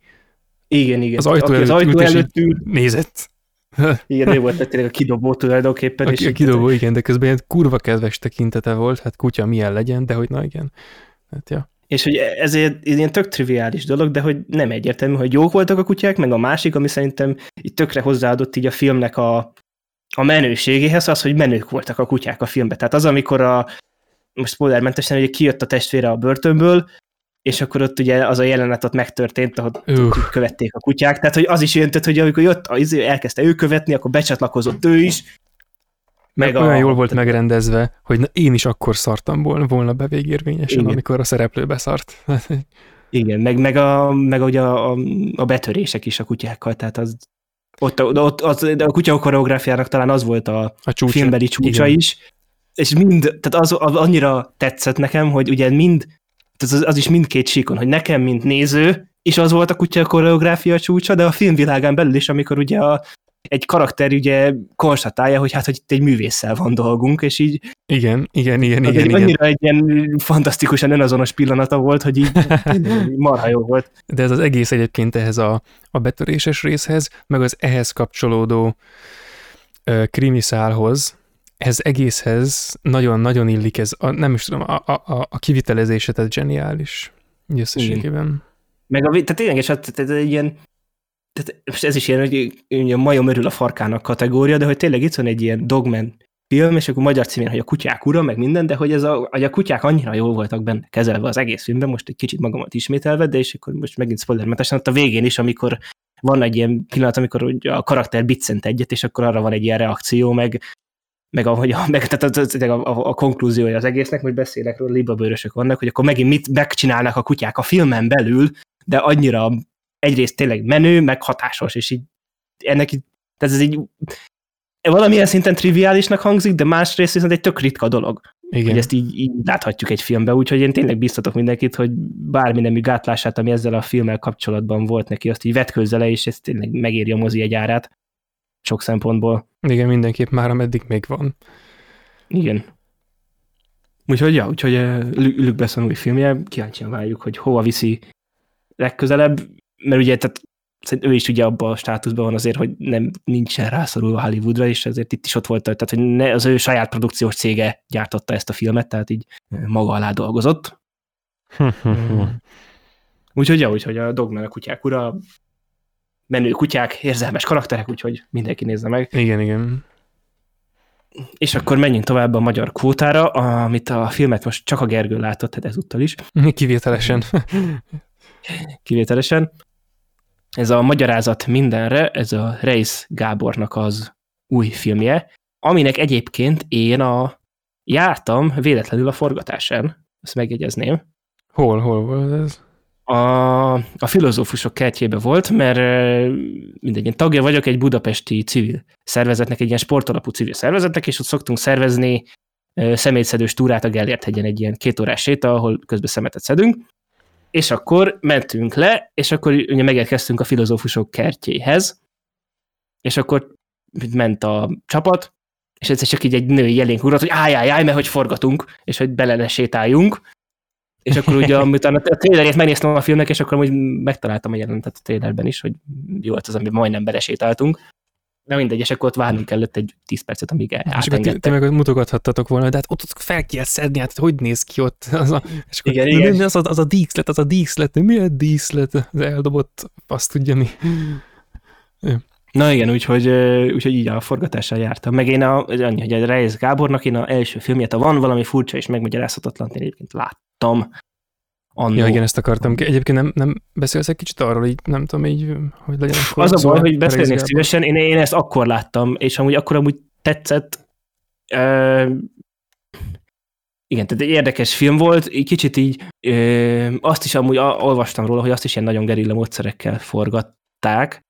Igen, igen. Az ajtó, előtt, az ajtó ült, előtt ült, nézett. Igen, ő volt tényleg a kidobó tulajdonképpen. A, és a kidobó, igen, de közben ilyen kurva kedves tekintete volt, hát kutya milyen legyen, de hogy na igen. Hát ja. És hogy ez ilyen tök triviális dolog, de hogy nem egyértelmű, hogy jók voltak a kutyák, meg a másik, ami szerintem itt tökre hozzáadott így a filmnek a, a menőségéhez, az, hogy menők voltak a kutyák a filmben. Tehát az, amikor a, most spoilermentesen, hogy kijött a testvére a börtönből, és akkor ott ugye az a jelenet ott megtörtént, ahol uh. követték a kutyák, tehát hogy az is jelentett, hogy amikor jött, az, elkezdte ő követni, akkor becsatlakozott ő is, meg olyan a... jól volt megrendezve, hogy na, én is akkor szartam volna, be végérvényesen, Igen. amikor a szereplő beszart. Igen, meg, meg, a, meg ugye a, a, betörések is a kutyákkal, tehát az ott, ott az, a kutya koreográfiának talán az volt a, a csúcsa. filmbeli csúcsa Igen. is, és mind, tehát az, az annyira tetszett nekem, hogy ugye mind, az, az is mindkét síkon, hogy nekem, mint néző, és az volt a kutya koreográfia csúcsa, de a filmvilágán belül is, amikor ugye a, egy karakter ugye konstatálja, hogy hát, hogy itt egy művésszel van dolgunk, és így... Igen, igen, igen, igen. igen. Annyira egy ilyen fantasztikusan önazonos pillanata volt, hogy így marha jó volt. De ez az egész egyébként ehhez a, a betöréses részhez, meg az ehhez kapcsolódó ö, krimiszálhoz, ez egészhez nagyon-nagyon illik ez, a, nem is tudom, a, a, a kivitelezése, tehát zseniális összességében. Meg a, tehát tényleg, és hát, tehát egy ilyen tehát most ez is ilyen, hogy a majom örül a farkának kategória, de hogy tényleg itt van egy ilyen dogman film, és akkor magyar címén, hogy a kutyák ura, meg minden, de hogy, ez a, hogy a kutyák annyira jól voltak benne kezelve az egész filmben, most egy kicsit magamat ismételve, de és akkor most megint spoilermentesen, ott a végén is, amikor van egy ilyen pillanat, amikor a karakter biccent egyet, és akkor arra van egy ilyen reakció, meg, meg, ahogy a, meg tehát a, a, a, a konklúziója az egésznek, hogy beszélek róla, libabőrösök vannak, hogy akkor megint mit megcsinálnak a kutyák a filmen belül, de annyira egyrészt tényleg menő, meg hatásos, és így ennek így, tehát ez így valamilyen szinten triviálisnak hangzik, de másrészt viszont egy tök ritka dolog. Igen. Hogy ezt így, így láthatjuk egy filmben, úgyhogy én tényleg biztatok mindenkit, hogy bármi nemű gátlását, ami ezzel a filmmel kapcsolatban volt neki, azt így vetkőzze le, és ez tényleg megéri a mozi egy árát sok szempontból. Igen, mindenképp már ameddig még van. Igen. Úgyhogy, ja, úgyhogy Luke Besson új filmje, kíváncsian várjuk, hogy hova viszi legközelebb mert ugye tehát ő is ugye abban a státuszban van azért, hogy nem nincsen rászorulva Hollywoodra, és ezért itt is ott volt, tehát hogy ne, az ő saját produkciós cége gyártotta ezt a filmet, tehát így maga alá dolgozott. úgyhogy, ja, úgyhogy a Dogman a kutyák ura, menő kutyák, érzelmes karakterek, úgyhogy mindenki nézze meg. Igen, igen. És akkor menjünk tovább a magyar kvótára, amit a filmet most csak a Gergő látott, tehát ezúttal is. Kivételesen. Kivételesen. Ez a magyarázat mindenre, ez a Reis Gábornak az új filmje, aminek egyébként én a jártam véletlenül a forgatásán, ezt megjegyezném. Hol, hol volt ez? A, a filozófusok kertjébe volt, mert mindegy, én tagja vagyok egy budapesti civil szervezetnek, egy ilyen sportalapú civil szervezetnek, és ott szoktunk szervezni szemétszedős túrát a Gellért hegyen, egy ilyen két órás séta, ahol közben szemetet szedünk, és akkor mentünk le, és akkor ugye megérkeztünk a filozófusok kertjéhez, és akkor ment a csapat, és egyszer csak így egy női jelénk urat, hogy állj, állj, állj, mert hogy forgatunk, és hogy bele sétáljunk. És akkor ugye, amit a trailerét megnéztem a filmnek, és akkor úgy megtaláltam a jelentet a trailerben is, hogy jó az, amiben majdnem belesétáltunk. De mindegy, és akkor ott várnunk kellett egy 10 percet, amíg átengedtek. És te meg mutogathattatok volna, de hát ott, ott fel kell szedni, hát hogy néz ki ott? Az a, és igen, akkor, igen. Az, a, az a díszlet, az a díszlet, milyen díszlet? Az eldobott, azt tudja mi. Na igen, úgyhogy, úgyhogy így a forgatással jártam. Meg én a, annyi, hogy a Reis Gábornak én a első filmjét, ha van valami furcsa és megmagyarázhatatlan, én egyébként láttam. Annó. Ja, igen, ezt akartam. Egyébként nem, nem beszélsz egy kicsit arról, így nem tudom, így, hogy legyen Az a baj, hogy beszélnék szívesen, én, én ezt akkor láttam, és amúgy akkor amúgy tetszett. Uh, igen, tehát egy érdekes film volt, egy kicsit így, uh, azt is amúgy olvastam róla, hogy azt is ilyen nagyon gerilla módszerekkel forgatták,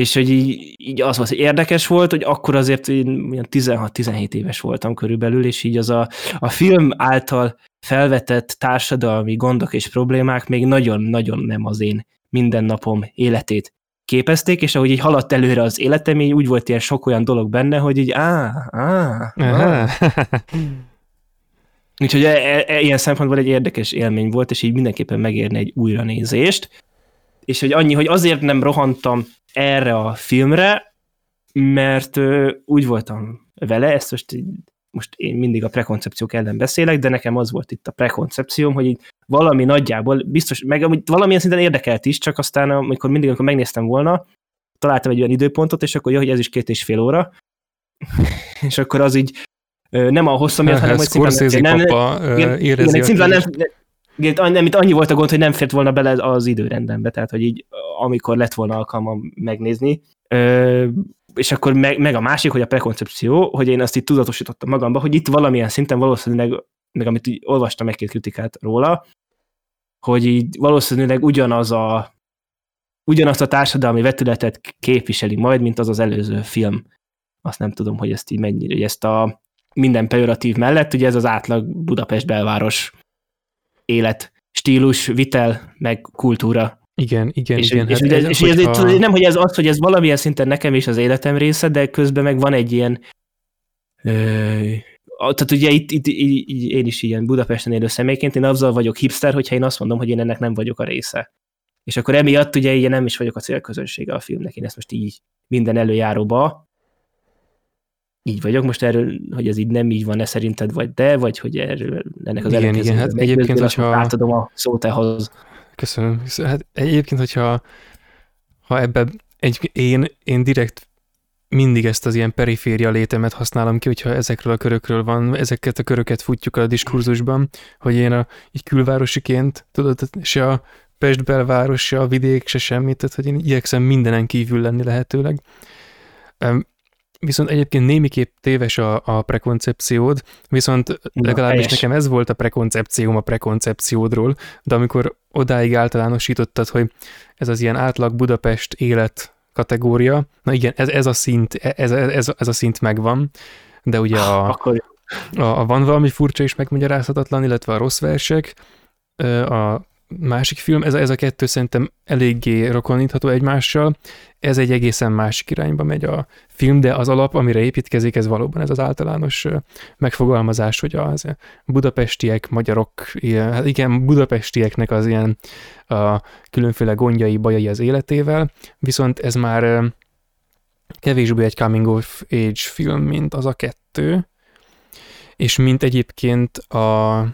és hogy így, így az volt, hogy érdekes volt, hogy akkor azért én 16-17 éves voltam körülbelül, és így az a, a film által felvetett társadalmi gondok és problémák még nagyon-nagyon nem az én mindennapom életét képezték, és ahogy így haladt előre az életem, így úgy volt ilyen sok olyan dolog benne, hogy így á, á, á. Úgyhogy e, e, e, ilyen szempontból egy érdekes élmény volt, és így mindenképpen megérne egy újranézést. És hogy annyi, hogy azért nem rohantam erre a filmre, mert ö, úgy voltam vele, ezt most, így, most én mindig a prekoncepciók ellen beszélek, de nekem az volt itt a prekoncepcióm, hogy így valami nagyjából, biztos, meg amit valamilyen szinten érdekelt is, csak aztán amikor mindig, amikor megnéztem volna, találtam egy olyan időpontot, és akkor jó, hogy ez is két és fél óra, és akkor az így nem a hosszom miatt, hanem hogy szimplán nem, papa, igen, igen, szimplán nem, nem, annyi volt a gond, hogy nem fért volna bele az időrendembe, tehát hogy így amikor lett volna alkalmam megnézni. Ö, és akkor meg, meg a másik, hogy a prekoncepció, hogy én azt itt tudatosítottam magamba, hogy itt valamilyen szinten valószínűleg, meg amit így olvastam egy-két kritikát róla, hogy így valószínűleg ugyanaz a ugyanazt a társadalmi vetületet képviseli majd, mint az az előző film. Azt nem tudom, hogy ezt így mennyire, hogy ezt a minden pejoratív mellett, ugye ez az átlag Budapest belváros élet, stílus, vitel, meg kultúra. Igen, igen, és, igen. És, hát ez, és hogyha... ez, nem, hogy ez az, hogy ez valamilyen szinten nekem is az életem része, de közben meg van egy ilyen ö, tehát ugye itt, itt, itt, én is ilyen Budapesten élő személyként, én azzal vagyok hipster, hogyha én azt mondom, hogy én ennek nem vagyok a része. És akkor emiatt ugye ilyen nem is vagyok a célközönsége a filmnek, én ezt most így minden előjáróba így vagyok most erről, hogy ez így nem így van-e szerinted, vagy de, vagy hogy erről ennek az igen, igen, hát egyébként, hogyha... Átadom a szót ehhoz. Köszönöm. Hát egyébként, hogyha ha ebben egy, én, én direkt mindig ezt az ilyen periféria létemet használom ki, hogyha ezekről a körökről van, ezeket a köröket futjuk a diskurzusban, hogy én a, így külvárosiként, tudod, se a Pest belváros, se a vidék, se semmit, tehát hogy én igyekszem mindenen kívül lenni lehetőleg. Viszont egyébként némiképp téves a, a prekoncepciód, viszont legalábbis helyes. nekem ez volt a prekoncepcióm a prekoncepciódról, de amikor odáig általánosítottad, hogy ez az ilyen átlag Budapest élet kategória, na igen, ez, ez a szint, ez, ez, ez a szint megvan, de ugye a, Akkor... a, a van valami furcsa és megmagyarázhatatlan, illetve a rossz versek, a másik film, ez, ez a kettő szerintem eléggé rokonítható egymással, ez egy egészen másik irányba megy a film, de az alap, amire építkezik, ez valóban ez az általános megfogalmazás, hogy az budapestiek, magyarok, hát igen, budapestieknek az ilyen a különféle gondjai, bajai az életével, viszont ez már kevésbé egy coming of age film, mint az a kettő, és mint egyébként a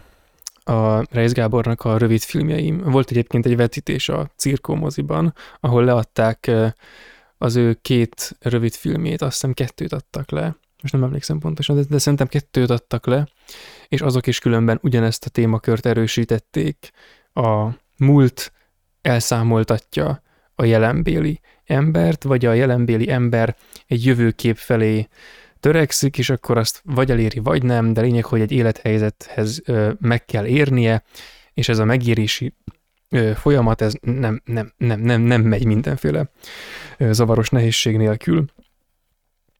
a Reis Gábornak a rövid filmjeim. Volt egyébként egy vetítés a Cirkó moziban, ahol leadták az ő két rövid filmjét, azt hiszem kettőt adtak le, most nem emlékszem pontosan, de, de szerintem kettőt adtak le, és azok is különben ugyanezt a témakört erősítették. A múlt elszámoltatja a jelenbéli embert, vagy a jelenbéli ember egy jövőkép felé törekszik, és akkor azt vagy eléri, vagy nem, de lényeg, hogy egy élethelyzethez meg kell érnie, és ez a megérési folyamat, ez nem, nem, nem, nem, nem megy mindenféle zavaros nehézség nélkül.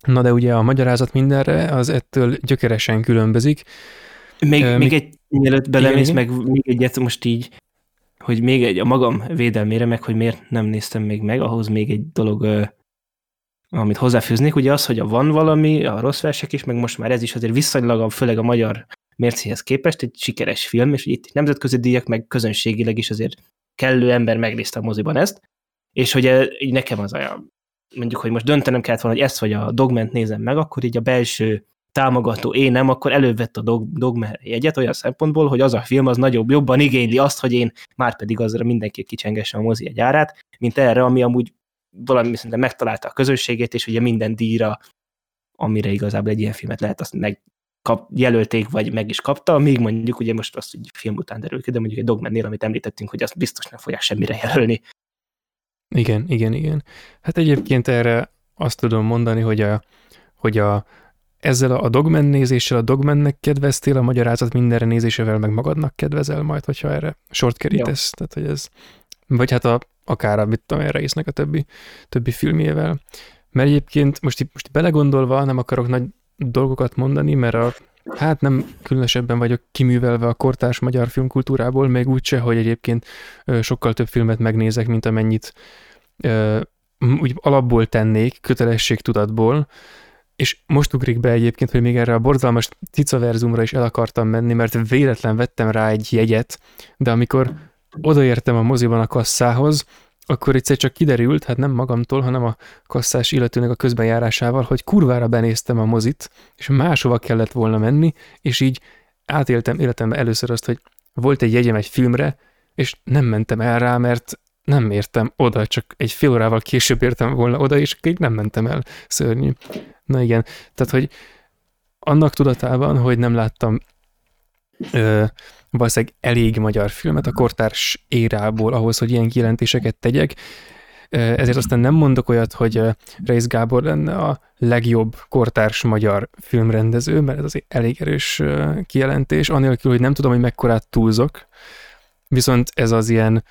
Na de ugye a magyarázat mindenre az ettől gyökeresen különbözik. Még, uh, még egy, mielőtt belemész, meg még egyet most így, hogy még egy a magam védelmére, meg hogy miért nem néztem még meg, ahhoz még egy dolog amit hozzáfűznék, ugye az, hogy a van valami, a rossz versek is, meg most már ez is azért viszonylag, főleg a magyar mércéhez képest egy sikeres film, és itt nemzetközi díjak, meg közönségileg is azért kellő ember megnézte a moziban ezt, és hogy így nekem az a, mondjuk, hogy most döntenem kellett volna, hogy ezt vagy a dogment nézem meg, akkor így a belső támogató én nem, akkor elővett a dog, dogma jegyet olyan szempontból, hogy az a film az nagyobb, jobban igényli azt, hogy én már pedig azra mindenki kicsengesse a mozi egy árát, mint erre, ami amúgy valami szerintem megtalálta a közönségét, és ugye minden díjra, amire igazából egy ilyen filmet lehet, azt meg kap, jelölték, vagy meg is kapta, még mondjuk ugye most azt hogy film után derül ki, de mondjuk egy Dogmannél, amit említettünk, hogy azt biztos nem fogják semmire jelölni. Igen, igen, igen. Hát egyébként erre azt tudom mondani, hogy a, hogy a ezzel a Dogman nézéssel a Dogmannek kedveztél, a magyarázat mindenre nézésével meg magadnak kedvezel majd, hogyha erre sort kerítesz. Tehát, hogy ez, vagy hát a akár a, mit tudom én, Reisnek a többi, többi filmjével. Mert egyébként most, most belegondolva nem akarok nagy dolgokat mondani, mert a, hát nem különösebben vagyok kiművelve a kortárs magyar filmkultúrából, még úgyse, hogy egyébként sokkal több filmet megnézek, mint amennyit úgy alapból tennék, kötelességtudatból, és most ugrik be egyébként, hogy még erre a borzalmas cicaverzumra is el akartam menni, mert véletlen vettem rá egy jegyet, de amikor odaértem a moziban a kasszához, akkor egyszer csak kiderült, hát nem magamtól, hanem a kasszás illetőnek a közbenjárásával, hogy kurvára benéztem a mozit, és máshova kellett volna menni, és így átéltem életemben először azt, hogy volt egy jegyem egy filmre, és nem mentem el rá, mert nem értem oda, csak egy fél órával később értem volna oda, és így nem mentem el. Szörnyű. Na igen, tehát, hogy annak tudatában, hogy nem láttam ö, valószínűleg elég magyar filmet a kortárs érából ahhoz, hogy ilyen kijelentéseket tegyek, ezért aztán nem mondok olyat, hogy Reis Gábor lenne a legjobb kortárs magyar filmrendező, mert ez az elég erős kijelentés, anélkül, hogy nem tudom, hogy mekkorát túlzok, viszont ez az ilyen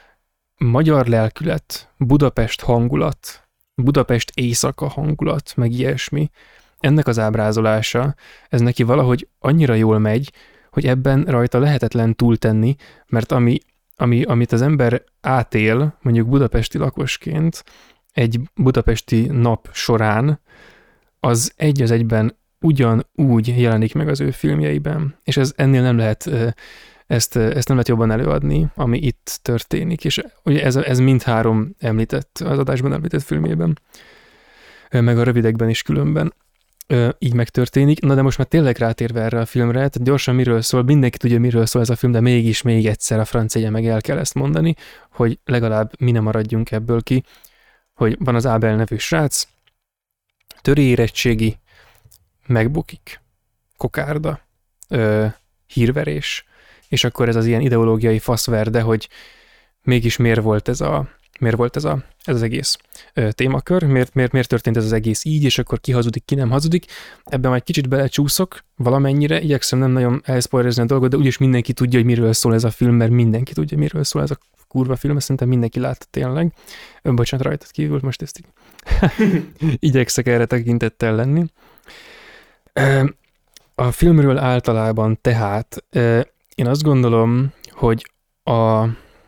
magyar lelkület, Budapest hangulat, Budapest éjszaka hangulat, meg ilyesmi, ennek az ábrázolása, ez neki valahogy annyira jól megy, hogy ebben rajta lehetetlen túltenni, mert ami, ami, amit az ember átél, mondjuk budapesti lakosként, egy budapesti nap során, az egy az egyben ugyanúgy jelenik meg az ő filmjeiben, és ez ennél nem lehet ezt, ezt nem lehet jobban előadni, ami itt történik, és ugye ez, ez mindhárom említett, az adásban említett filmjében, meg a rövidekben is különben így megtörténik. Na de most már tényleg rátérve erre a filmre, tehát gyorsan miről szól, mindenki tudja, miről szól ez a film, de mégis még egyszer a francia meg el kell ezt mondani, hogy legalább mi nem maradjunk ebből ki, hogy van az Ábel nevű srác, töri érettségi, megbukik, kokárda, ö, hírverés, és akkor ez az ilyen ideológiai faszverde, hogy mégis miért volt ez a, miért volt ez, a, ez az egész témakör, miért, miért, miért történt ez az egész így, és akkor ki hazudik, ki nem hazudik. Ebben majd kicsit belecsúszok valamennyire, igyekszem nem nagyon elszpoilerezni a dolgot, de úgyis mindenki tudja, hogy miről szól ez a film, mert mindenki tudja, miről szól ez a kurva film, szerintem mindenki látta tényleg. Bocsánat, rajtad kívül, most ezt így igyekszek erre tekintettel lenni. A filmről általában tehát én azt gondolom, hogy a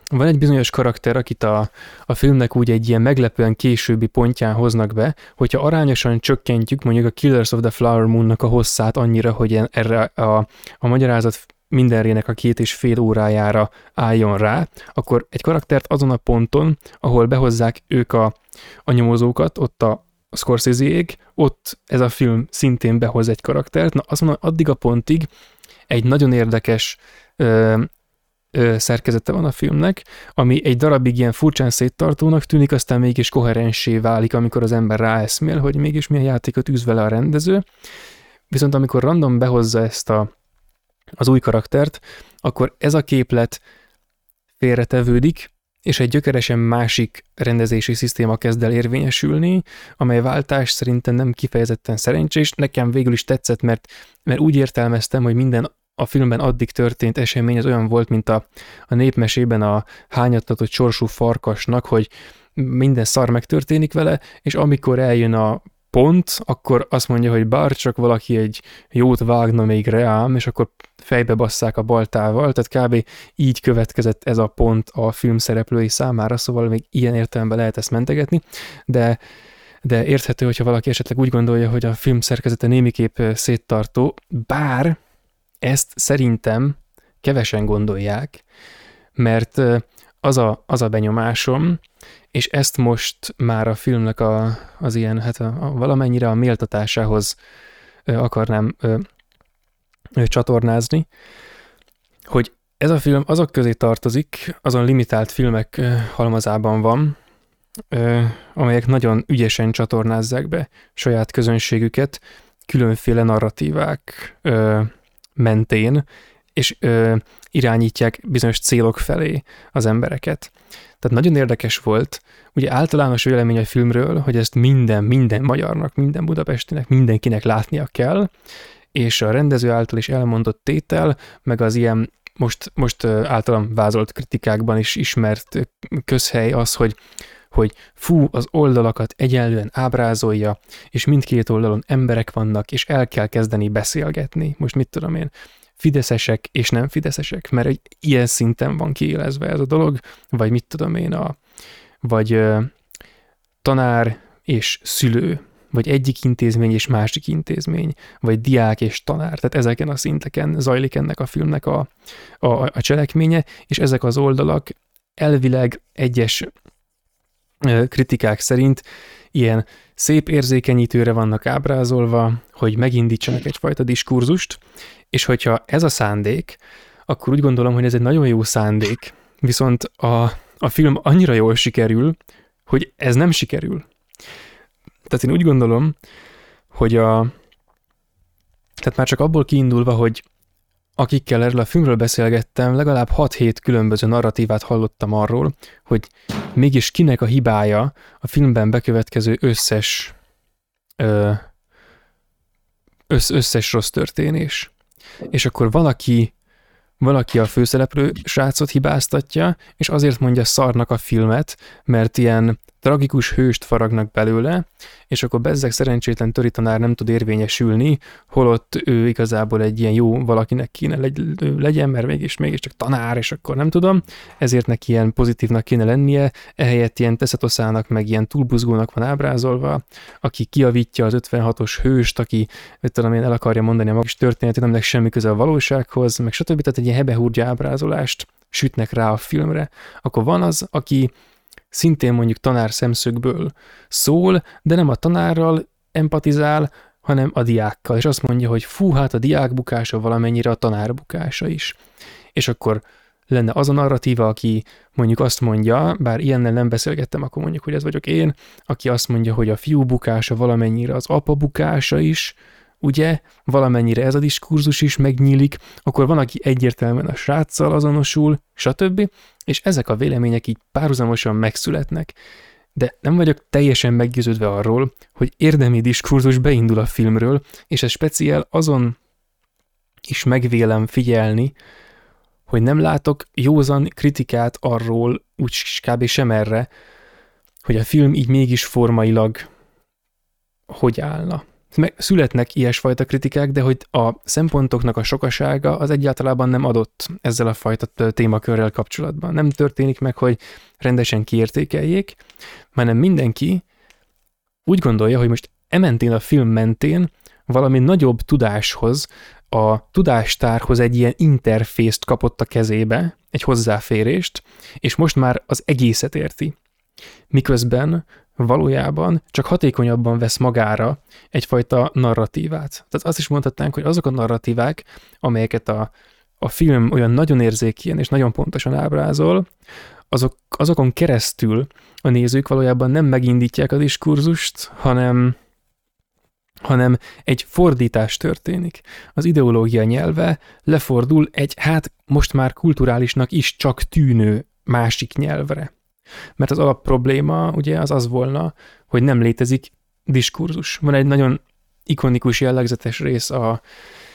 van egy bizonyos karakter, akit a, a filmnek úgy egy ilyen meglepően későbbi pontján hoznak be, hogyha arányosan csökkentjük mondjuk a Killers of the Flower Moon-nak a hosszát annyira, hogy erre a, a magyarázat mindenrének a két és fél órájára álljon rá, akkor egy karaktert azon a ponton, ahol behozzák ők a, a nyomozókat, ott a, a scorsese ott ez a film szintén behoz egy karaktert, na azon addig a pontig egy nagyon érdekes ö, szerkezete van a filmnek, ami egy darabig ilyen furcsán széttartónak tűnik, aztán mégis koherensé válik, amikor az ember ráeszmél, hogy mégis milyen játékot űz vele a rendező. Viszont amikor random behozza ezt a, az új karaktert, akkor ez a képlet félretevődik, és egy gyökeresen másik rendezési szisztéma kezd el érvényesülni, amely váltás szerintem nem kifejezetten szerencsés. Nekem végül is tetszett, mert, mert úgy értelmeztem, hogy minden a filmben addig történt esemény az olyan volt, mint a, a népmesében a hányattatott sorsú farkasnak, hogy minden szar megtörténik vele, és amikor eljön a pont, akkor azt mondja, hogy bár csak valaki egy jót vágna még reám, és akkor fejbe basszák a baltával, tehát kb. így következett ez a pont a film szereplői számára, szóval még ilyen értelemben lehet ezt mentegetni, de de érthető, hogyha valaki esetleg úgy gondolja, hogy a film szerkezete némiképp széttartó, bár ezt szerintem kevesen gondolják, mert az a, az a benyomásom, és ezt most már a filmnek a, az ilyen, hát a, a, valamennyire a méltatásához ö, akarnám ö, ö, csatornázni, hogy ez a film azok közé tartozik, azon limitált filmek ö, halmazában van, ö, amelyek nagyon ügyesen csatornázzák be saját közönségüket, különféle narratívák ö, mentén, és ö, irányítják bizonyos célok felé az embereket. Tehát nagyon érdekes volt, ugye általános vélemény a filmről, hogy ezt minden, minden magyarnak, minden budapestinek, mindenkinek látnia kell, és a rendező által is elmondott tétel, meg az ilyen most, most általam vázolt kritikákban is ismert közhely az, hogy hogy fú, az oldalakat egyenlően ábrázolja, és mindkét oldalon emberek vannak, és el kell kezdeni beszélgetni. Most mit tudom én, fideszesek és nem fideszesek, mert egy ilyen szinten van kiélezve ez a dolog, vagy mit tudom én, a, vagy ö, tanár és szülő, vagy egyik intézmény és másik intézmény, vagy diák és tanár, tehát ezeken a szinteken zajlik ennek a filmnek a, a, a cselekménye, és ezek az oldalak elvileg egyes kritikák szerint ilyen szép érzékenyítőre vannak ábrázolva, hogy megindítsanak egyfajta diskurzust, és hogyha ez a szándék, akkor úgy gondolom, hogy ez egy nagyon jó szándék, viszont a, a film annyira jól sikerül, hogy ez nem sikerül. Tehát én úgy gondolom, hogy a, tehát már csak abból kiindulva, hogy akikkel erről a filmről beszélgettem, legalább 6-7 különböző narratívát hallottam arról, hogy mégis kinek a hibája a filmben bekövetkező összes ö, össz, összes rossz történés. És akkor valaki valaki a főszereplő srácot hibáztatja, és azért mondja szarnak a filmet, mert ilyen tragikus hőst faragnak belőle, és akkor bezzeg szerencsétlen töri tanár nem tud érvényesülni, holott ő igazából egy ilyen jó valakinek kéne legy- legyen, mert mégis, mégiscsak tanár, és akkor nem tudom, ezért neki ilyen pozitívnak kéne lennie, ehelyett ilyen teszetoszának, meg ilyen túlbuzgónak van ábrázolva, aki kiavítja az 56-os hőst, aki, mit tudom én, el akarja mondani a magas történetét, aminek semmi köze a valósághoz, meg stb. Tehát egy ilyen hebehúrgya ábrázolást sütnek rá a filmre. Akkor van az, aki szintén mondjuk tanár szemszögből szól, de nem a tanárral empatizál, hanem a diákkal, és azt mondja, hogy fú, hát a diák bukása valamennyire a tanár bukása is. És akkor lenne az a narratíva, aki mondjuk azt mondja, bár ilyennel nem beszélgettem, akkor mondjuk, hogy ez vagyok én, aki azt mondja, hogy a fiú bukása valamennyire az apa bukása is, ugye, valamennyire ez a diskurzus is megnyílik, akkor van, aki egyértelműen a sráccal azonosul, stb., és ezek a vélemények így párhuzamosan megszületnek. De nem vagyok teljesen meggyőződve arról, hogy érdemi diskurzus beindul a filmről, és ez speciál azon is megvélem figyelni, hogy nem látok józan kritikát arról, úgy kb. sem erre, hogy a film így mégis formailag hogy állna meg születnek ilyesfajta kritikák, de hogy a szempontoknak a sokasága az egyáltalában nem adott ezzel a fajta témakörrel kapcsolatban. Nem történik meg, hogy rendesen kiértékeljék, hanem mindenki úgy gondolja, hogy most ementén a film mentén valami nagyobb tudáshoz, a tudástárhoz egy ilyen interfészt kapott a kezébe, egy hozzáférést, és most már az egészet érti. Miközben valójában csak hatékonyabban vesz magára egyfajta narratívát. Tehát azt is mondhatnánk, hogy azok a narratívák, amelyeket a, a film olyan nagyon érzékien és nagyon pontosan ábrázol, azok, azokon keresztül a nézők valójában nem megindítják a diskurzust, hanem, hanem egy fordítás történik. Az ideológia nyelve lefordul egy, hát most már kulturálisnak is csak tűnő másik nyelvre. Mert az alapprobléma ugye az az volna, hogy nem létezik diskurzus. Van egy nagyon ikonikus, jellegzetes rész a,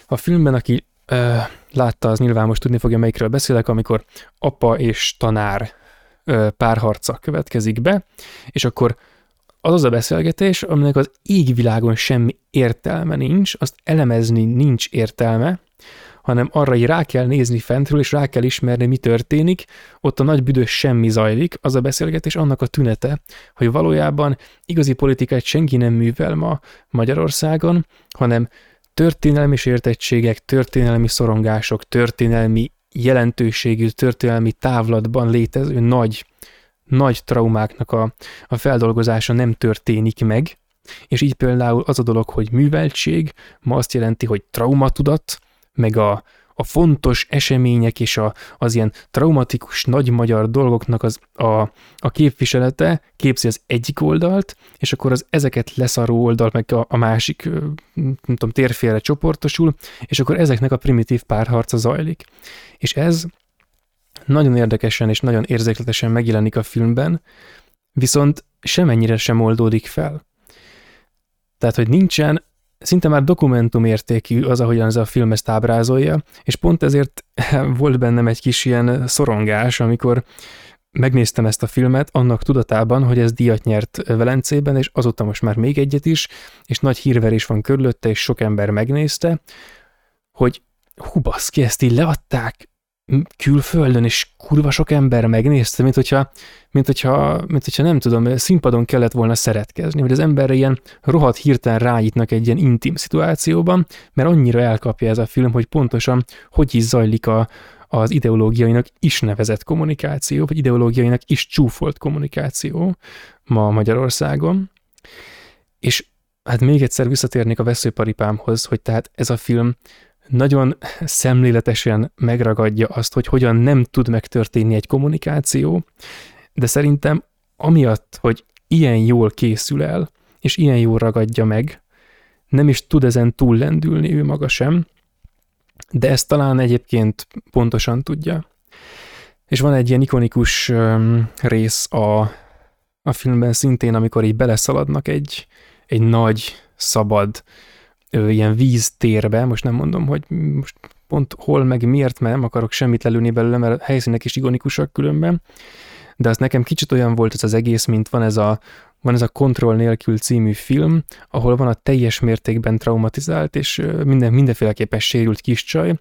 a filmben, aki ö, látta, az nyilván most tudni fogja, melyikről beszélek, amikor apa és tanár ö, párharca következik be, és akkor az az a beszélgetés, aminek az égvilágon semmi értelme nincs, azt elemezni nincs értelme, hanem arra, hogy rá kell nézni fentről, és rá kell ismerni, mi történik, ott a nagy büdös semmi zajlik, az a beszélgetés annak a tünete, hogy valójában igazi politikát senki nem művel ma Magyarországon, hanem történelmi sértettségek, történelmi szorongások, történelmi jelentőségű, történelmi távlatban létező nagy, nagy traumáknak a, a feldolgozása nem történik meg, és így például az a dolog, hogy műveltség ma azt jelenti, hogy traumatudat, meg a, a fontos események és a, az ilyen traumatikus nagy magyar dolgoknak az, a, a képviselete képzi az egyik oldalt, és akkor az ezeket leszaró oldal meg a, a másik, nem tudom, térfélre csoportosul, és akkor ezeknek a primitív párharca zajlik. És ez nagyon érdekesen és nagyon érzékletesen megjelenik a filmben, viszont semennyire sem oldódik fel. Tehát, hogy nincsen szinte már dokumentumértékű az, ahogyan ez a film ezt ábrázolja, és pont ezért volt bennem egy kis ilyen szorongás, amikor megnéztem ezt a filmet annak tudatában, hogy ez díjat nyert Velencében, és azóta most már még egyet is, és nagy hírverés van körülötte, és sok ember megnézte, hogy hú baszki, ezt így leadták külföldön, és kurva sok ember megnézte, mint hogyha, mint hogyha, mint hogyha nem tudom, színpadon kellett volna szeretkezni, hogy az emberre ilyen rohadt hirtelen rájítnak egy ilyen intim szituációban, mert annyira elkapja ez a film, hogy pontosan hogy is zajlik a, az ideológiainak is nevezett kommunikáció, vagy ideológiainak is csúfolt kommunikáció ma Magyarországon. És hát még egyszer visszatérnék a veszőparipámhoz, hogy tehát ez a film nagyon szemléletesen megragadja azt, hogy hogyan nem tud megtörténni egy kommunikáció, de szerintem amiatt, hogy ilyen jól készül el, és ilyen jól ragadja meg, nem is tud ezen túllendülni ő maga sem, de ezt talán egyébként pontosan tudja. És van egy ilyen ikonikus rész a, a filmben szintén, amikor így beleszaladnak egy, egy nagy, szabad, ilyen víztérbe, most nem mondom, hogy most pont hol, meg miért, mert nem akarok semmit lelőni belőle, mert a helyszínek is ikonikusak különben, de az nekem kicsit olyan volt ez az egész, mint van ez a van ez a Kontroll nélkül című film, ahol van a teljes mértékben traumatizált és minden, mindenféleképpen sérült kis csaj,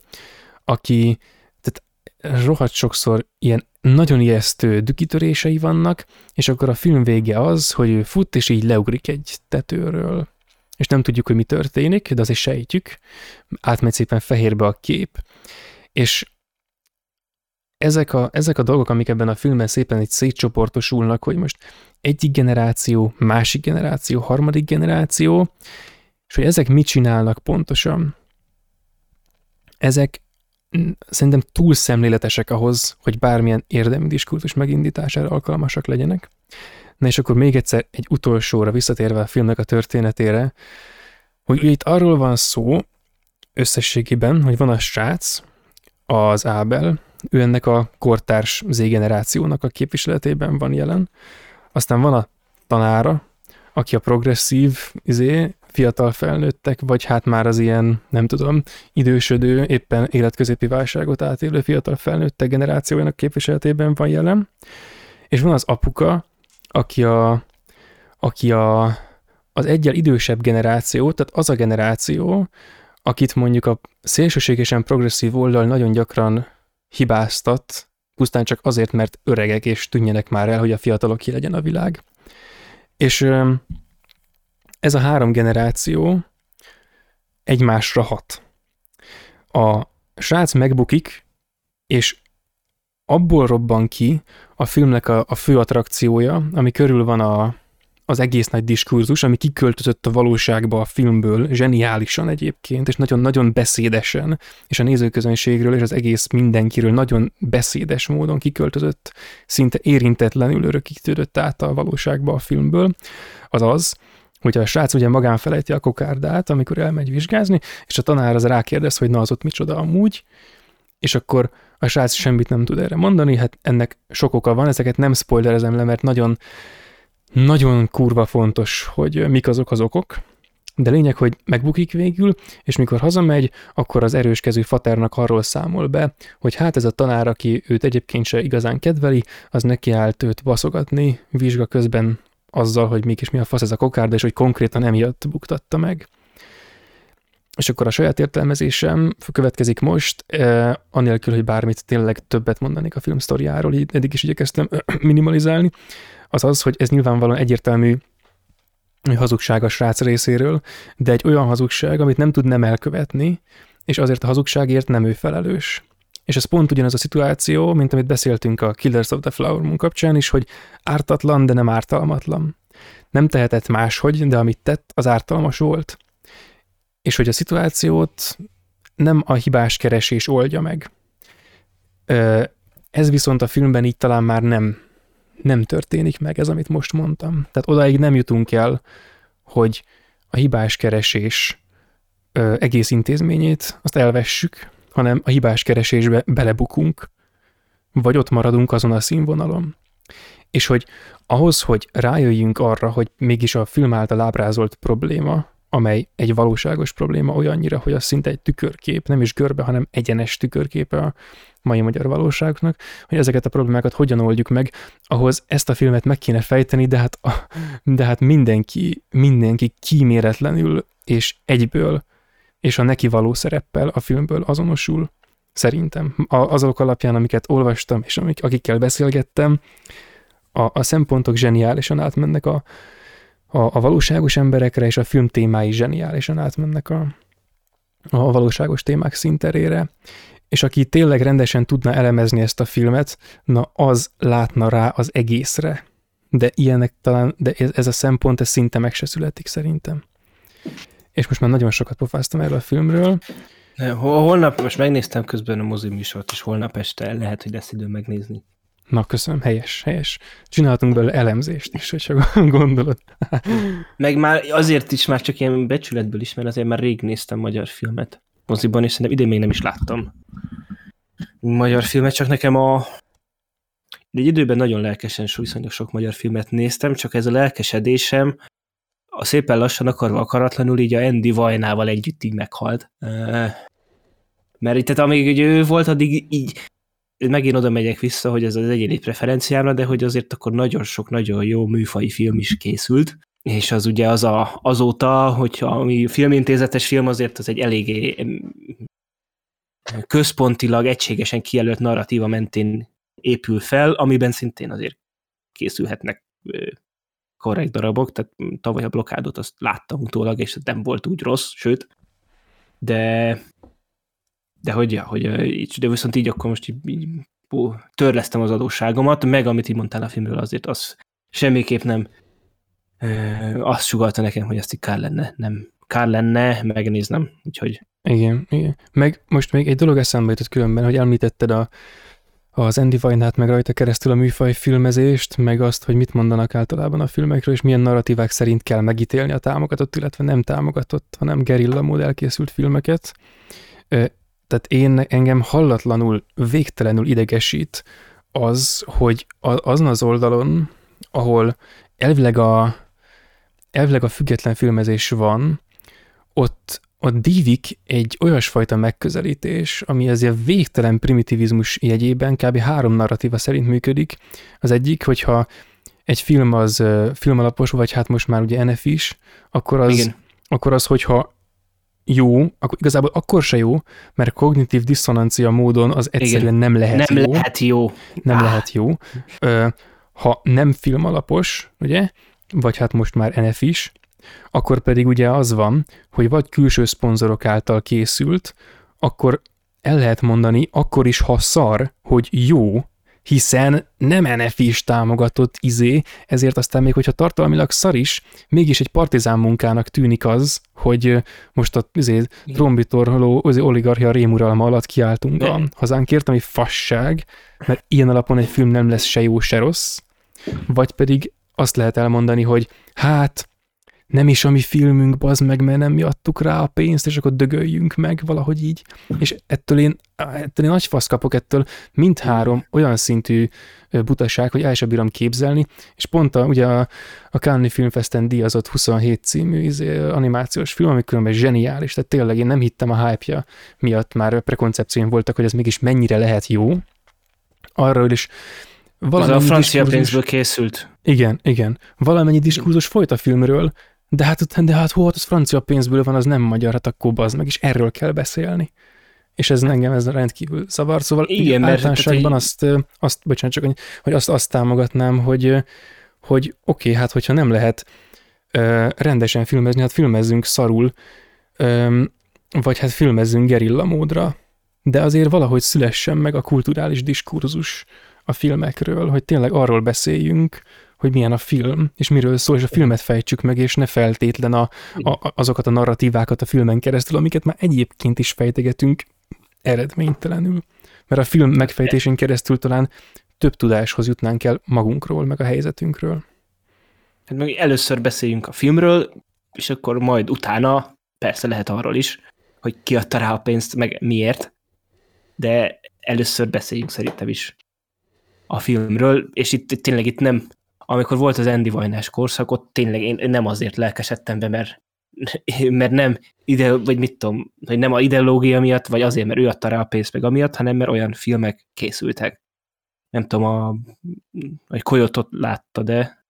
aki tehát rohadt sokszor ilyen nagyon ijesztő dükitörései vannak, és akkor a film vége az, hogy ő fut, és így leugrik egy tetőről. És nem tudjuk, hogy mi történik, de azért sejtjük. Átmegy szépen fehérbe a kép. És ezek a, ezek a dolgok, amik ebben a filmben szépen egy szétcsoportosulnak, hogy most egyik generáció, másik generáció, harmadik generáció, és hogy ezek mit csinálnak pontosan. Ezek szerintem túl szemléletesek ahhoz, hogy bármilyen érdemi diskurzus megindítására alkalmasak legyenek. Na és akkor még egyszer egy utolsóra visszatérve a filmnek a történetére, hogy itt arról van szó összességében, hogy van a srác, az Ábel, ő ennek a kortárs Z-generációnak a képviseletében van jelen. Aztán van a tanára, aki a progresszív izé, fiatal felnőttek, vagy hát már az ilyen, nem tudom, idősödő, éppen életközépi válságot átélő fiatal felnőttek generációjának képviseletében van jelen. És van az apuka, aki a, aki a, az egyel idősebb generáció, tehát az a generáció, akit mondjuk a szélsőségesen progresszív oldal nagyon gyakran hibáztat, pusztán csak azért, mert öregek és tűnjenek már el, hogy a fiatalok ki legyen a világ. És ez a három generáció egymásra hat. A srác megbukik, és abból robban ki a filmnek a, a fő attrakciója, ami körül van a, az egész nagy diskurzus, ami kiköltözött a valóságba a filmből, zseniálisan egyébként, és nagyon-nagyon beszédesen, és a nézőközönségről és az egész mindenkiről nagyon beszédes módon kiköltözött, szinte érintetlenül örökítődött át a valóságba a filmből, az az, hogy a srác ugye magán felejti a kokárdát, amikor elmegy vizsgázni, és a tanár az rákérdez, hogy na az ott micsoda amúgy, és akkor a srác semmit nem tud erre mondani, hát ennek sok oka van, ezeket nem spoilerezem le, mert nagyon nagyon kurva fontos, hogy mik azok az okok, de lényeg, hogy megbukik végül, és mikor hazamegy, akkor az erős kezű arról számol be, hogy hát ez a tanár, aki őt egyébként se igazán kedveli, az neki állt őt baszogatni vizsga közben azzal, hogy mégis mi a fasz ez a kokárda, és hogy konkrétan emiatt buktatta meg. És akkor a saját értelmezésem következik most, eh, anélkül, hogy bármit tényleg többet mondanék a film sztoriáról, így eddig is igyekeztem minimalizálni az az, hogy ez nyilvánvalóan egyértelmű hazugság a srác részéről, de egy olyan hazugság, amit nem tud nem elkövetni, és azért a hazugságért nem ő felelős. És ez pont ugyanaz a szituáció, mint amit beszéltünk a Killers of the Flower Moon kapcsán is, hogy ártatlan, de nem ártalmatlan. Nem tehetett máshogy, de amit tett, az ártalmas volt. És hogy a szituációt nem a hibás keresés oldja meg. Ez viszont a filmben így talán már nem nem történik meg ez, amit most mondtam. Tehát odáig nem jutunk el, hogy a hibás keresés egész intézményét azt elvessük, hanem a hibás keresésbe belebukunk, vagy ott maradunk azon a színvonalon. És hogy ahhoz, hogy rájöjjünk arra, hogy mégis a film által ábrázolt probléma, amely egy valóságos probléma olyannyira, hogy az szinte egy tükörkép, nem is görbe, hanem egyenes tükörképe a mai magyar valóságnak, hogy ezeket a problémákat hogyan oldjuk meg, ahhoz ezt a filmet meg kéne fejteni, de hát, de hát mindenki, mindenki kíméletlenül és egyből és a neki való szereppel a filmből azonosul, szerintem. A, azok alapján, amiket olvastam, és amik, akikkel beszélgettem, a, a szempontok zseniálisan átmennek a, a, a valóságos emberekre, és a film témái zseniálisan átmennek a, a valóságos témák szinterére, és aki tényleg rendesen tudna elemezni ezt a filmet, na az látna rá az egészre. De ilyenek talán, de ez, ez a szempont, ez szinte meg se születik szerintem. És most már nagyon sokat pofáztam erről a filmről. Holnap, most megnéztem közben a mozi műsort, és holnap este lehet, hogy lesz idő megnézni. Na, köszönöm, helyes, helyes. Csináltunk belőle elemzést is, hogyha gondolod. Meg már azért is, már csak ilyen becsületből is, mert azért már rég néztem magyar filmet moziban, és szerintem idén még nem is láttam magyar filmet, csak nekem a egy időben nagyon lelkesen viszonylag sok magyar filmet néztem, csak ez a lelkesedésem a szépen lassan akarva akaratlanul így a Andy Vajnával együtt így meghalt. Mert itt, tehát amíg ő volt, addig így megint oda megyek vissza, hogy ez az egyéni preferenciámra, de hogy azért akkor nagyon sok, nagyon jó műfai film is készült, és az ugye az a, azóta, hogyha ami filmintézetes film, azért az egy eléggé központilag egységesen kijelölt narratíva mentén épül fel, amiben szintén azért készülhetnek korrekt darabok, tehát tavaly a blokádot azt láttam utólag, és nem volt úgy rossz, sőt, de de hogy, ja, hogy de viszont így akkor most így, így törlesztem az adósságomat, meg amit így mondtál a filmről, azért az semmiképp nem azt sugalta nekem, hogy ezt így kár lenne, nem kár lenne megnéznem, úgyhogy... Igen, igen. Meg most még egy dolog eszembe jutott különben, hogy említetted a, az Andy Vajnát, meg rajta keresztül a műfaj filmezést, meg azt, hogy mit mondanak általában a filmekről, és milyen narratívák szerint kell megítélni a támogatott, illetve nem támogatott, hanem gerilla mód elkészült filmeket. Tehát én engem hallatlanul, végtelenül idegesít az, hogy azon az oldalon, ahol elvileg a, elvileg a független filmezés van, ott, ott dívik egy olyasfajta megközelítés, ami azért végtelen primitivizmus jegyében kb. három narratíva szerint működik. Az egyik, hogyha egy film az filmalapos, vagy hát most már ugye NF is, akkor az, Igen. akkor az hogyha jó, akkor igazából akkor se jó, mert kognitív diszonancia módon az egyszerűen Igen. nem lehet nem jó. lehet jó. Nem ah. lehet jó. Ha nem filmalapos, ugye, vagy hát most már NF is, akkor pedig ugye az van, hogy vagy külső szponzorok által készült, akkor el lehet mondani, akkor is, ha szar, hogy jó, hiszen nem NF is támogatott izé, ezért aztán még, hogyha tartalmilag szar is, mégis egy partizán munkának tűnik az, hogy most a izé, trombitorholó az oligarchia rémuralma alatt kiálltunk De. a hazánkért, ami fasság, mert ilyen alapon egy film nem lesz se jó, se rossz, vagy pedig azt lehet elmondani, hogy hát nem is a mi filmünk, bazd meg, mert nem mi adtuk rá a pénzt, és akkor dögöljünk meg valahogy így. És ettől én, ettől én nagy fasz kapok ettől mindhárom olyan szintű butaság, hogy el sem bírom képzelni, és pont a, ugye a, a Cannes Filmfesten díjazott 27 című izé, animációs film, ami különben zseniális, tehát tényleg én nem hittem a hype-ja miatt, már prekoncepcióim voltak, hogy ez mégis mennyire lehet jó. Arról is valamennyi Ez a francia pénzből készült. Igen, igen. Valamennyi diskurzus folyt a filmről, de hát, de hát hol az francia pénzből van, az nem magyar, hát akkor az meg, is erről kell beszélni. És ez engem ez rendkívül zavar. Szóval Igen, általánosságban azt, azt, bocsánat, csak hogy azt, azt támogatnám, hogy, hogy oké, okay, hát hogyha nem lehet ö, rendesen filmezni, hát filmezzünk szarul, ö, vagy hát filmezzünk gerilla módra, de azért valahogy szülessen meg a kulturális diskurzus a filmekről, hogy tényleg arról beszéljünk, hogy milyen a film, és miről szól, és a filmet fejtsük meg, és ne feltétlen a, a, azokat a narratívákat a filmen keresztül, amiket már egyébként is fejtegetünk eredménytelenül. Mert a film megfejtésén keresztül talán több tudáshoz jutnánk el magunkról, meg a helyzetünkről. Hát meg először beszéljünk a filmről, és akkor majd utána persze lehet arról is, hogy ki adta rá a pénzt, meg miért, de először beszéljünk szerintem is a filmről, és itt tényleg itt nem amikor volt az Andy Vajnás korszak, ott tényleg én nem azért lelkesedtem be, mert, mert nem ide, vagy mit tudom, hogy nem a ideológia miatt, vagy azért, mert ő adta rá a pénzt meg amiatt, hanem mert olyan filmek készültek. Nem tudom, a, a Koyotot látta, de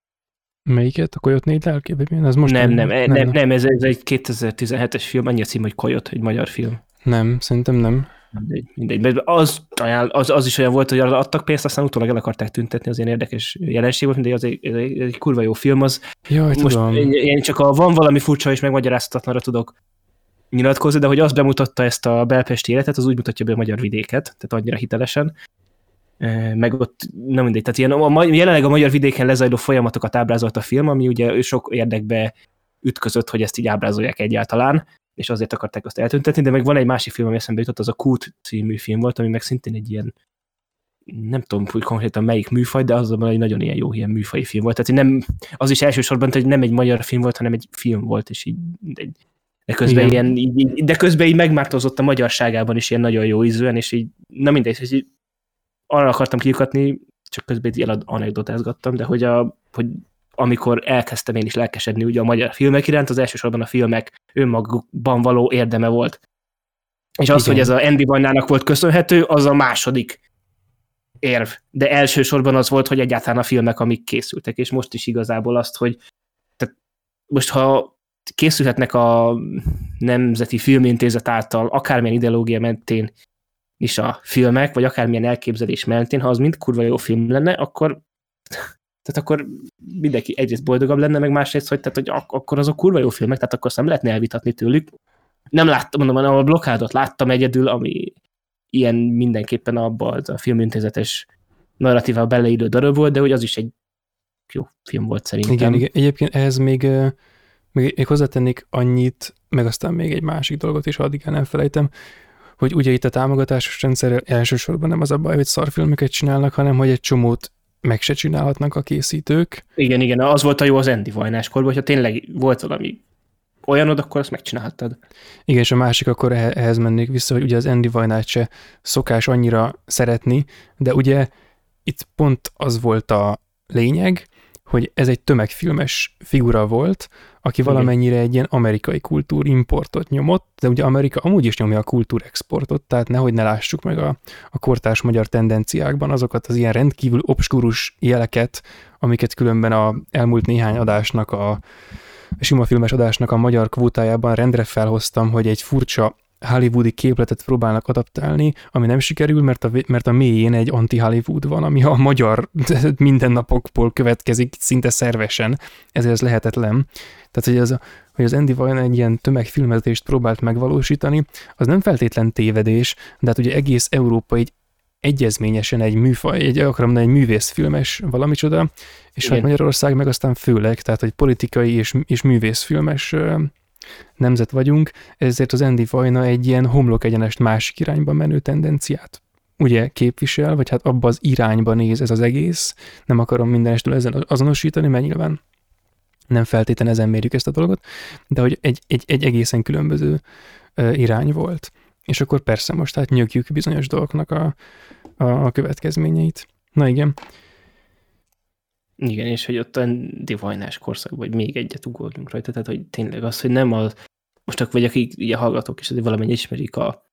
Melyiket? A Koyot négy lelkében? Ez most nem, nem, nem, nem, nem ez, ez egy 2017-es film, annyi a cím, hogy Koyot, egy magyar film. Nem, szerintem nem. Mindegy, mindegy. Mert az, az, az is olyan volt, hogy adtak pénzt, aztán utólag el akarták tüntetni, az ilyen érdekes jelenség volt, mindegy, az egy, az egy, egy kurva jó film, az Jaj, most tudom. Én, én csak a van valami furcsa és megmagyarázhatatlanra tudok nyilatkozni, de hogy azt bemutatta ezt a belpesti életet, az úgy mutatja be a magyar vidéket, tehát annyira hitelesen. Meg ott, nem mindegy, tehát ilyen, a, jelenleg a magyar vidéken lezajló folyamatokat ábrázolt a film, ami ugye sok érdekbe ütközött, hogy ezt így ábrázolják egyáltalán, és azért akarták azt eltüntetni, de meg van egy másik film, ami eszembe jutott, az a Kút című film volt, ami meg szintén egy ilyen nem tudom, hogy konkrétan melyik műfaj, de azonban egy nagyon ilyen jó ilyen műfai film volt. Tehát nem, az is elsősorban, hogy nem egy magyar film volt, hanem egy film volt, és így egy, de közben, ilyen, így, de közben így megmártozott a magyarságában is ilyen nagyon jó ízűen, és így, na mindegy, hogy így arra akartam kiukatni, csak közben ilyen anekdotázgattam, de hogy, a, hogy amikor elkezdtem én is lelkesedni ugye a magyar filmek iránt, az elsősorban a filmek önmagukban való érdeme volt. És az, Igen. hogy ez a Andy Vajnának volt köszönhető, az a második érv. De elsősorban az volt, hogy egyáltalán a filmek, amik készültek, és most is igazából azt, hogy tehát most ha készülhetnek a Nemzeti Filmintézet által akármilyen ideológia mentén is a filmek, vagy akármilyen elképzelés mentén, ha az mind kurva jó film lenne, akkor tehát akkor mindenki egyrészt boldogabb lenne, meg másrészt, hogy, tehát, hogy ak- akkor azok kurva jó filmek, tehát akkor azt nem lehetne elvitatni tőlük. Nem láttam, mondom, a blokkádot láttam egyedül, ami ilyen mindenképpen abba az a filmintézetes narratíva beleidő darab volt, de hogy az is egy jó film volt szerintem. Igen, igen. egyébként ehhez még, még, még hozzátennék annyit, meg aztán még egy másik dolgot is, addig el nem felejtem, hogy ugye itt a támogatásos rendszer elsősorban nem az a baj, hogy szarfilmeket csinálnak, hanem hogy egy csomót meg se csinálhatnak a készítők. Igen, igen, az volt a jó az Andy Vajnáskorban, hogyha tényleg volt valami olyanod, akkor azt megcsinálhattad. Igen, és a másik akkor ehhez mennék vissza, hogy ugye az Andy Vajnát se szokás annyira szeretni, de ugye itt pont az volt a lényeg, hogy ez egy tömegfilmes figura volt, aki valamennyire egy ilyen amerikai kultúrimportot nyomott, de ugye Amerika amúgy is nyomja a kultúrexportot, tehát nehogy ne lássuk meg a, a kortárs magyar tendenciákban azokat az ilyen rendkívül obskurus jeleket, amiket különben a elmúlt néhány adásnak a sima filmes adásnak a magyar kvótájában rendre felhoztam, hogy egy furcsa hollywoodi képletet próbálnak adaptálni, ami nem sikerül, mert a, mert a mélyén egy anti-Hollywood van, ami a magyar mindennapokból következik szinte szervesen, ezért ez lehetetlen. Tehát, hogy az, hogy az Andy Vine egy ilyen tömegfilmezést próbált megvalósítani, az nem feltétlen tévedés, de hát ugye egész Európa így egyezményesen egy műfaj, egy, akarom mondani, egy művészfilmes valamicsoda, és hát Magyarország meg aztán főleg, tehát hogy politikai és, és művészfilmes nemzet vagyunk, ezért az Andy Vajna egy ilyen homlok egyenest másik irányba menő tendenciát ugye képvisel, vagy hát abba az irányba néz ez az egész. Nem akarom mindenestől ezen azonosítani, mert nyilván nem feltétlen ezen mérjük ezt a dolgot, de hogy egy, egy, egy egészen különböző irány volt. És akkor persze most hát nyögjük bizonyos dolgoknak a, a, a következményeit. Na igen. Igen, és hogy ott a divajnás korszak, vagy még egyet ugorjunk rajta, tehát hogy tényleg az, hogy nem az, most akkor vagy akik ugye hallgatók is azért valamennyi ismerik a,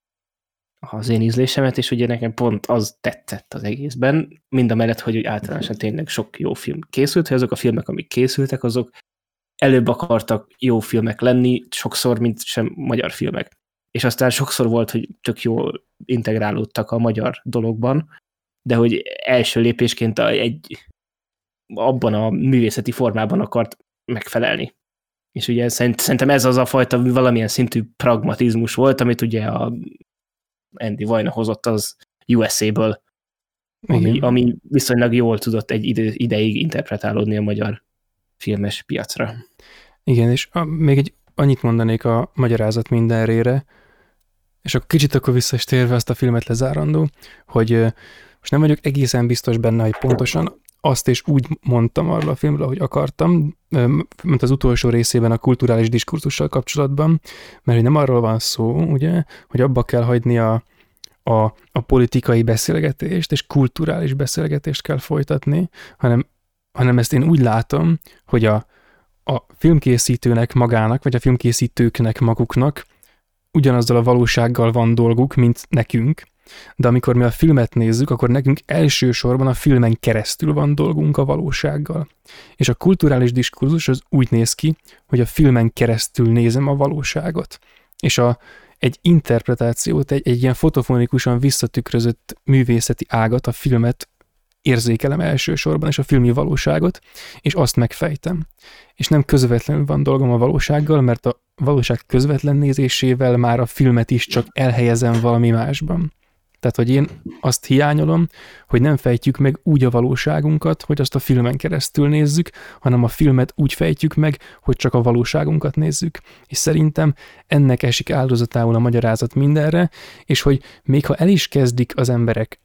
az én ízlésemet, és ugye nekem pont az tetszett az egészben, mind a mellett, hogy általánosan tényleg sok jó film készült, hogy azok a filmek, amik készültek, azok előbb akartak jó filmek lenni, sokszor, mint sem magyar filmek és aztán sokszor volt, hogy tök jól integrálódtak a magyar dologban, de hogy első lépésként egy abban a művészeti formában akart megfelelni. És ugye szerintem ez az a fajta valamilyen szintű pragmatizmus volt, amit ugye a Andy Vajna hozott az USA-ből, ami, ami viszonylag jól tudott egy ide, ideig interpretálódni a magyar filmes piacra. Igen, és a, még egy annyit mondanék a magyarázat mindenrére, és akkor kicsit akkor vissza is térve azt a filmet lezárandó, hogy most nem vagyok egészen biztos benne, hogy pontosan azt is úgy mondtam arról a filmről, ahogy akartam, mint az utolsó részében a kulturális diskurzussal kapcsolatban, mert hogy nem arról van szó, ugye, hogy abba kell hagyni a, a, a politikai beszélgetést, és kulturális beszélgetést kell folytatni, hanem, hanem ezt én úgy látom, hogy a, a filmkészítőnek magának, vagy a filmkészítőknek maguknak ugyanazzal a valósággal van dolguk, mint nekünk, de amikor mi a filmet nézzük, akkor nekünk elsősorban a filmen keresztül van dolgunk a valósággal. És a kulturális diskurzus az úgy néz ki, hogy a filmen keresztül nézem a valóságot. És a, egy interpretációt, egy, egy ilyen fotofonikusan visszatükrözött művészeti ágat, a filmet érzékelem elsősorban, és a filmi valóságot, és azt megfejtem. És nem közvetlenül van dolgom a valósággal, mert a valóság közvetlen nézésével már a filmet is csak elhelyezem valami másban. Tehát, hogy én azt hiányolom, hogy nem fejtjük meg úgy a valóságunkat, hogy azt a filmen keresztül nézzük, hanem a filmet úgy fejtjük meg, hogy csak a valóságunkat nézzük. És szerintem ennek esik áldozatául a magyarázat mindenre, és hogy még ha el is kezdik az emberek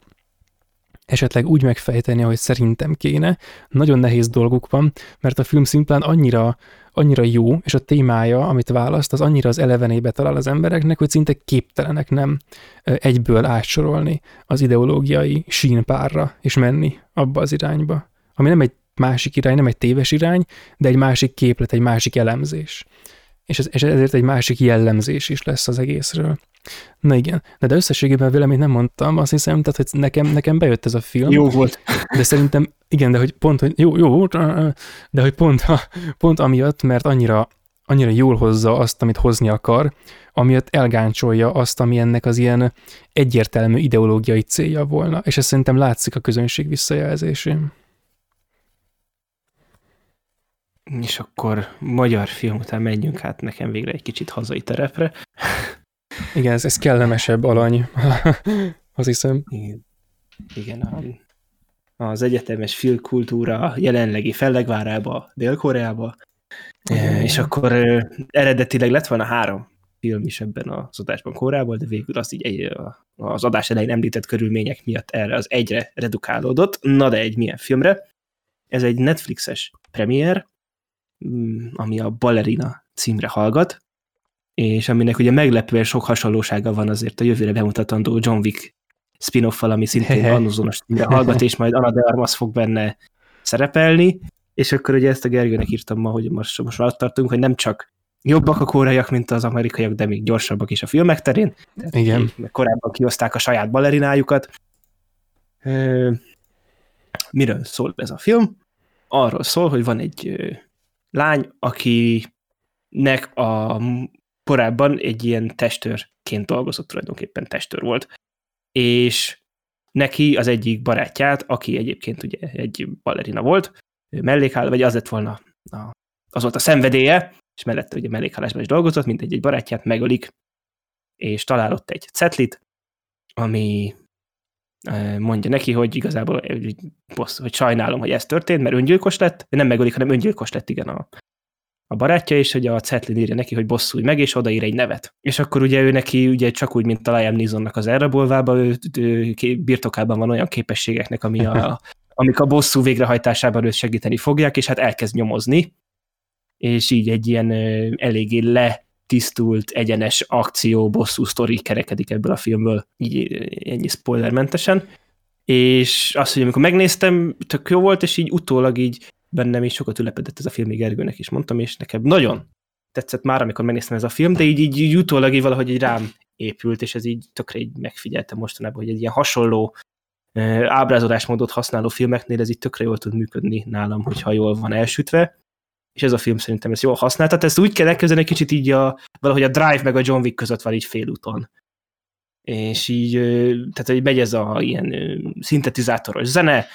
esetleg úgy megfejteni, ahogy szerintem kéne, nagyon nehéz dolguk van, mert a film szimplán annyira, annyira jó, és a témája, amit választ, az annyira az elevenébe talál az embereknek, hogy szinte képtelenek nem egyből átsorolni az ideológiai sínpárra, és menni abba az irányba. Ami nem egy másik irány, nem egy téves irány, de egy másik képlet, egy másik elemzés. És, ez, és ezért egy másik jellemzés is lesz az egészről. Na igen, de, de összességében véleményt nem mondtam, azt hiszem, tehát, hogy nekem, nekem bejött ez a film. Jó volt. De szerintem, igen, de hogy pont, hogy jó, jó, de hogy pont, pont amiatt, mert annyira, annyira jól hozza azt, amit hozni akar, amiatt elgáncsolja azt, ami ennek az ilyen egyértelmű ideológiai célja volna, és ez szerintem látszik a közönség visszajelzésén. És akkor magyar film után menjünk hát nekem végre egy kicsit hazai terepre. Igen, ez, ez kellemesebb alany, azt hiszem. Igen, Igen a, az egyetemes filmkultúra jelenlegi fellegvárába, Dél-Koreába, Igen. és akkor eredetileg lett volna három film is ebben az adásban korából, de végül az így egy, az adás elején említett körülmények miatt erre az egyre redukálódott. Na de egy milyen filmre? Ez egy Netflixes premier, ami a Ballerina címre hallgat, és aminek ugye meglepően sok hasonlósága van azért a jövőre bemutatandó John Wick spin off ami szintén annozonos címre hallgat, és majd Anna de Armas fog benne szerepelni, és akkor ugye ezt a Gergőnek írtam ma, hogy most, most már ott tartunk, hogy nem csak jobbak a kóraiak, mint az amerikaiak, de még gyorsabbak is a filmek terén. Igen. Korábban kihozták a saját balerinájukat. Miről szól ez a film? Arról szól, hogy van egy lány, akinek a korábban egy ilyen testőrként dolgozott, tulajdonképpen testőr volt. És neki az egyik barátját, aki egyébként ugye egy ballerina volt, ő mellékhál, vagy az lett volna, a, az volt a szenvedélye, és mellette ugye mellékhálásban is dolgozott, mint egy, egy barátját megölik, és talál ott egy cetlit, ami mondja neki, hogy igazából hogy, hogy sajnálom, hogy ez történt, mert öngyilkos lett, nem megölik, hanem öngyilkos lett igen a, a barátja, és hogy a Cetlin írja neki, hogy bosszulj meg, és odaír egy nevet. És akkor ugye ő neki ugye csak úgy, mint a Liam Neesonnak az elrabolvába, ő, ő birtokában van olyan képességeknek, ami a, amik a bosszú végrehajtásában őt segíteni fogják, és hát elkezd nyomozni, és így egy ilyen eléggé letisztult, egyenes akció, bosszú sztori kerekedik ebből a filmből, így ennyi spoilermentesen. És azt, hogy amikor megnéztem, tök jó volt, és így utólag így bennem is sokat ülepedett ez a film, még Gergőnek is mondtam, és nekem nagyon tetszett már, amikor megnéztem ez a film, de így, így, így utólag így valahogy így rám épült, és ez így tökre így megfigyeltem mostanában, hogy egy ilyen hasonló ábrázolásmódot használó filmeknél ez így tökre jól tud működni nálam, hogyha jól van elsütve, és ez a film szerintem ezt jól használta. Tehát ezt úgy kell elkezdeni egy kicsit így a, valahogy a Drive meg a John Wick között van így félúton. És így, tehát hogy megy ez a ilyen szintetizátoros zene,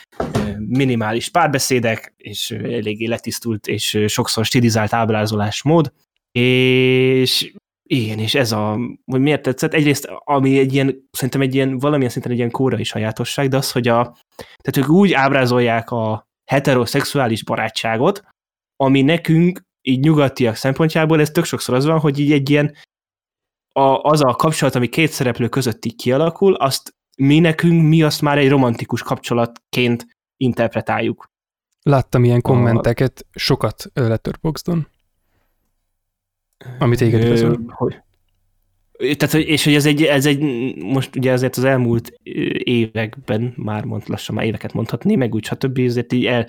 minimális párbeszédek, és eléggé letisztult és sokszor stilizált ábrázolásmód, és igen, és ez a, hogy miért tetszett, egyrészt, ami egy ilyen, szerintem egy ilyen, valamilyen szinten egy ilyen kórai sajátosság, de az, hogy a, tehát ők úgy ábrázolják a heteroszexuális barátságot, ami nekünk, így nyugatiak szempontjából, ez tök sokszor az van, hogy így egy ilyen, a, az a kapcsolat, ami két szereplő között így kialakul, azt mi nekünk, mi azt már egy romantikus kapcsolatként interpretáljuk. Láttam ilyen kommenteket, a... sokat Letterboxdon, amit téged igazol. Hogy? Tehát, és hogy ez egy, ez egy, most ugye azért az elmúlt években, már mond, lassan már éveket mondhatni, meg úgy, stb. azért így el,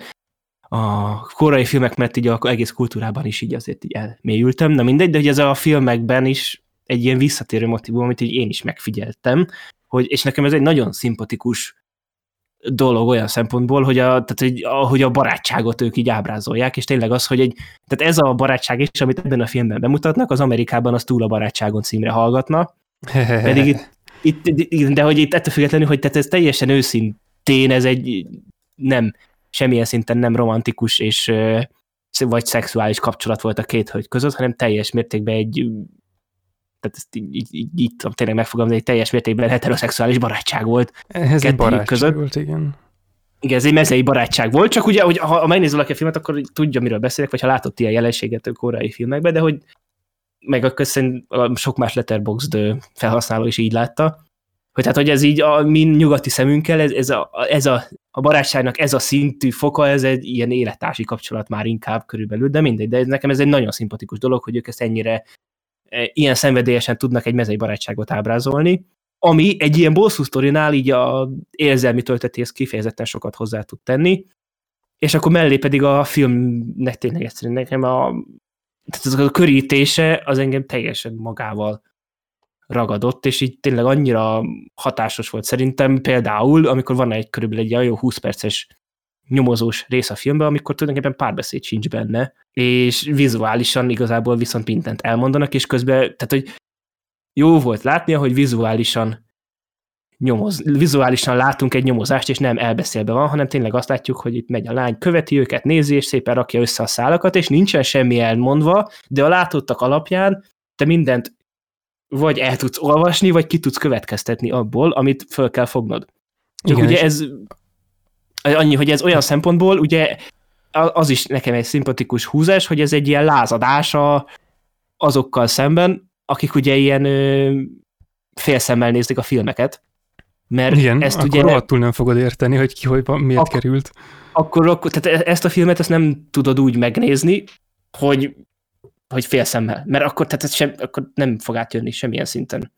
a korai filmek mert így a egész kultúrában is így azért így elmélyültem, na mindegy, de hogy ez a filmekben is egy ilyen visszatérő motivum, amit így én is megfigyeltem, hogy, és nekem ez egy nagyon szimpatikus dolog olyan szempontból, hogy a, tehát, hogy, hogy a barátságot ők így ábrázolják, és tényleg az, hogy egy, tehát ez a barátság is, amit ebben a filmben bemutatnak, az Amerikában az túl a barátságon címre hallgatna, pedig itt, itt, de hogy itt ettől függetlenül, hogy tehát ez teljesen őszintén, ez egy nem, semmilyen szinten nem romantikus, és vagy szexuális kapcsolat volt a két hölgy között, hanem teljes mértékben egy tehát ezt így, így, így, így tudom tényleg megfogalmazni, egy teljes mértékben heteroszexuális barátság volt. Ez egy barátság között. volt, igen. Igen, ez egy mezei barátság volt, csak ugye, hogy ha, ha megnéz valaki a filmet, akkor tudja, miről beszélek, vagy ha látott ilyen jelenséget a koreai filmekben, de hogy meg a köszön, sok más letterboxd felhasználó is így látta, hogy tehát, hogy ez így a mi nyugati szemünkkel, ez, ez, a, ez a, a barátságnak ez a szintű foka, ez egy ilyen élettársi kapcsolat már inkább körülbelül, de mindegy, de ez, nekem ez egy nagyon szimpatikus dolog, hogy ők ezt ennyire e, ilyen szenvedélyesen tudnak egy mezei barátságot ábrázolni, ami egy ilyen bosszú sztorinál így a érzelmi töltetéhez kifejezetten sokat hozzá tud tenni, és akkor mellé pedig a filmnek tényleg egyszerűen nekem a, tehát az a körítése az engem teljesen magával ragadott, és így tényleg annyira hatásos volt szerintem. Például, amikor van egy körülbelül egy jó 20 perces nyomozós rész a filmben, amikor tulajdonképpen párbeszéd sincs benne, és vizuálisan igazából viszont mindent elmondanak, és közben, tehát hogy jó volt látni, hogy vizuálisan nyomoz, vizuálisan látunk egy nyomozást, és nem elbeszélve van, hanem tényleg azt látjuk, hogy itt megy a lány, követi őket, nézi, és szépen rakja össze a szálakat, és nincsen semmi elmondva, de a látottak alapján te mindent vagy el tudsz olvasni, vagy ki tudsz következtetni abból, amit föl kell fognod. Csak Igen, ugye ez annyi, hogy ez olyan szempontból, ugye az is nekem egy szimpatikus húzás, hogy ez egy ilyen lázadása azokkal szemben, akik ugye ilyen ö, félszemmel nézik a filmeket. Mert Igen, ezt akkor ugye rohadtul nem fogod érteni, hogy ki hogy miért ak- került. Akkor, akkor, tehát e- ezt a filmet ezt nem tudod úgy megnézni, hogy hogy félszemmel, mert akkor, tehát sem, akkor nem fog átjönni semmilyen szinten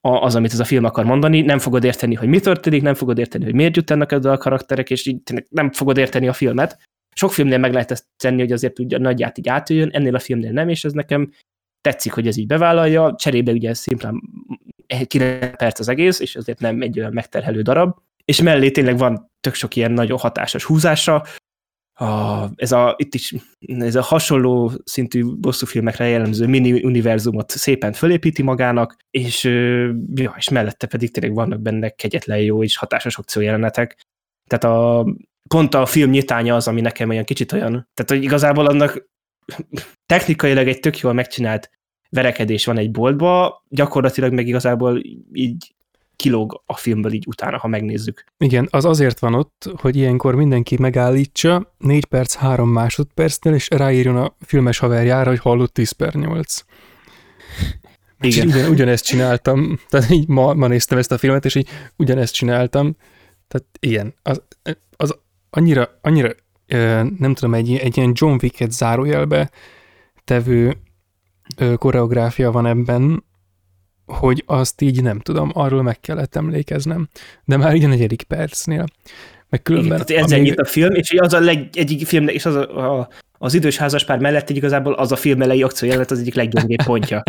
az, amit ez a film akar mondani, nem fogod érteni, hogy mi történik, nem fogod érteni, hogy miért jutnak ezzel a karakterek, és így nem fogod érteni a filmet. Sok filmnél meg lehet ezt tenni, hogy azért ugye nagyját így átjöjjön, ennél a filmnél nem, és ez nekem tetszik, hogy ez így bevállalja, cserébe ugye szimplán 9 perc az egész, és azért nem egy olyan megterhelő darab, és mellé tényleg van tök sok ilyen nagyon hatásos húzása, a, ez a, itt is ez a hasonló szintű bosszúfilmekre jellemző mini-univerzumot szépen fölépíti magának, és, ja, és mellette pedig tényleg vannak benne kegyetlen jó és hatásos akciójelenetek. Tehát a, pont a film nyitánya az, ami nekem olyan kicsit olyan, tehát hogy igazából annak technikailag egy tök jól megcsinált verekedés van egy boltba, gyakorlatilag meg igazából így kilóg a filmből így utána, ha megnézzük. Igen, az azért van ott, hogy ilyenkor mindenki megállítsa 4 perc 3 másodpercnél, és ráírjon a filmes haverjára, hogy hallott 10 per 8. Igen. Ugyan, ugyanezt csináltam, tehát így ma, ma néztem ezt a filmet, és így ugyanezt csináltam. Tehát igen, az, az annyira, annyira nem tudom, egy, egy ilyen John Wick-et zárójelbe tevő koreográfia van ebben, hogy azt így nem tudom, arról meg kellett emlékeznem. De már így a negyedik percnél. Meg különben, Igen, tehát ez amíg... a film, és az a leg, egyik film, és az a, a az idős házaspár mellett így igazából az a film elejé akciójelenet az egyik leggyengébb pontja.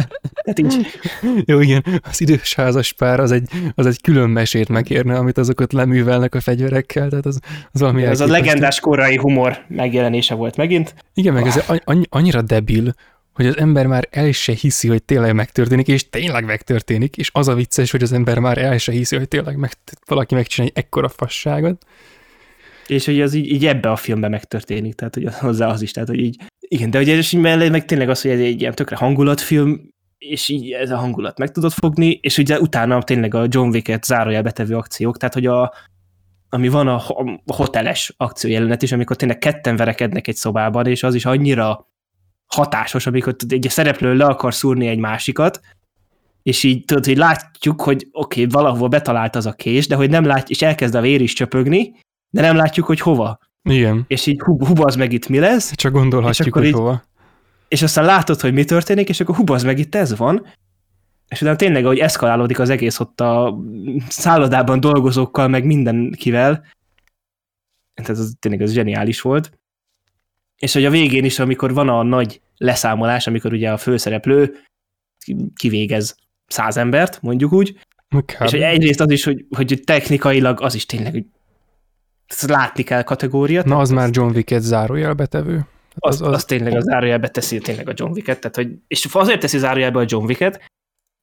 Tehát így... Jó, igen, az idős házaspár az egy, az egy külön mesét megérne, amit azokat leművelnek a fegyverekkel, tehát az, az valami Ez a legendás korai humor megjelenése volt megint. Igen, meg ez annyira debil, hogy az ember már el se hiszi, hogy tényleg megtörténik, és tényleg megtörténik, és az a vicces, hogy az ember már el se hiszi, hogy tényleg meg, valaki megcsinálja egy ekkora fasságot. És hogy az így, így ebbe a filmben megtörténik, tehát hogy hozzá az is, tehát hogy így, igen, de ugye és mellé meg tényleg az, hogy ez egy ilyen tökre hangulatfilm, és így ez a hangulat meg tudod fogni, és ugye utána tényleg a John Wick-et zárójelbe tevő akciók, tehát hogy a, ami van a, a hoteles akciójelenet is, amikor tényleg ketten verekednek egy szobában, és az is annyira hatásos, amikor egy szereplő le akar szúrni egy másikat, és így tudod, hogy látjuk, hogy oké, okay, valahol betalált az a kés, de hogy nem lát, és elkezd a vér is csöpögni, de nem látjuk, hogy hova. Igen. És így hub, hubaz meg itt mi lesz. Csak gondolhatjuk, hogy így, hova. És aztán látod, hogy mi történik, és akkor hubaz meg itt ez van, és utána tényleg, hogy eszkalálódik az egész ott a szállodában dolgozókkal, meg mindenkivel, tehát ez tényleg az zseniális volt és hogy a végén is, amikor van a nagy leszámolás, amikor ugye a főszereplő kivégez száz embert, mondjuk úgy, Kár. és hogy egyrészt az is, hogy, hogy technikailag az is tényleg, hogy látni kell kategóriát. Na, az már John Wick-et zárójelbetevő. Az, az, az, az tényleg a zárójelbe teszi tényleg a John Wick-et, tehát hogy, és azért teszi zárójelbe a John Wick-et,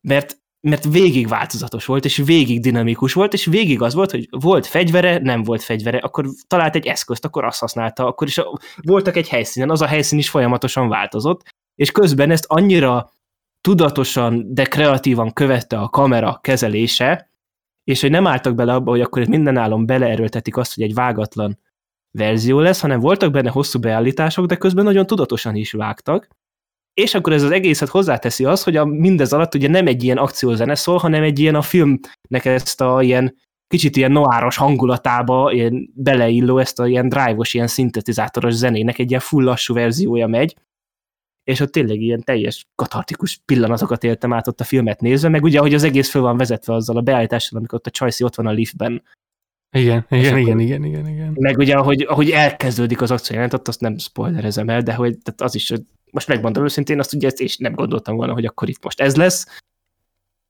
mert mert végig változatos volt, és végig dinamikus volt, és végig az volt, hogy volt fegyvere, nem volt fegyvere, akkor talált egy eszközt, akkor azt használta, akkor is a, voltak egy helyszínen, az a helyszín is folyamatosan változott, és közben ezt annyira tudatosan, de kreatívan követte a kamera kezelése, és hogy nem álltak bele abba, hogy akkor minden állom beleerőltetik azt, hogy egy vágatlan verzió lesz, hanem voltak benne hosszú beállítások, de közben nagyon tudatosan is vágtak, és akkor ez az egészet hozzáteszi az, hogy a mindez alatt ugye nem egy ilyen akciózene szól, hanem egy ilyen a filmnek ezt a ilyen kicsit ilyen noáros hangulatába ilyen beleilló ezt a ilyen drive-os, ilyen szintetizátoros zenének egy ilyen full lassú verziója megy, és ott tényleg ilyen teljes katartikus pillanatokat éltem át ott a filmet nézve, meg ugye, hogy az egész föl van vezetve azzal a beállítással, amikor ott a Csajci ott van a liftben. Igen, igen, igen, igen, igen, igen. Meg ugye, ahogy, ahogy elkezdődik az akció ott azt nem spoilerezem el, de hogy tehát az is, most megmondom őszintén, azt ugye és nem gondoltam volna, hogy akkor itt most ez lesz,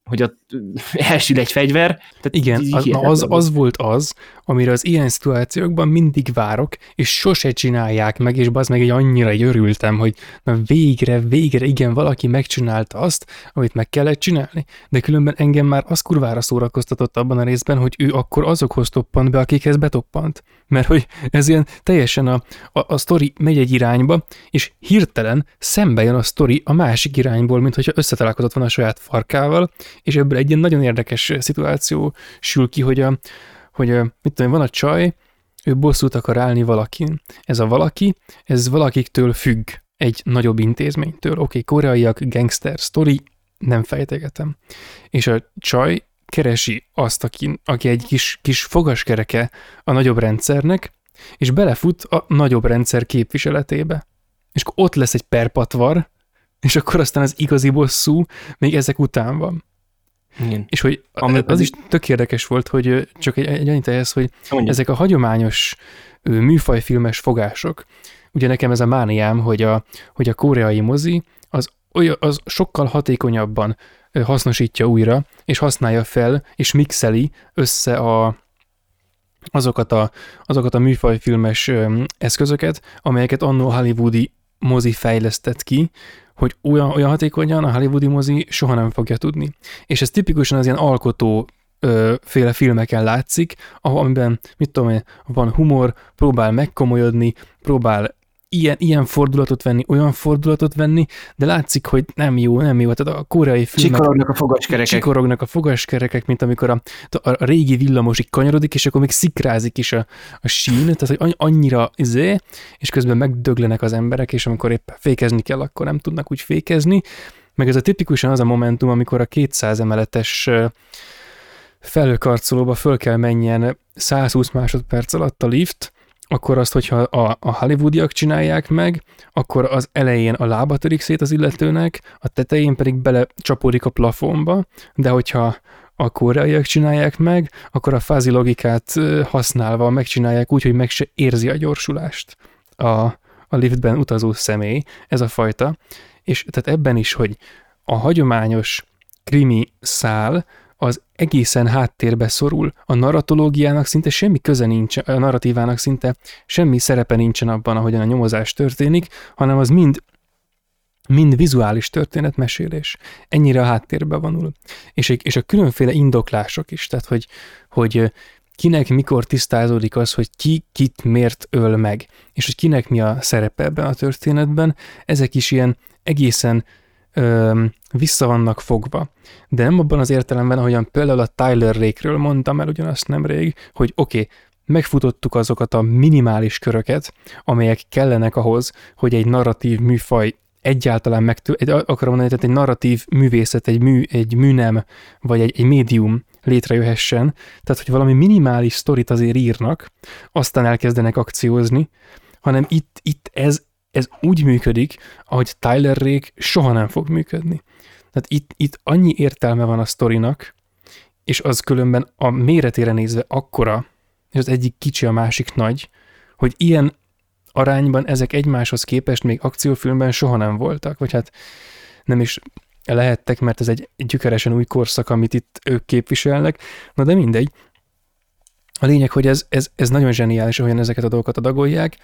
hogy ott elsül egy fegyver. Tehát Igen, az, az, az volt az, amire az ilyen szituációkban mindig várok, és sose csinálják meg, és az meg egy annyira örültem, hogy na végre, végre, igen, valaki megcsinálta azt, amit meg kellett csinálni. De különben engem már az kurvára szórakoztatott abban a részben, hogy ő akkor azokhoz toppant be, akikhez betoppant. Mert hogy ez ilyen teljesen a, a, a sztori megy egy irányba, és hirtelen szembe jön a sztori a másik irányból, mint hogyha összetalálkozott volna a saját farkával, és ebből egy ilyen nagyon érdekes szituáció sül ki, hogy, a, hogy a, mit tudom, van a csaj, ő bosszút akar állni valakin. Ez a valaki, ez valakiktől függ egy nagyobb intézménytől. Oké, okay, koreaiak, gangster, story, nem fejtegetem. És a csaj keresi azt, aki, aki egy kis, kis fogaskereke a nagyobb rendszernek, és belefut a nagyobb rendszer képviseletébe. És akkor ott lesz egy perpatvar, és akkor aztán az igazi bosszú még ezek után van. Igen. És hogy Ami az is tök érdekes volt, hogy csak egy, egy annyit ehhez, hogy Mondja. ezek a hagyományos műfajfilmes fogások, ugye nekem ez a mániám, hogy a, hogy a koreai mozi az, olyan, az sokkal hatékonyabban hasznosítja újra, és használja fel, és mixeli össze a, azokat a, azokat a műfajfilmes eszközöket, amelyeket annó hollywoodi mozi fejlesztett ki, hogy olyan, olyan hatékonyan a hollywoodi mozi soha nem fogja tudni. És ez tipikusan az ilyen alkotó ö, féle filmeken látszik, ahol amiben, mit tudom én, van humor, próbál megkomolyodni, próbál ilyen, ilyen fordulatot venni, olyan fordulatot venni, de látszik, hogy nem jó, nem jó. Tehát a koreai filmek... Csikorognak a fogaskerekek. Csikorognak a fogaskerekek, mint amikor a, a, a régi villamosig kanyarodik, és akkor még szikrázik is a, a sín, tehát hogy annyira izé, és közben megdöglenek az emberek, és amikor éppen fékezni kell, akkor nem tudnak úgy fékezni. Meg ez a tipikusan az a momentum, amikor a 200 emeletes felőkarcolóba föl kell menjen 120 másodperc alatt a lift, akkor azt, hogyha a, a hollywoodiak csinálják meg, akkor az elején a lába törik szét az illetőnek, a tetején pedig bele csapódik a plafonba, de hogyha a koreaiak csinálják meg, akkor a fázi logikát használva megcsinálják úgy, hogy meg se érzi a gyorsulást a, a liftben utazó személy, ez a fajta. És tehát ebben is, hogy a hagyományos krimi szál az egészen háttérbe szorul. A narratológiának szinte semmi köze nincs, a narratívának szinte semmi szerepe nincsen abban, ahogyan a nyomozás történik, hanem az mind mind vizuális történetmesélés. Ennyire a háttérbe vonul. És, és a különféle indoklások is, tehát hogy, hogy kinek mikor tisztázódik az, hogy ki kit miért öl meg, és hogy kinek mi a szerepe ebben a történetben, ezek is ilyen egészen ö, vissza vannak fogva. De nem abban az értelemben, ahogyan például a Tyler Rake-ről mondtam el ugyanazt nemrég, hogy oké, okay, megfutottuk azokat a minimális köröket, amelyek kellenek ahhoz, hogy egy narratív műfaj egyáltalán meg, egy, akarom mondani, tehát egy narratív művészet, egy, mű, egy műnem, vagy egy, egy médium létrejöhessen, tehát hogy valami minimális sztorit azért írnak, aztán elkezdenek akciózni, hanem itt, itt ez, ez úgy működik, ahogy Tyler Rake soha nem fog működni. Tehát itt, itt annyi értelme van a sztorinak, és az különben a méretére nézve akkora, és az egyik kicsi, a másik nagy, hogy ilyen arányban ezek egymáshoz képest még akciófilmben soha nem voltak, vagy hát nem is lehettek, mert ez egy gyökeresen új korszak, amit itt ők képviselnek, na de mindegy. A lényeg, hogy ez, ez, ez nagyon zseniális, ahogyan ezeket a dolgokat adagolják,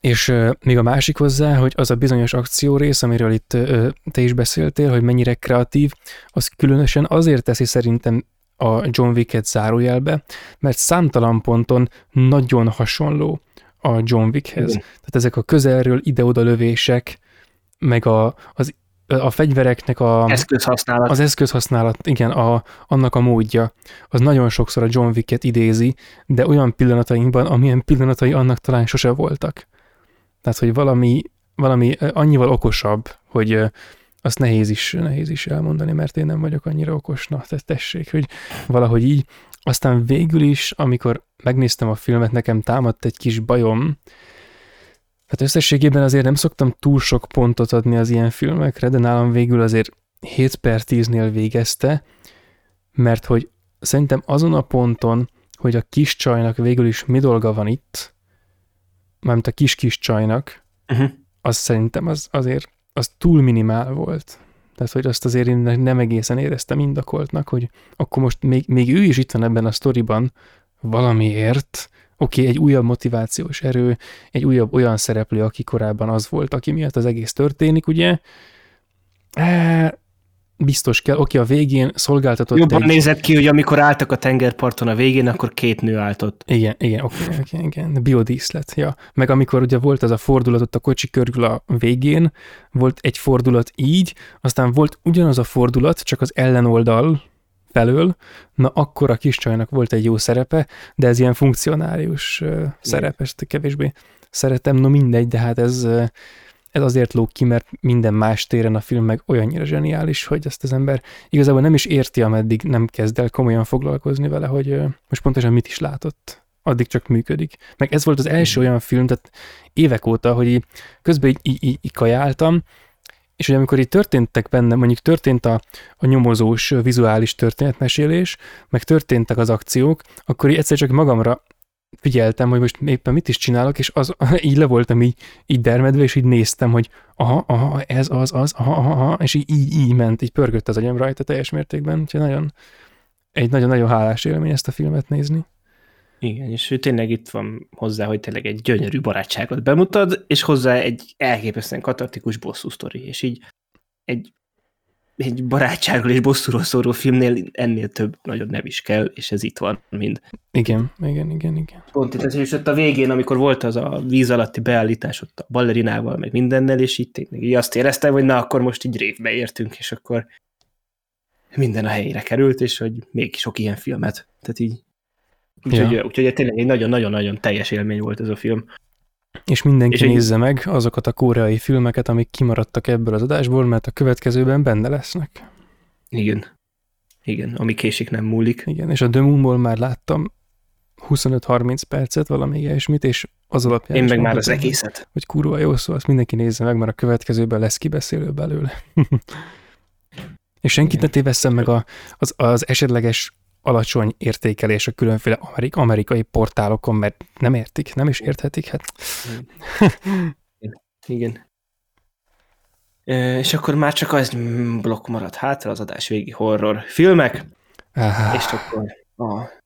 És még a másik hozzá, hogy az a bizonyos akciórész, amiről itt te is beszéltél, hogy mennyire kreatív, az különösen azért teszi szerintem a John Wick-et zárójelbe, mert számtalan ponton nagyon hasonló a John Wickhez. Igen. Tehát ezek a közelről ide-oda lövések, meg a, az, a fegyvereknek a... Eszközhasználat. Az eszközhasználat, igen, a, annak a módja. Az nagyon sokszor a John Wick-et idézi, de olyan pillanatainkban, amilyen pillanatai annak talán sose voltak. Tehát, hogy valami, valami annyival okosabb, hogy azt nehéz is, nehéz is elmondani, mert én nem vagyok annyira okos, na, te tessék, hogy valahogy így. Aztán végül is, amikor megnéztem a filmet, nekem támadt egy kis bajom, Hát összességében azért nem szoktam túl sok pontot adni az ilyen filmekre, de nálam végül azért 7 per 10-nél végezte, mert hogy szerintem azon a ponton, hogy a kis csajnak végül is mi dolga van itt, mármint a kis-kis csajnak, uh-huh. az szerintem az azért az túl minimál volt. Tehát, hogy azt azért én nem egészen éreztem indakoltnak, hogy akkor most még, még ő is itt van ebben a sztoriban valamiért, oké, okay, egy újabb motivációs erő, egy újabb olyan szereplő, aki korábban az volt, aki miatt az egész történik, ugye? E, biztos kell, oké, okay, a végén szolgáltatott Jobban egy... nézett ki, hogy amikor álltak a tengerparton a végén, akkor két nő állt ott. Igen, igen, oké, okay, okay, igen, biodíszlet, ja. Meg amikor ugye volt az a fordulat ott a kocsi körül a végén, volt egy fordulat így, aztán volt ugyanaz a fordulat, csak az ellenoldal felől, na akkor a kis csajnak volt egy jó szerepe, de ez ilyen funkcionárius szerep, ezt kevésbé szeretem, no mindegy, de hát ez, ez azért lóg ki, mert minden más téren a film meg olyannyira zseniális, hogy ezt az ember igazából nem is érti, ameddig nem kezd el komolyan foglalkozni vele, hogy most pontosan mit is látott. Addig csak működik. Meg ez volt az első olyan film, tehát évek óta, hogy így, közben így, így, így kajáltam, és hogy amikor itt történtek benne, mondjuk történt a, a nyomozós vizuális történetmesélés, meg történtek az akciók, akkor így egyszer csak magamra figyeltem, hogy most éppen mit is csinálok, és az, így le voltam így, így dermedve, és így néztem, hogy aha, aha, ez az, az, aha, aha, aha és így, így, így ment, így pörgött az agyam rajta teljes mértékben, úgyhogy nagyon, egy nagyon-nagyon hálás élmény ezt a filmet nézni. Igen, és ő tényleg itt van hozzá, hogy tényleg egy gyönyörű barátságot bemutat, és hozzá egy elképesztően katartikus bosszú sztori, és így egy, egy barátságról és bosszúról szóló filmnél ennél több nagyon nem is kell, és ez itt van mind. Igen, igen, igen, igen. Pont itt, és ott a végén, amikor volt az a víz alatti beállítás ott a ballerinával, meg mindennel, és itt tényleg így azt éreztem, hogy na, akkor most így révbe értünk, és akkor minden a helyére került, és hogy még sok ilyen filmet. Tehát így Úgyhogy, ja. úgyhogy tényleg egy nagyon-nagyon-nagyon teljes élmény volt ez a film. És mindenki és nézze egy... meg azokat a koreai filmeket, amik kimaradtak ebből az adásból, mert a következőben benne lesznek. Igen. Igen, ami késik nem múlik. Igen, és a The Moonból már láttam 25-30 percet, valami ilyesmit, és az alapján Én meg már az egészet. Hogy kurva jó szó, azt mindenki nézze meg, mert a következőben lesz kibeszélő belőle. és senkit ne tévesszem meg a, az, az esetleges alacsony értékelés a különféle amerik, amerikai portálokon, mert nem értik, nem is érthetik, hát. Igen. Igen. E, és akkor már csak az blokk maradt hátra, az adás végi horror filmek, Aha. és akkor a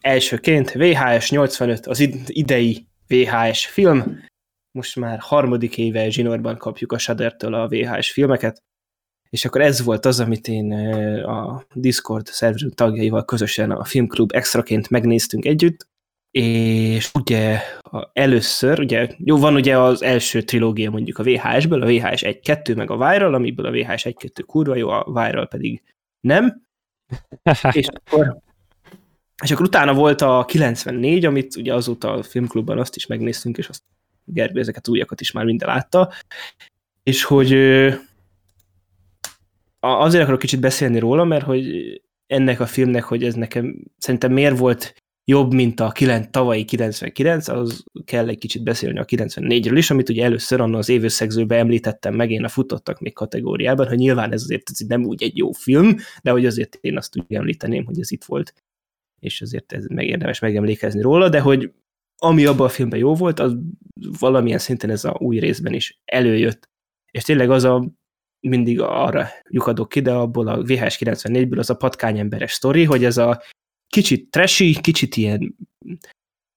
elsőként VHS 85, az idei VHS film, most már harmadik éve zsinórban kapjuk a Shudder-től a VHS filmeket, és akkor ez volt az, amit én a Discord szerverünk tagjaival közösen a Filmklub extraként megnéztünk együtt, és ugye először, ugye, jó, van ugye az első trilógia mondjuk a VHS-ből, a VHS 1-2, meg a Viral, amiből a VHS 1-2 kurva jó, a Viral pedig nem, és akkor és akkor utána volt a 94, amit ugye azóta a filmklubban azt is megnéztünk, és azt Gergő ezeket újakat is már minden látta, és hogy azért akarok kicsit beszélni róla, mert hogy ennek a filmnek, hogy ez nekem szerintem miért volt jobb, mint a 9, tavalyi 99, az kell egy kicsit beszélni a 94-ről is, amit ugye először annak az évösszegzőben említettem meg én a futottak még kategóriában, hogy nyilván ez azért ez nem úgy egy jó film, de hogy azért én azt úgy említeném, hogy ez itt volt, és azért ez megérdemes megemlékezni róla, de hogy ami abban a filmben jó volt, az valamilyen szinten ez a új részben is előjött. És tényleg az a mindig arra lyukadok ki, de abból a VHS 94-ből az a patkányemberes sztori, hogy ez a kicsit trashy, kicsit ilyen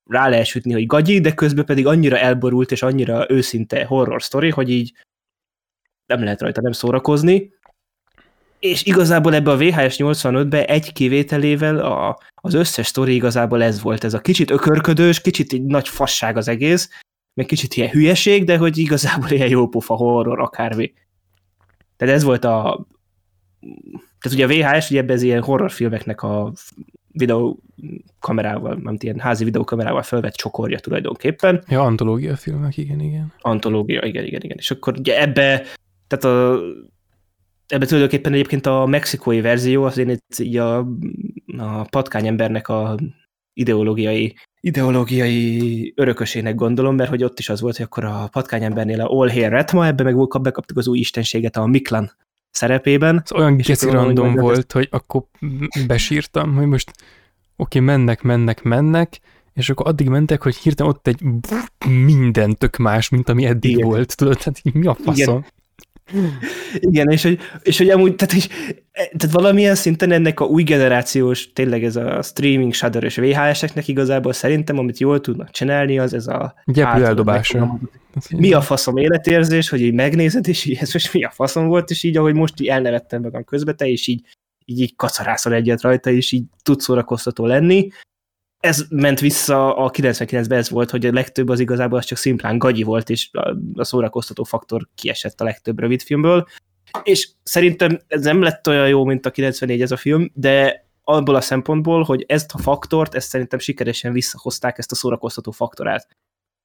rá lehet sütni, hogy gagyi, de közben pedig annyira elborult és annyira őszinte horror story, hogy így nem lehet rajta nem szórakozni. És igazából ebbe a VHS 85-be egy kivételével a, az összes sztori igazából ez volt, ez a kicsit ökörködős, kicsit egy nagy fasság az egész, meg kicsit ilyen hülyeség, de hogy igazából ilyen jópofa horror akármi. Tehát ez volt a... Tehát ugye a VHS, ugye ebben ez ilyen horrorfilmeknek a videókamerával, nem ilyen házi videókamerával felvett csokorja tulajdonképpen. Ja, antológia filmek, igen, igen. Antológia, igen, igen, igen. És akkor ugye ebbe, tehát a, ebbe tulajdonképpen egyébként a mexikói verzió, az én itt így a, a patkányembernek a ideológiai ideológiai örökösének gondolom, mert hogy ott is az volt, hogy akkor a patkányembernél a All Hair Retma, ebbe meg bekaptuk az új istenséget a Miklan szerepében. Ez olyan geci random volt, hogy akkor besírtam, hogy most oké, okay, mennek, mennek, mennek, és akkor addig mentek, hogy hirtelen ott egy minden tök más, mint ami eddig Igen. volt, tudod, tehát mi a faszom? Igen. Igen, és hogy, és hogy amúgy, tehát, és, tehát valamilyen szinten ennek a új generációs, tényleg ez a streaming shudder VHS-eknek igazából szerintem, amit jól tudnak csinálni, az ez a... Gyeplő eldobása. Mi a faszom életérzés, hogy így megnézed, és így ez most mi a faszom volt, és így ahogy most így elnevettem magam közben, te is így, így, így kacarászol egyet rajta, és így tud szórakoztató lenni, ez ment vissza a 99-ben ez volt, hogy a legtöbb az igazából az csak szimplán gagyi volt, és a szórakoztató faktor kiesett a legtöbb rövidfilmből. És szerintem ez nem lett olyan jó, mint a 94 ez a film, de abból a szempontból, hogy ezt a faktort, ezt szerintem sikeresen visszahozták, ezt a szórakoztató faktorát.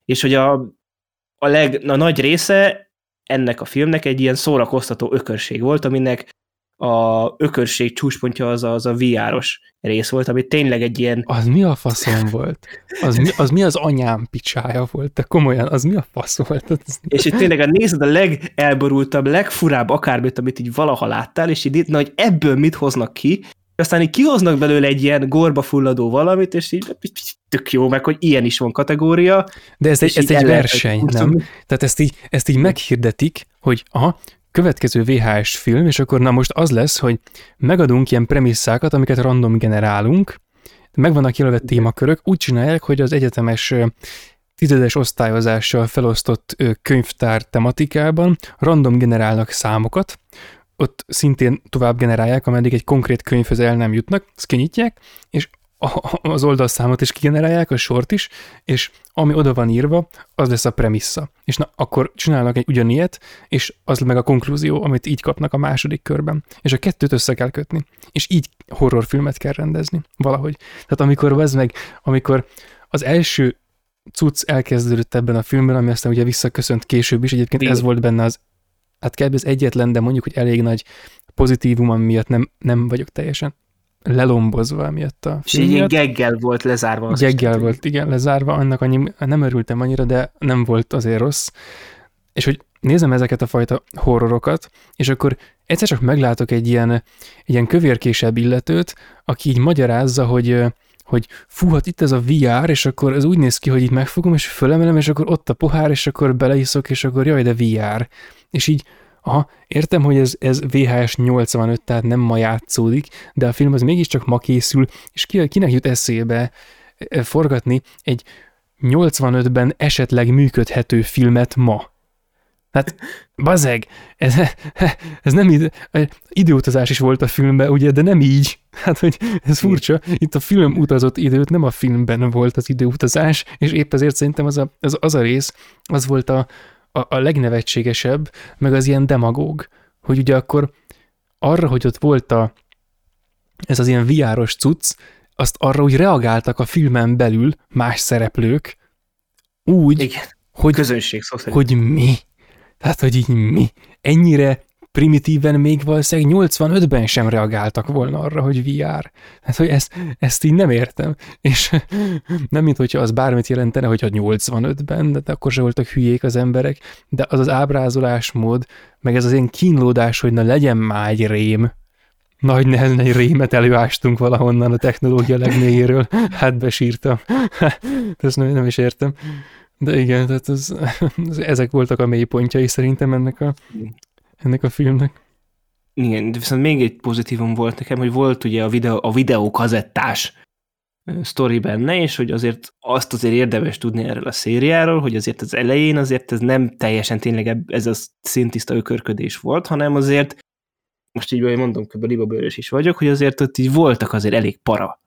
És hogy a, a, leg, a nagy része ennek a filmnek egy ilyen szórakoztató ökörség volt, aminek a ökörség csúcspontja az a, az a VR-os rész volt, ami tényleg egy ilyen... Az mi a faszom volt? Az mi az, mi az anyám picsája volt? De komolyan, az mi a fasz volt? Az... És itt tényleg a nézed a legelborultabb, legfurább akármit, amit így valaha láttál, és így na, hogy ebből mit hoznak ki, aztán így kihoznak belőle egy ilyen gorba fulladó valamit, és így tök jó, meg hogy ilyen is van kategória. De ez egy, ez egy verseny, nem? Tehát ezt így, ezt így meghirdetik, hogy aha, következő VHS film, és akkor na most az lesz, hogy megadunk ilyen premisszákat, amiket random generálunk, megvannak jelölve témakörök, úgy csinálják, hogy az egyetemes tizedes osztályozással felosztott könyvtár tematikában random generálnak számokat, ott szintén tovább generálják, ameddig egy konkrét könyvhöz el nem jutnak, ezt és az oldalszámot is kigenerálják, a sort is, és ami oda van írva, az lesz a premissza. És na, akkor csinálnak egy ugyanilyet, és az meg a konklúzió, amit így kapnak a második körben. És a kettőt össze kell kötni. És így horrorfilmet kell rendezni, valahogy. Tehát amikor ez meg, amikor az első cucc elkezdődött ebben a filmben, ami aztán ugye visszaköszönt később is, egyébként ez volt benne az, hát kb. ez egyetlen, de mondjuk, hogy elég nagy pozitívum, miatt nem, nem vagyok teljesen lelombozva miatt a És egy geggel volt lezárva. Az geggel volt, igen, lezárva, annak annyi, nem örültem annyira, de nem volt azért rossz. És hogy nézem ezeket a fajta horrorokat, és akkor egyszer csak meglátok egy ilyen, egy ilyen kövérkésebb illetőt, aki így magyarázza, hogy hogy fú, hát itt ez a VR, és akkor ez úgy néz ki, hogy itt megfogom, és fölemelem, és akkor ott a pohár, és akkor beleiszok, és akkor jaj, de VR. És így aha, értem, hogy ez, ez VHS 85, tehát nem ma játszódik, de a film az mégiscsak ma készül, és ki, kinek jut eszébe e, forgatni egy 85-ben esetleg működhető filmet ma. Hát, bazeg, ez, ez nem ide, időutazás is volt a filmben, ugye, de nem így. Hát, hogy ez furcsa, itt a film utazott időt, nem a filmben volt az időutazás, és épp ezért szerintem az a, az, az a rész, az volt a, a, a legnevetségesebb, meg az ilyen demagóg, hogy ugye akkor arra, hogy ott volt a, ez az ilyen viáros cucc, azt arra úgy reagáltak a filmen belül más szereplők, úgy, Igen, hogy, közönség szó hogy mi? Tehát, hogy így mi? Ennyire primitíven még valószínűleg 85-ben sem reagáltak volna arra, hogy VR. Hát, hogy ezt, ezt így nem értem. És nem, mint hogyha az bármit jelentene, hogyha 85-ben, de akkor se voltak hülyék az emberek, de az az ábrázolásmód, meg ez az én kínlódás, hogy na legyen már egy rém, nagy nehezen egy rémet előástunk valahonnan a technológia legmélyéről. Hát besírtam. Ezt nem, nem is értem. De igen, tehát ez, ezek voltak a mélypontjai szerintem ennek a, ennek a filmnek. Igen, de viszont még egy pozitívum volt nekem, hogy volt ugye a videó, a videókazettás sztori benne, és hogy azért azt azért érdemes tudni erről a szériáról, hogy azért az elején azért ez nem teljesen tényleg ez a szintiszta ökörködés volt, hanem azért, most így mondom, kb. libabőrös is vagyok, hogy azért ott így voltak azért elég para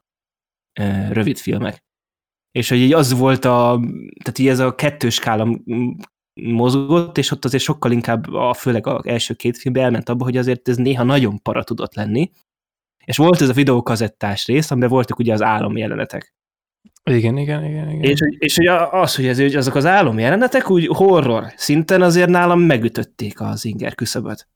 rövid filmek. És hogy így az volt a, tehát így ez a kettős skála mozgott, és ott azért sokkal inkább, a, főleg az első két filmben elment abba, hogy azért ez néha nagyon para tudott lenni, és volt ez a videókazettás rész, amiben voltak ugye az álomjelenetek. Igen, igen, igen. igen. És, és hogy az, hogy, ez, hogy azok az álomjelenetek úgy horror szinten azért nálam megütötték az inger küszöböt.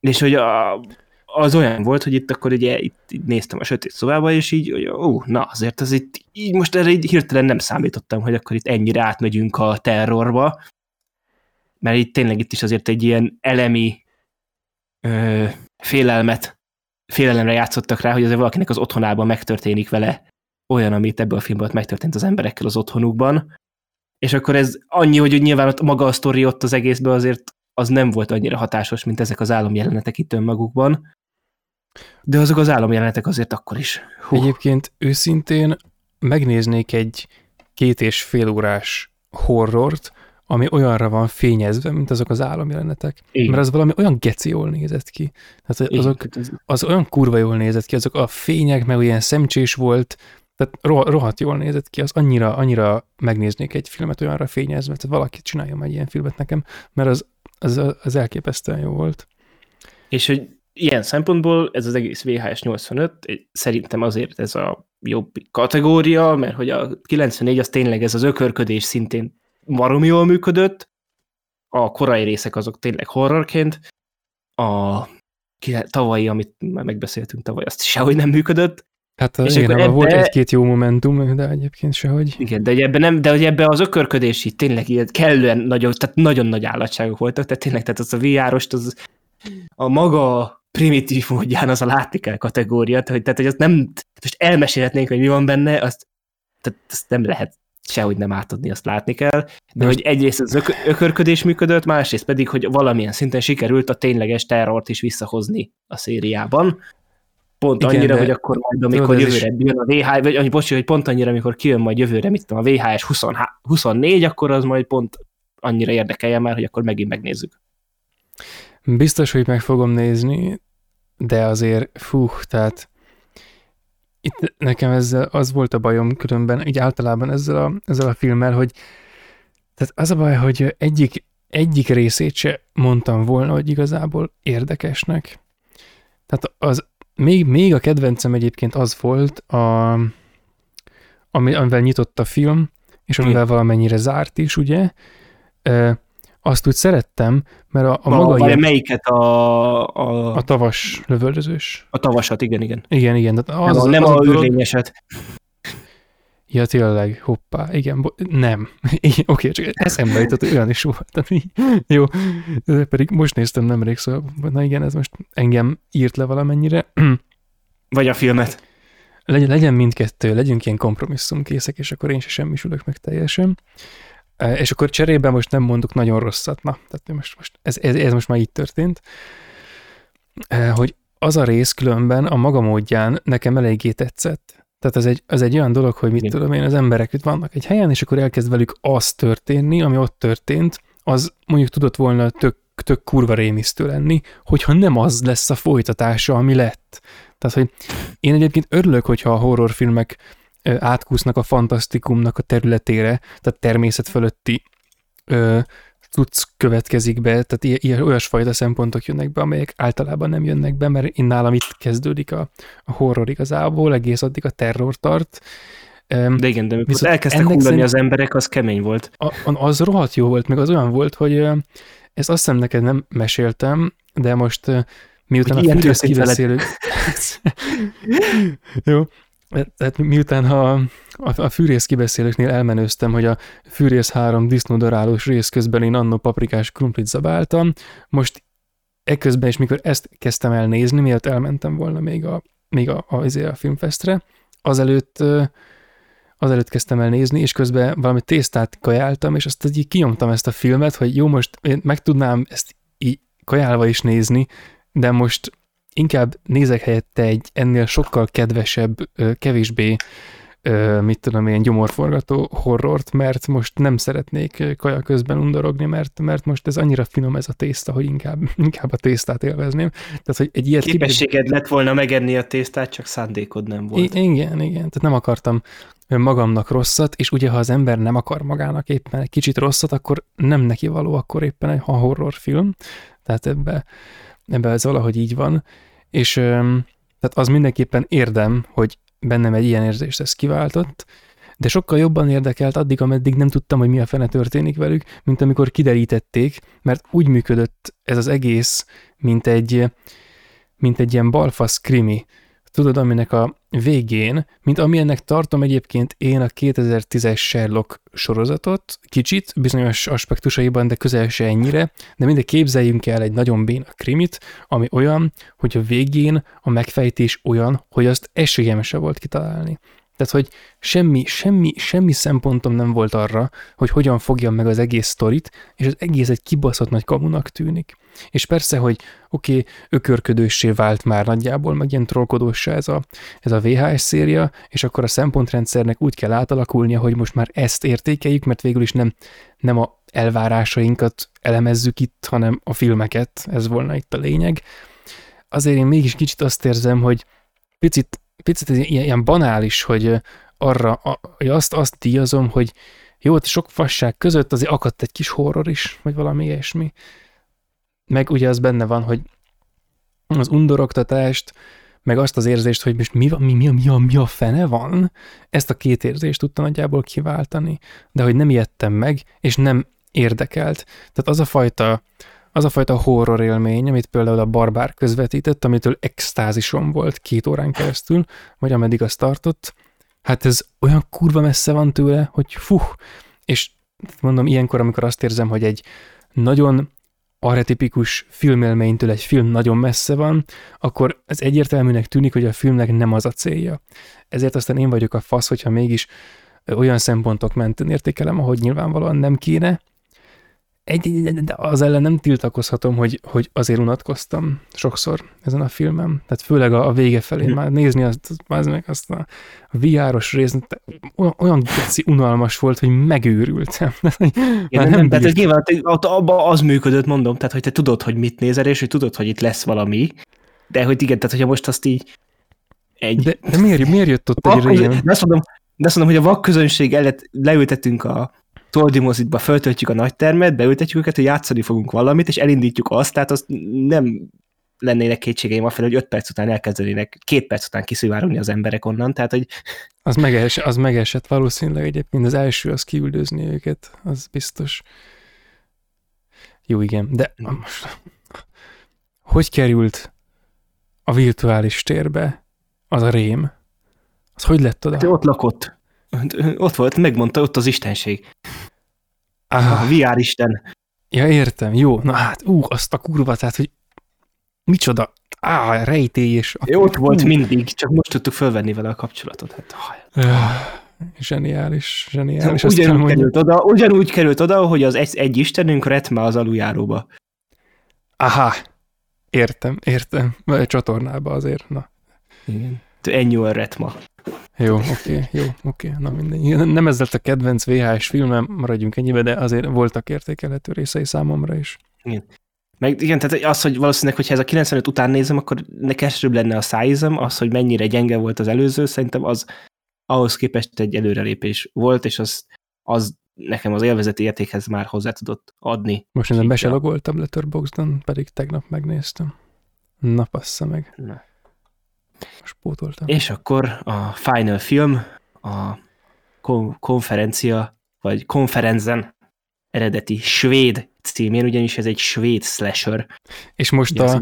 És hogy a, az olyan volt, hogy itt akkor ugye itt, itt néztem a sötét szobába, és így, hogy ó, na azért az itt, így most erre így hirtelen nem számítottam, hogy akkor itt ennyire átmegyünk a terrorba, mert itt tényleg itt is azért egy ilyen elemi ö, félelmet félelemre játszottak rá, hogy azért valakinek az otthonában megtörténik vele olyan, amit ebből a filmben megtörtént az emberekkel az otthonukban. És akkor ez annyi, hogy nyilván ott maga a sztori ott az egészben azért az nem volt annyira hatásos, mint ezek az álomjelenetek itt önmagukban. De azok az álomjelenetek azért akkor is. Hú. Egyébként őszintén megnéznék egy két és fél órás horrort, ami olyanra van fényezve, mint azok az álomjelenetek. Igen. Mert az valami olyan geci jól nézett ki. Tehát azok, az olyan kurva jól nézett ki, azok a fények, meg olyan szemcsés volt, tehát rohadt jól nézett ki, az annyira, annyira megnéznék egy filmet olyanra fényezve, tehát valaki csináljon egy ilyen filmet nekem, mert az, az, az elképesztően jó volt. És hogy ilyen szempontból ez az egész VHS 85, szerintem azért ez a jobb kategória, mert hogy a 94 az tényleg ez az ökörködés szintén marom jól működött, a korai részek azok tényleg horrorként, a tavalyi, amit már megbeszéltünk tavaly, azt sehogy nem működött. Hát és igen, ebbe, volt egy-két jó momentum, de egyébként sehogy. Igen, de ebben nem, de hogy ebbe az ökörködés így tényleg ilyen kellően nagyon, tehát nagyon nagy állatságok voltak, tehát tényleg, tehát az a VR-ost, az a maga primitív módján az a látni kell kategória, tehát, tehát hogy azt nem, most elmesélhetnénk, hogy mi van benne, azt, tehát azt nem lehet sehogy nem átadni, azt látni kell, de hogy egyrészt az ök- ökörködés működött, másrészt pedig, hogy valamilyen szinten sikerült a tényleges terrort is visszahozni a szériában. Pont Igen, annyira, hogy akkor majd, amikor jövőre is... jön a VH, vagy bocs, hogy pont annyira, amikor kijön majd jövőre, mit tudom, a VHS 20, 24, akkor az majd pont annyira érdekelje már, hogy akkor megint megnézzük. Biztos, hogy meg fogom nézni, de azért, fú, tehát itt nekem ezzel az volt a bajom különben, így általában ezzel a, ezzel a filmmel, hogy tehát az a baj, hogy egyik, egyik részét se mondtam volna, hogy igazából érdekesnek. Tehát az, még, még a kedvencem egyébként az volt, a, ami, amivel nyitott a film, és amivel valamennyire zárt is, ugye, azt úgy szerettem, mert a, a, maga ilyen... melyiket a, a... A tavas lövöldözős. A tavasat, igen, igen. Igen, igen. Az, nem a, nem az a, a űrlényeset. Ja, tényleg, hoppá, igen, bo- nem. Oké, okay, csak eszembe jutott, olyan is volt. Jó, de pedig most néztem nemrég, szóval, na igen, ez most engem írt le valamennyire. Vagy a filmet. Legyen, legyen mindkettő, legyünk ilyen kompromisszumkészek, és akkor én se semmisülök meg teljesen. És akkor cserébe most nem mondok nagyon rosszat, na, tehát most, most ez, ez, ez most már így történt, hogy az a rész különben a maga módján nekem eléggé tetszett. Tehát ez egy, ez egy olyan dolog, hogy mit Igen. tudom én, az emberek itt vannak egy helyen, és akkor elkezd velük az történni, ami ott történt, az mondjuk tudott volna tök, tök kurva rémisztő lenni, hogyha nem az lesz a folytatása, ami lett. Tehát, hogy én egyébként örülök, hogyha a horrorfilmek átkúsznak a fantasztikumnak a területére, tehát természet fölötti ö, tudsz következik be, tehát ilyen, ilyen olyasfajta szempontok jönnek be, amelyek általában nem jönnek be, mert én nálam itt kezdődik a, a horror igazából, egész addig a terror tart. De igen, de amikor elkezdtek hullani szerint, az emberek, az kemény volt. A, az rohadt jó volt, meg az olyan volt, hogy ezt azt hiszem neked nem meséltem, de most miután hogy a fűrész kibeszélő... jó, tehát miután a, a, a fűrész kibeszélőknél elmenőztem, hogy a fűrész három disznódarálós rész közben én annó paprikás krumplit zabáltam, most ekközben is, mikor ezt kezdtem el nézni, mielőtt elmentem volna még a, még a, a, a, a filmfestre, azelőtt, azelőtt kezdtem el nézni, és közben valami tésztát kajáltam, és azt így kinyomtam ezt a filmet, hogy jó, most én meg tudnám ezt így kajálva is nézni, de most inkább nézek helyette egy ennél sokkal kedvesebb, kevésbé mit tudom én, gyomorforgató horrort, mert most nem szeretnék kaja közben undorogni, mert, mert most ez annyira finom ez a tészta, hogy inkább, inkább a tésztát élvezném. Tehát, hogy egy ilyet Képességed lett volna megenni a tésztát, csak szándékod nem volt. I- igen, igen. Tehát nem akartam magamnak rosszat, és ugye ha az ember nem akar magának éppen egy kicsit rosszat, akkor nem neki való, akkor éppen egy horrorfilm. Tehát ebbe, ebbe ez valahogy így van. És tehát az mindenképpen érdem, hogy bennem egy ilyen érzést ez kiváltott, de sokkal jobban érdekelt addig, ameddig nem tudtam, hogy mi a fene történik velük, mint amikor kiderítették, mert úgy működött ez az egész, mint egy, mint egy ilyen balfasz krimi. Tudod, aminek a végén, mint amilyennek tartom egyébként én a 2010-es Sherlock sorozatot, kicsit, bizonyos aspektusaiban, de közel se ennyire, de mindegy képzeljünk el egy nagyon béna krimit, ami olyan, hogy a végén a megfejtés olyan, hogy azt esélyem se volt kitalálni. Tehát, hogy semmi, semmi, semmi szempontom nem volt arra, hogy hogyan fogjam meg az egész sztorit, és az egész egy kibaszott nagy kamunak tűnik. És persze, hogy oké, okay, ökörködőssé vált már nagyjából, meg ilyen trollkodósá ez a, ez a VHS széria, és akkor a szempontrendszernek úgy kell átalakulnia, hogy most már ezt értékeljük, mert végül is nem, nem a elvárásainkat elemezzük itt, hanem a filmeket, ez volna itt a lényeg. Azért én mégis kicsit azt érzem, hogy picit picit ez ilyen, ilyen banális, hogy arra, hogy azt, azt díjazom, hogy jó, sok fasság között azért akadt egy kis horror is, vagy valami ilyesmi. Meg ugye az benne van, hogy az undoroktatást, meg azt az érzést, hogy most mi, mi, mi, mi, a, mi a fene van, ezt a két érzést tudta nagyjából kiváltani, de hogy nem ijedtem meg, és nem érdekelt. Tehát az a fajta az a fajta horror élmény, amit például a Barbár közvetített, amitől extázisom volt két órán keresztül, vagy ameddig azt tartott, hát ez olyan kurva messze van tőle, hogy fuh, és mondom, ilyenkor, amikor azt érzem, hogy egy nagyon arhetipikus filmélménytől egy film nagyon messze van, akkor ez egyértelműnek tűnik, hogy a filmnek nem az a célja. Ezért aztán én vagyok a fasz, hogyha mégis olyan szempontok mentén értékelem, ahogy nyilvánvalóan nem kéne, egy, de az ellen nem tiltakozhatom, hogy, hogy azért unatkoztam sokszor ezen a filmem. Tehát főleg a, a vége felé hm. már nézni azt, az meg azt a, a VR-os részt, olyan, olyan geci unalmas volt, hogy megőrültem. Igen, nem, nem, tehát ez nyilván abban az működött, mondom, tehát hogy te tudod, hogy mit nézel, és hogy tudod, hogy itt lesz valami, de hogy igen, tehát hogyha most azt így egy... De, de miért, miért jött ott egy rém? De azt mondom, de azt mondom, hogy a vakközönség előtt leültetünk a toldimozitba föltöltjük a nagy termet, beültetjük őket, hogy játszani fogunk valamit, és elindítjuk azt, tehát azt nem lennének kétségeim afelé, hogy öt perc után elkezdenének, két perc után kiszivárogni az emberek onnan, tehát hogy... Az, meges, az megesett valószínűleg egyébként, az első az kiüldözni őket, az biztos. Jó, igen, de most hogy került a virtuális térbe az a rém? Az hogy lett oda? Hát ott lakott. Ott volt, megmondta, ott az istenség. Ah. A VR isten. Ja, értem, jó. Na hát, ú, azt a kurva, tehát, hogy micsoda, á, rejtély és... Jó, ott volt mindig, csak most tudtuk fölvenni vele a kapcsolatot. Hát, zseniális, zseniális. Ugyanúgy került, oda, ugyanúgy került oda, hogy az egy, egy istenünk Retme az aluljáróba. Aha, értem, értem. Csatornába azért, na. Igen. Ennyi a Retma. Jó, oké, okay, jó, oké, okay, na mindegy. Nem ez lett a kedvenc VHS filmem, maradjunk ennyibe, de azért voltak értékelhető részei számomra is. Igen. Meg igen, tehát az, hogy valószínűleg, hogyha ez a 95 után nézem, akkor nekesebb lenne a szájizem, az, hogy mennyire gyenge volt az előző, szerintem az ahhoz képest egy előrelépés volt, és az, az nekem az élvezeti értékhez már hozzá tudott adni. Most nem be se logoltam Letterboxdon, pedig tegnap megnéztem. Na, passza meg. Na. Spótoltam. És akkor a final film, a konferencia, vagy konferenzen eredeti svéd címén, ugyanis ez egy svéd slasher. És most a,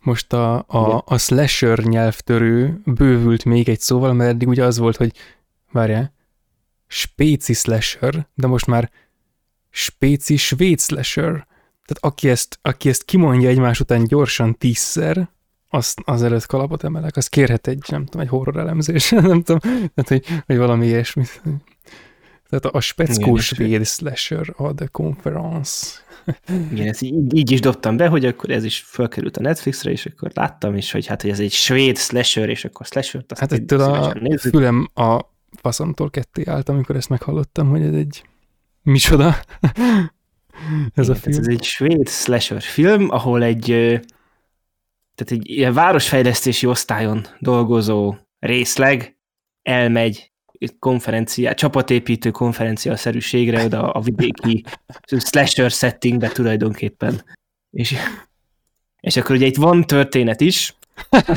most a, a, a slasher nyelvtörő bővült még egy szóval, mert eddig ugye az volt, hogy várjál, spéci slasher, de most már spéci svéd slasher. Tehát aki ezt, aki ezt kimondja egymás után gyorsan tízszer, azt előtt kalapot emelek, az kérhet egy, nem tudom, egy horror elemzés, nem tudom, tehát, hogy, hogy valami ilyesmit. Tehát a speckó svéd slasher a The Conference. Igen, ezt így, így, is dobtam be, hogy akkor ez is felkerült a Netflixre, és akkor láttam is, hogy hát, hogy ez egy svéd slasher, és akkor slasher Hát ettől a fülem a faszomtól ketté állt, amikor ezt meghallottam, hogy ez egy micsoda ez Igen, a film. Ez egy svéd slasher film, ahol egy, tehát egy ilyen városfejlesztési osztályon dolgozó részleg elmegy egy konferencia, csapatépítő konferencia-szerűségre oda a vidéki slasher settingbe tulajdonképpen. És, és akkor ugye itt van történet is,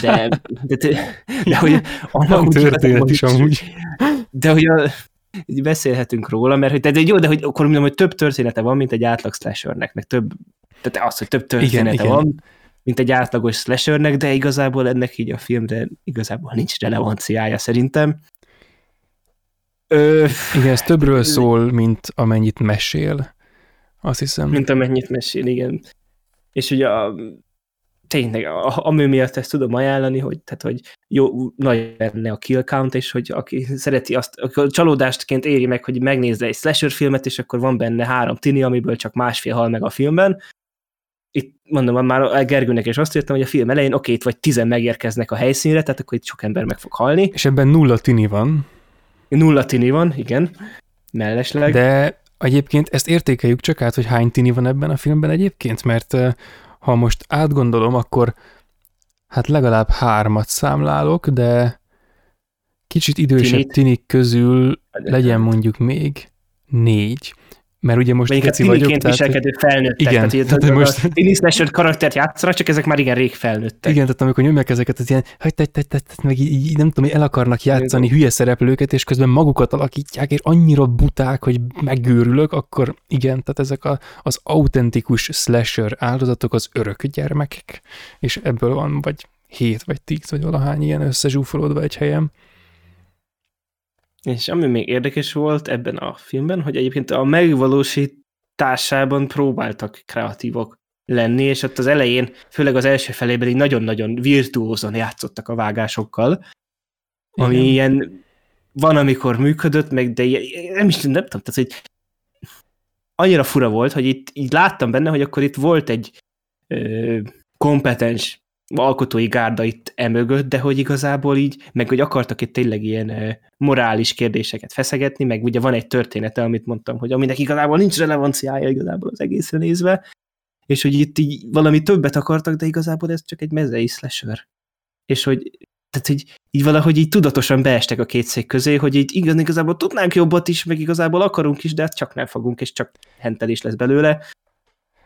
de, de, de, de hogy Van történet is amúgy. de hogy a, így beszélhetünk róla, mert hogy, de jó, de hogy akkor mondom, hogy több története van, mint egy átlag slashernek, meg több, tehát az, hogy több története igen. igen, van, mint egy átlagos slashernek, de igazából ennek így a filmre igazából nincs relevanciája szerintem. Ö, Igen, ez többről szól, mint amennyit mesél. Azt hiszem. mint amennyit mesél, igen. És ugye a, tényleg, a- ami miatt ezt tudom ajánlani, hogy, tehát, hogy jó, nagy benne a kill count, és hogy aki szereti azt, akkor csalódástként éri meg, hogy megnézze egy slasher filmet, és akkor van benne három tini, amiből csak másfél hal meg a filmben. Itt mondom, már a Gergőnek is azt írtam, hogy a film elején oké, itt vagy tizen megérkeznek a helyszínre, tehát akkor itt sok ember meg fog halni. És ebben nulla tini van, Nulla tini van, igen, mellesleg. de egyébként ezt értékeljük csak át, hogy hány tini van ebben a filmben egyébként, mert ha most átgondolom, akkor hát legalább hármat számlálok, de kicsit idősebb Tinit? tinik közül legyen mondjuk még négy. Mert ugye most a geci vagyok, tehát, viselkedő felnőttek. Igen, tehát, de de most-. Tini slasher karaktert játszanak, csak ezek már igen rég felnőttek. igen, tehát amikor nyomják ezeket, az ilyen, hogy te, te, te, te, meg így, nem tudom, hogy el akarnak játszani hülye szereplőket, és közben magukat alakítják, és annyira buták, hogy megőrülök, akkor igen, tehát ezek a, az autentikus slasher áldozatok az örök gyermekek, és ebből van vagy hét, vagy tíz, vagy valahány ilyen összezsúfolódva egy helyen. És ami még érdekes volt ebben a filmben, hogy egyébként a megvalósításában próbáltak kreatívok lenni, és ott az elején, főleg az első felében így nagyon-nagyon virtuózon játszottak a vágásokkal, ami Igen. ilyen van, amikor működött, meg de ilyen- nem is nem tudom, tehát hogy annyira fura volt, hogy itt így láttam benne, hogy akkor itt volt egy ö, kompetens alkotói gárda itt emögött, de hogy igazából így, meg hogy akartak itt tényleg ilyen morális kérdéseket feszegetni, meg ugye van egy története, amit mondtam, hogy aminek igazából nincs relevanciája igazából az egészre nézve, és hogy itt így valami többet akartak, de igazából ez csak egy mezei slasher. És hogy tehát, hogy így valahogy így tudatosan beestek a két szék közé, hogy így igaz, igazából tudnánk jobbat is, meg igazából akarunk is, de hát csak nem fogunk, és csak hentelés lesz belőle.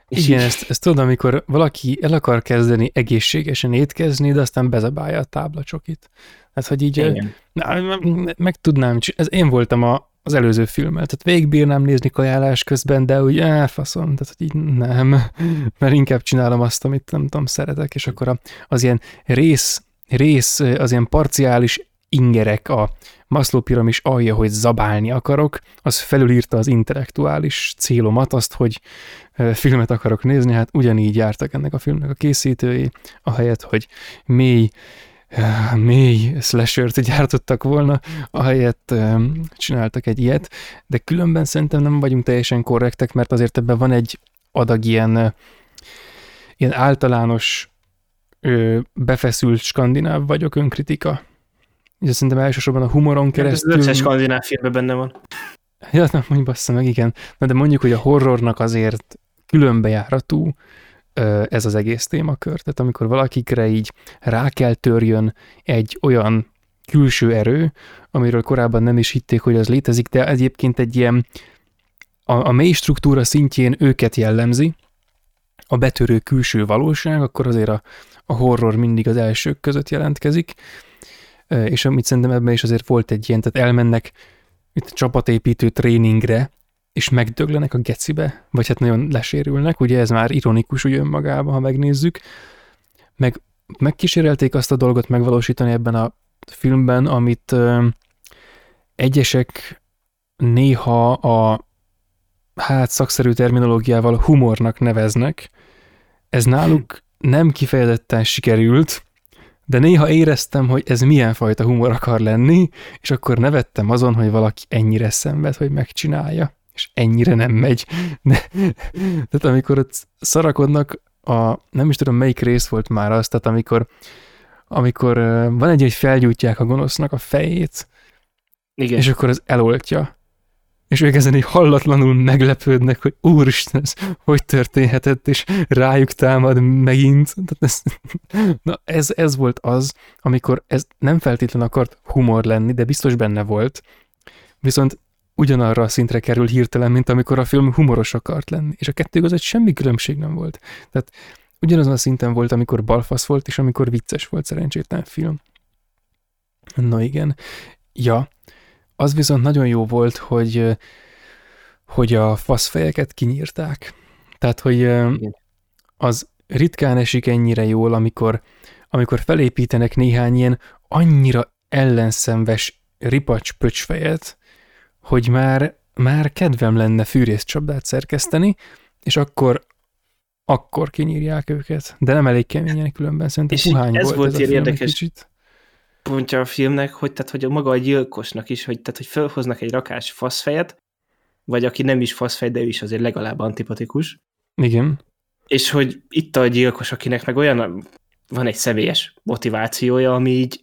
És Igen, így- ezt, ezt tudom, amikor valaki el akar kezdeni egészségesen étkezni, de aztán bezabálja a táblacsokit. Hát, hogy így Igen. Na, me- meg tudnám, ez én voltam a, az előző filmmel, tehát végigbírnám nézni kajálás közben, de úgy, eh, faszom, tehát hogy így nem, mert inkább csinálom azt, amit nem tudom, szeretek, és akkor az ilyen rész, rész, az ilyen parciális ingerek, a Maslow piramis alja, hogy zabálni akarok, az felülírta az intellektuális célomat, azt, hogy filmet akarok nézni, hát ugyanígy jártak ennek a filmnek a készítői, ahelyett, hogy mély mély slashert gyártottak volna, ahelyett em, csináltak egy ilyet, de különben szerintem nem vagyunk teljesen korrektek, mert azért ebben van egy adag ilyen, ilyen általános befeszült skandináv vagyok önkritika. És ez szerintem elsősorban a humoron Hát Ez keresztül... az összes skandináv filmben benne van. Ja, nem, mondj bassza meg, igen. Na, de mondjuk, hogy a horrornak azért különbejáratú ez az egész témakör. Tehát amikor valakikre így rá kell törjön egy olyan külső erő, amiről korábban nem is hitték, hogy az létezik, de egyébként egy ilyen a, a mély struktúra szintjén őket jellemzi, a betörő külső valóság, akkor azért a, a horror mindig az elsők között jelentkezik, és amit szerintem ebben is azért volt egy ilyen, tehát elmennek itt csapatépítő tréningre, és megdöglenek a gecibe, vagy hát nagyon lesérülnek, ugye ez már ironikus ugye önmagában, ha megnézzük, meg megkísérelték azt a dolgot megvalósítani ebben a filmben, amit ö, egyesek néha a hát szakszerű terminológiával humornak neveznek. Ez náluk nem kifejezetten sikerült, de néha éreztem, hogy ez milyen fajta humor akar lenni, és akkor nevettem azon, hogy valaki ennyire szenved, hogy megcsinálja, és ennyire nem megy. De, tehát amikor ott szarakodnak, a, nem is tudom melyik rész volt már az, tehát amikor, amikor van egy, hogy felgyújtják a gonosznak a fejét, Igen. és akkor az eloltja. És ők ezen így hallatlanul meglepődnek, hogy úristen, ez hogy történhetett, és rájuk támad megint. Na ez, ez volt az, amikor ez nem feltétlen akart humor lenni, de biztos benne volt, viszont ugyanarra a szintre kerül hirtelen, mint amikor a film humoros akart lenni, és a kettő között semmi különbség nem volt. Tehát ugyanazon a szinten volt, amikor balfasz volt, és amikor vicces volt szerencsétlen film. Na igen. Ja, az viszont nagyon jó volt, hogy, hogy a faszfejeket kinyírták. Tehát, hogy az ritkán esik ennyire jól, amikor, amikor felépítenek néhány ilyen annyira ellenszenves ripacs pöcsfejet, hogy már, már kedvem lenne fűrészcsapdát szerkeszteni, és akkor akkor kinyírják őket. De nem elég keményen különben, szerintem és puhány ez volt, volt ez ilyen érdekes kicsit. Pontja a filmnek, hogy, tehát, hogy maga a gyilkosnak is, hogy, tehát, hogy felhoznak egy rakás faszfejet, vagy aki nem is faszfej, de ő is azért legalább antipatikus, Igen. és hogy itt a gyilkos, akinek meg olyan van egy személyes motivációja, ami így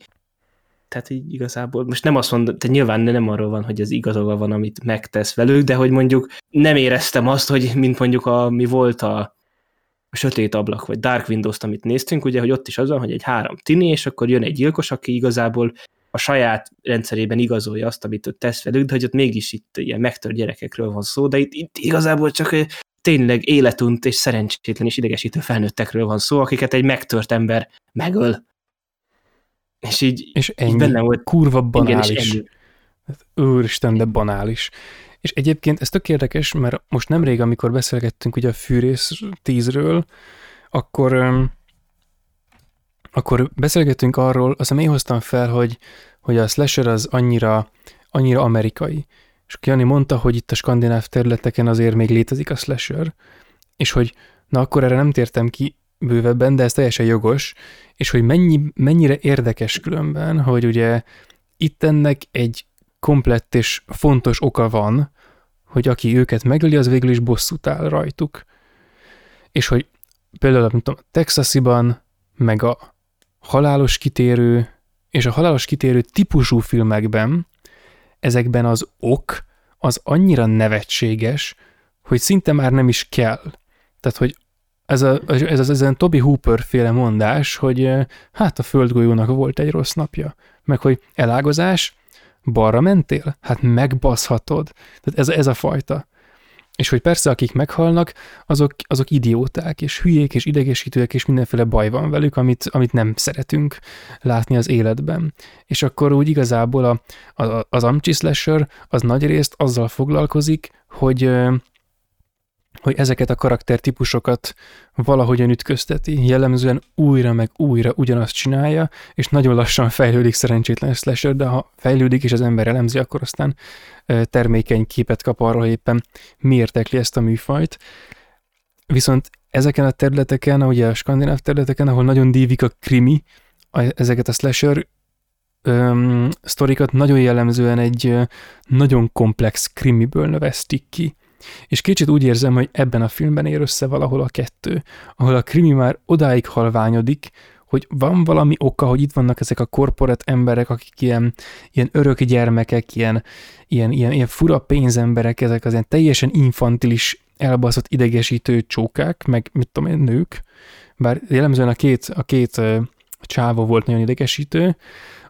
tehát így igazából, most nem azt mondom, tehát nyilván nem arról van, hogy az igazoga van, amit megtesz velük, de hogy mondjuk nem éreztem azt, hogy mint mondjuk a, mi volt a, a Sötét Ablak, vagy Dark Windows-t, amit néztünk, ugye, hogy ott is az van, hogy egy három tini, és akkor jön egy gyilkos, aki igazából a saját rendszerében igazolja azt, amit ott tesz velük, de hogy ott mégis itt ilyen megtört gyerekekről van szó, de itt, itt igazából csak tényleg életunt és szerencsétlen és idegesítő felnőttekről van szó, akiket egy megtört ember megöl. És így, És így ennyi. benne volt. Kurva Igen, banális. és ennyi. Úristen, de banális. És egyébként ez tök érdekes, mert most nemrég, amikor beszélgettünk ugye a fűrész tízről, akkor, akkor beszélgettünk arról, azt én hoztam fel, hogy, hogy a slasher az annyira, annyira amerikai. És Jani mondta, hogy itt a skandináv területeken azért még létezik a slasher, és hogy na akkor erre nem tértem ki bővebben, de ez teljesen jogos, és hogy mennyi, mennyire érdekes különben, hogy ugye itt ennek egy komplett és fontos oka van, hogy aki őket megöli, az végül is bosszút áll rajtuk. És hogy például, mint a Texasiban, meg a halálos kitérő, és a halálos kitérő típusú filmekben, ezekben az ok, az annyira nevetséges, hogy szinte már nem is kell. Tehát, hogy ez, a, ez az ezen Toby Hooper féle mondás, hogy eh, hát a földgolyónak volt egy rossz napja, meg hogy elágazás, balra mentél? Hát megbaszhatod. Tehát ez, ez a fajta. És hogy persze, akik meghalnak, azok, azok idióták, és hülyék, és idegesítőek, és mindenféle baj van velük, amit, amit nem szeretünk látni az életben. És akkor úgy igazából a, a, az Amchi Slasher az nagy részt azzal foglalkozik, hogy, hogy ezeket a karaktertípusokat valahogyan ütközteti, jellemzően újra meg újra ugyanazt csinálja, és nagyon lassan fejlődik szerencsétlen slasher, de ha fejlődik és az ember elemzi, akkor aztán termékeny képet kap arról, éppen miért tekli ezt a műfajt. Viszont ezeken a területeken, ugye a skandináv területeken, ahol nagyon dívik a krimi, ezeket a slasher öm, sztorikat nagyon jellemzően egy nagyon komplex krimiből növesztik ki. És kicsit úgy érzem, hogy ebben a filmben ér össze valahol a kettő, ahol a krimi már odáig halványodik, hogy van valami oka, hogy itt vannak ezek a korporát emberek, akik ilyen, ilyen örök gyermekek, ilyen, ilyen, ilyen, ilyen fura pénzemberek, ezek az ilyen teljesen infantilis, elbaszott, idegesítő csókák, meg mit tudom én, nők, bár jellemzően a két, a két ö, csáva volt nagyon idegesítő,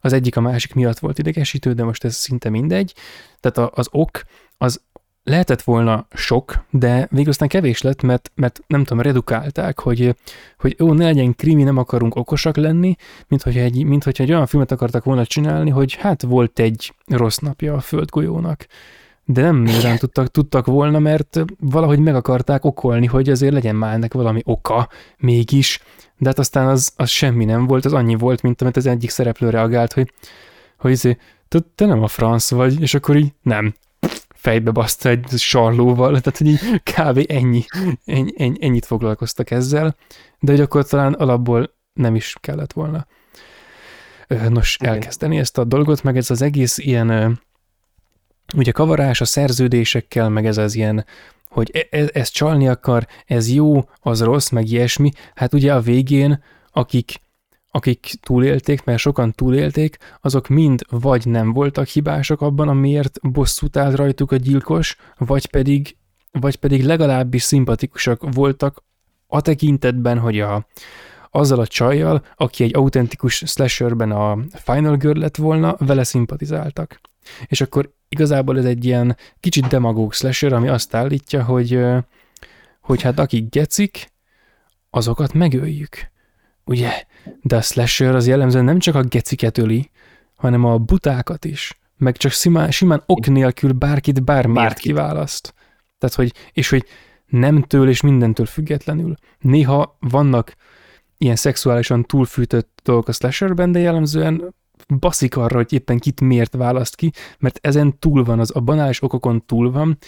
az egyik a másik miatt volt idegesítő, de most ez szinte mindegy. Tehát az ok, az lehetett volna sok, de végül aztán kevés lett, mert, mert nem tudom, redukálták, hogy, hogy ó, ne legyen krimi, nem akarunk okosak lenni, mint hogyha, egy, mint hogyha egy olyan filmet akartak volna csinálni, hogy hát volt egy rossz napja a földgolyónak. De nem igazán tudtak, tudtak volna, mert valahogy meg akarták okolni, hogy azért legyen már ennek valami oka mégis, de hát aztán az, az semmi nem volt, az annyi volt, mint amit az egyik szereplő reagált, hogy, hogy izé, te, te nem a franc vagy, és akkor így nem, fejbe baszta egy sarlóval, tehát hogy így kb. ennyi, ennyi, ennyi, ennyit foglalkoztak ezzel, de hogy akkor talán alapból nem is kellett volna. Nos, elkezdeni ezt a dolgot, meg ez az egész ilyen, ugye kavarás a szerződésekkel, meg ez az ilyen, hogy e- e- ez csalni akar, ez jó, az rossz, meg ilyesmi, hát ugye a végén, akik, akik túlélték, mert sokan túlélték, azok mind vagy nem voltak hibások abban, amiért bosszút állt rajtuk a gyilkos, vagy pedig, vagy pedig legalábbis szimpatikusak voltak a tekintetben, hogy a, azzal a csajjal, aki egy autentikus slasherben a Final Girl lett volna, vele szimpatizáltak. És akkor igazából ez egy ilyen kicsit demagóg slasher, ami azt állítja, hogy, hogy hát akik gecik, azokat megöljük. Ugye? De a slasher az jellemzően nem csak a geciket öli, hanem a butákat is. Meg csak simán, simán ok nélkül bárkit bármiért bárkit. kiválaszt. Tehát, hogy, és hogy nemtől és mindentől függetlenül. Néha vannak ilyen szexuálisan túlfűtött dolgok a slasherben, de jellemzően baszik arra, hogy éppen kit miért választ ki, mert ezen túl van, az a banális okokon túl van.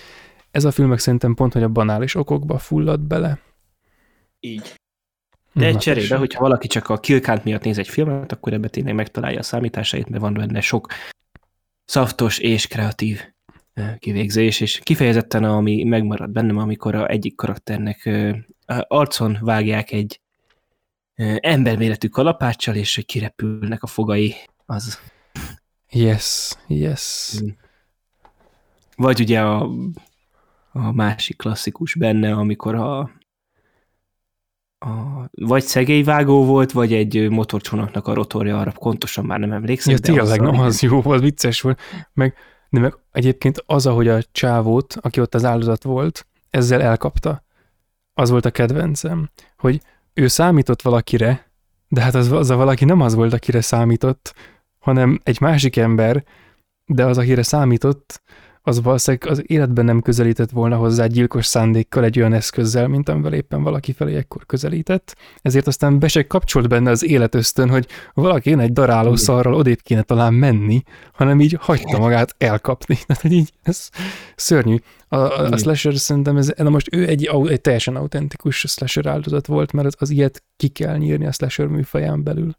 Ez a filmek szerintem pont, hogy a banális okokba fullad bele. Így. De egy cserébe, hogyha valaki csak a killcount miatt néz egy filmet, akkor ebbe tényleg megtalálja a számításait, mert van benne sok szaftos és kreatív kivégzés, és kifejezetten ami megmarad bennem, amikor a egyik karakternek arcon vágják egy emberméretű kalapáccsal, és hogy kirepülnek a fogai, az... Yes, yes. Vagy ugye a, a másik klasszikus benne, amikor a, a vagy szegélyvágó volt, vagy egy motorcsónaknak a rotorja, arra pontosan már nem emlékszem. Ja, tényleg, nem, az jó volt, vicces volt. Meg, de meg egyébként az, ahogy a csávót, aki ott az áldozat volt, ezzel elkapta. Az volt a kedvencem, hogy ő számított valakire, de hát az, az a valaki nem az volt, akire számított, hanem egy másik ember, de az, akire számított, az valószínűleg az életben nem közelített volna hozzá gyilkos szándékkal egy olyan eszközzel, mint amivel éppen valaki felé ekkor közelített. Ezért aztán be se kapcsolt benne az életösztön, hogy valaki én egy daráló szarral odébb kéne talán menni, hanem így hagyta magát elkapni. Tehát, így ez szörnyű. A, a, a slasher szerintem ez, na most ő egy, egy teljesen autentikus slasher áldozat volt, mert az, az ilyet ki kell nyírni a slasher műfaján belül.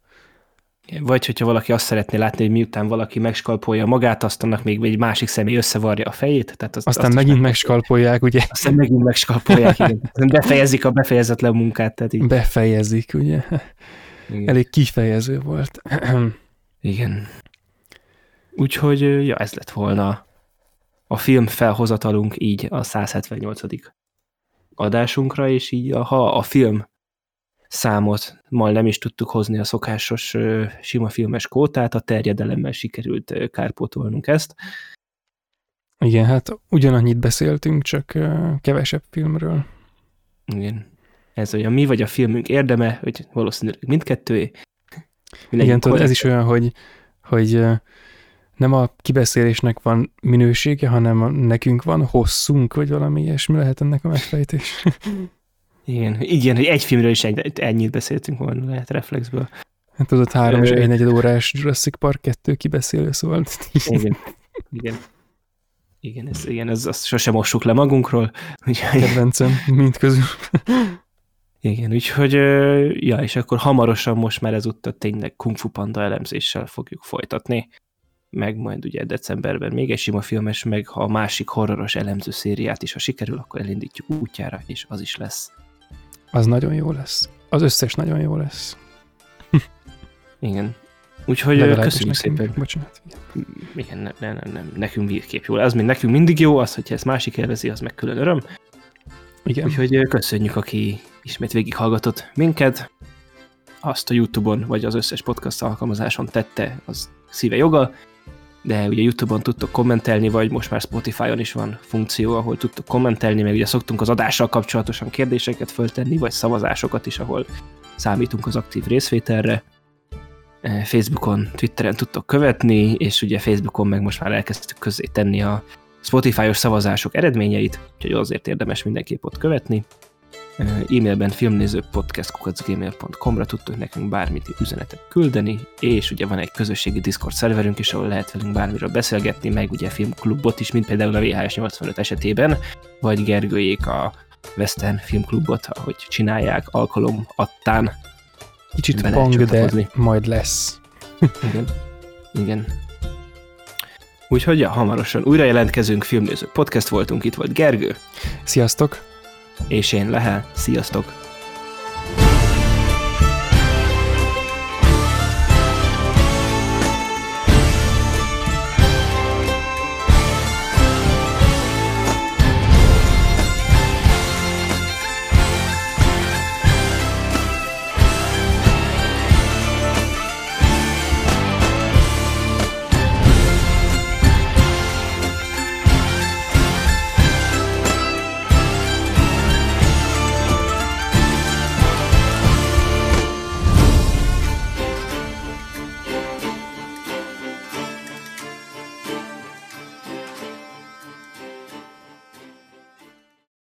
Vagy hogyha valaki azt szeretné látni, hogy miután valaki megskalpolja magát, azt annak még egy másik személy összevarja a fejét. Tehát azt, aztán azt megint megskalpolják, ugye? Aztán megint megskalpolják, igen. Befejezik a befejezetlen munkát. Tehát így. Befejezik, ugye? Igen. Elég kifejező volt. igen. Úgyhogy, ja, ez lett volna a film felhozatalunk így a 178. adásunkra, és így ha a film számot mal nem is tudtuk hozni a szokásos sima filmes kótát, a terjedelemmel sikerült kárpótolnunk ezt. Igen, hát ugyanannyit beszéltünk, csak kevesebb filmről. Igen. Ez olyan mi vagy a filmünk érdeme, hogy valószínűleg mindkettőé. Igen, tudod, ez is olyan, hogy, hogy nem a kibeszélésnek van minősége, hanem nekünk van hosszunk, vagy valami ilyesmi lehet ennek a megfejtés. Igen, igen, hogy egy filmről is egy, ennyit beszéltünk volna, lehet reflexből. Hát tudod, három és egy negyed órás Jurassic Park 2 kibeszélő szóval. Igen, igen. Igen, ez, igen, ez, azt sosem mossuk le magunkról. Úgyhogy... Kedvencem, mind közül. Igen, úgyhogy, ja, és akkor hamarosan most már ezúttal tényleg Kung Fu Panda elemzéssel fogjuk folytatni, meg majd ugye decemberben még egy sima filmes, meg ha a másik horroros elemző szériát is, ha sikerül, akkor elindítjuk útjára, és az is lesz. Az nagyon jó lesz. Az összes nagyon jó lesz. Igen. Úgyhogy Legalább köszönjük nekünk. szépen. Bocsánat. Igen, nem, nem, nem, nem. nekünk végképp jó. Az mind nekünk mindig jó, az, hogyha ezt másik élvezi, az meg külön öröm. Igen. Úgyhogy köszönjük, aki ismét végighallgatott minket. Azt a Youtube-on, vagy az összes podcast alkalmazáson tette, az szíve joga de ugye YouTube-on tudtok kommentelni, vagy most már Spotify-on is van funkció, ahol tudtok kommentelni, meg ugye szoktunk az adással kapcsolatosan kérdéseket föltenni, vagy szavazásokat is, ahol számítunk az aktív részvételre. E, Facebookon, Twitteren tudtok követni, és ugye Facebookon meg most már elkezdtük közzé tenni a Spotify-os szavazások eredményeit, úgyhogy azért érdemes mindenképp ott követni e-mailben filmnézőpodcast.gmail.com-ra tudtok nekünk bármit üzenetet küldeni, és ugye van egy közösségi Discord szerverünk is, ahol lehet velünk bármiről beszélgetni, meg ugye filmklubot is, mint például a VHS 85 esetében, vagy Gergőjék a Western filmklubot, ahogy csinálják alkalom attán. Kicsit pang, de majd lesz. Igen. Igen. Úgyhogy ja, hamarosan újra jelentkezünk, filmnéző podcast voltunk, itt volt Gergő. Sziasztok! És én Lehel. Sziasztok!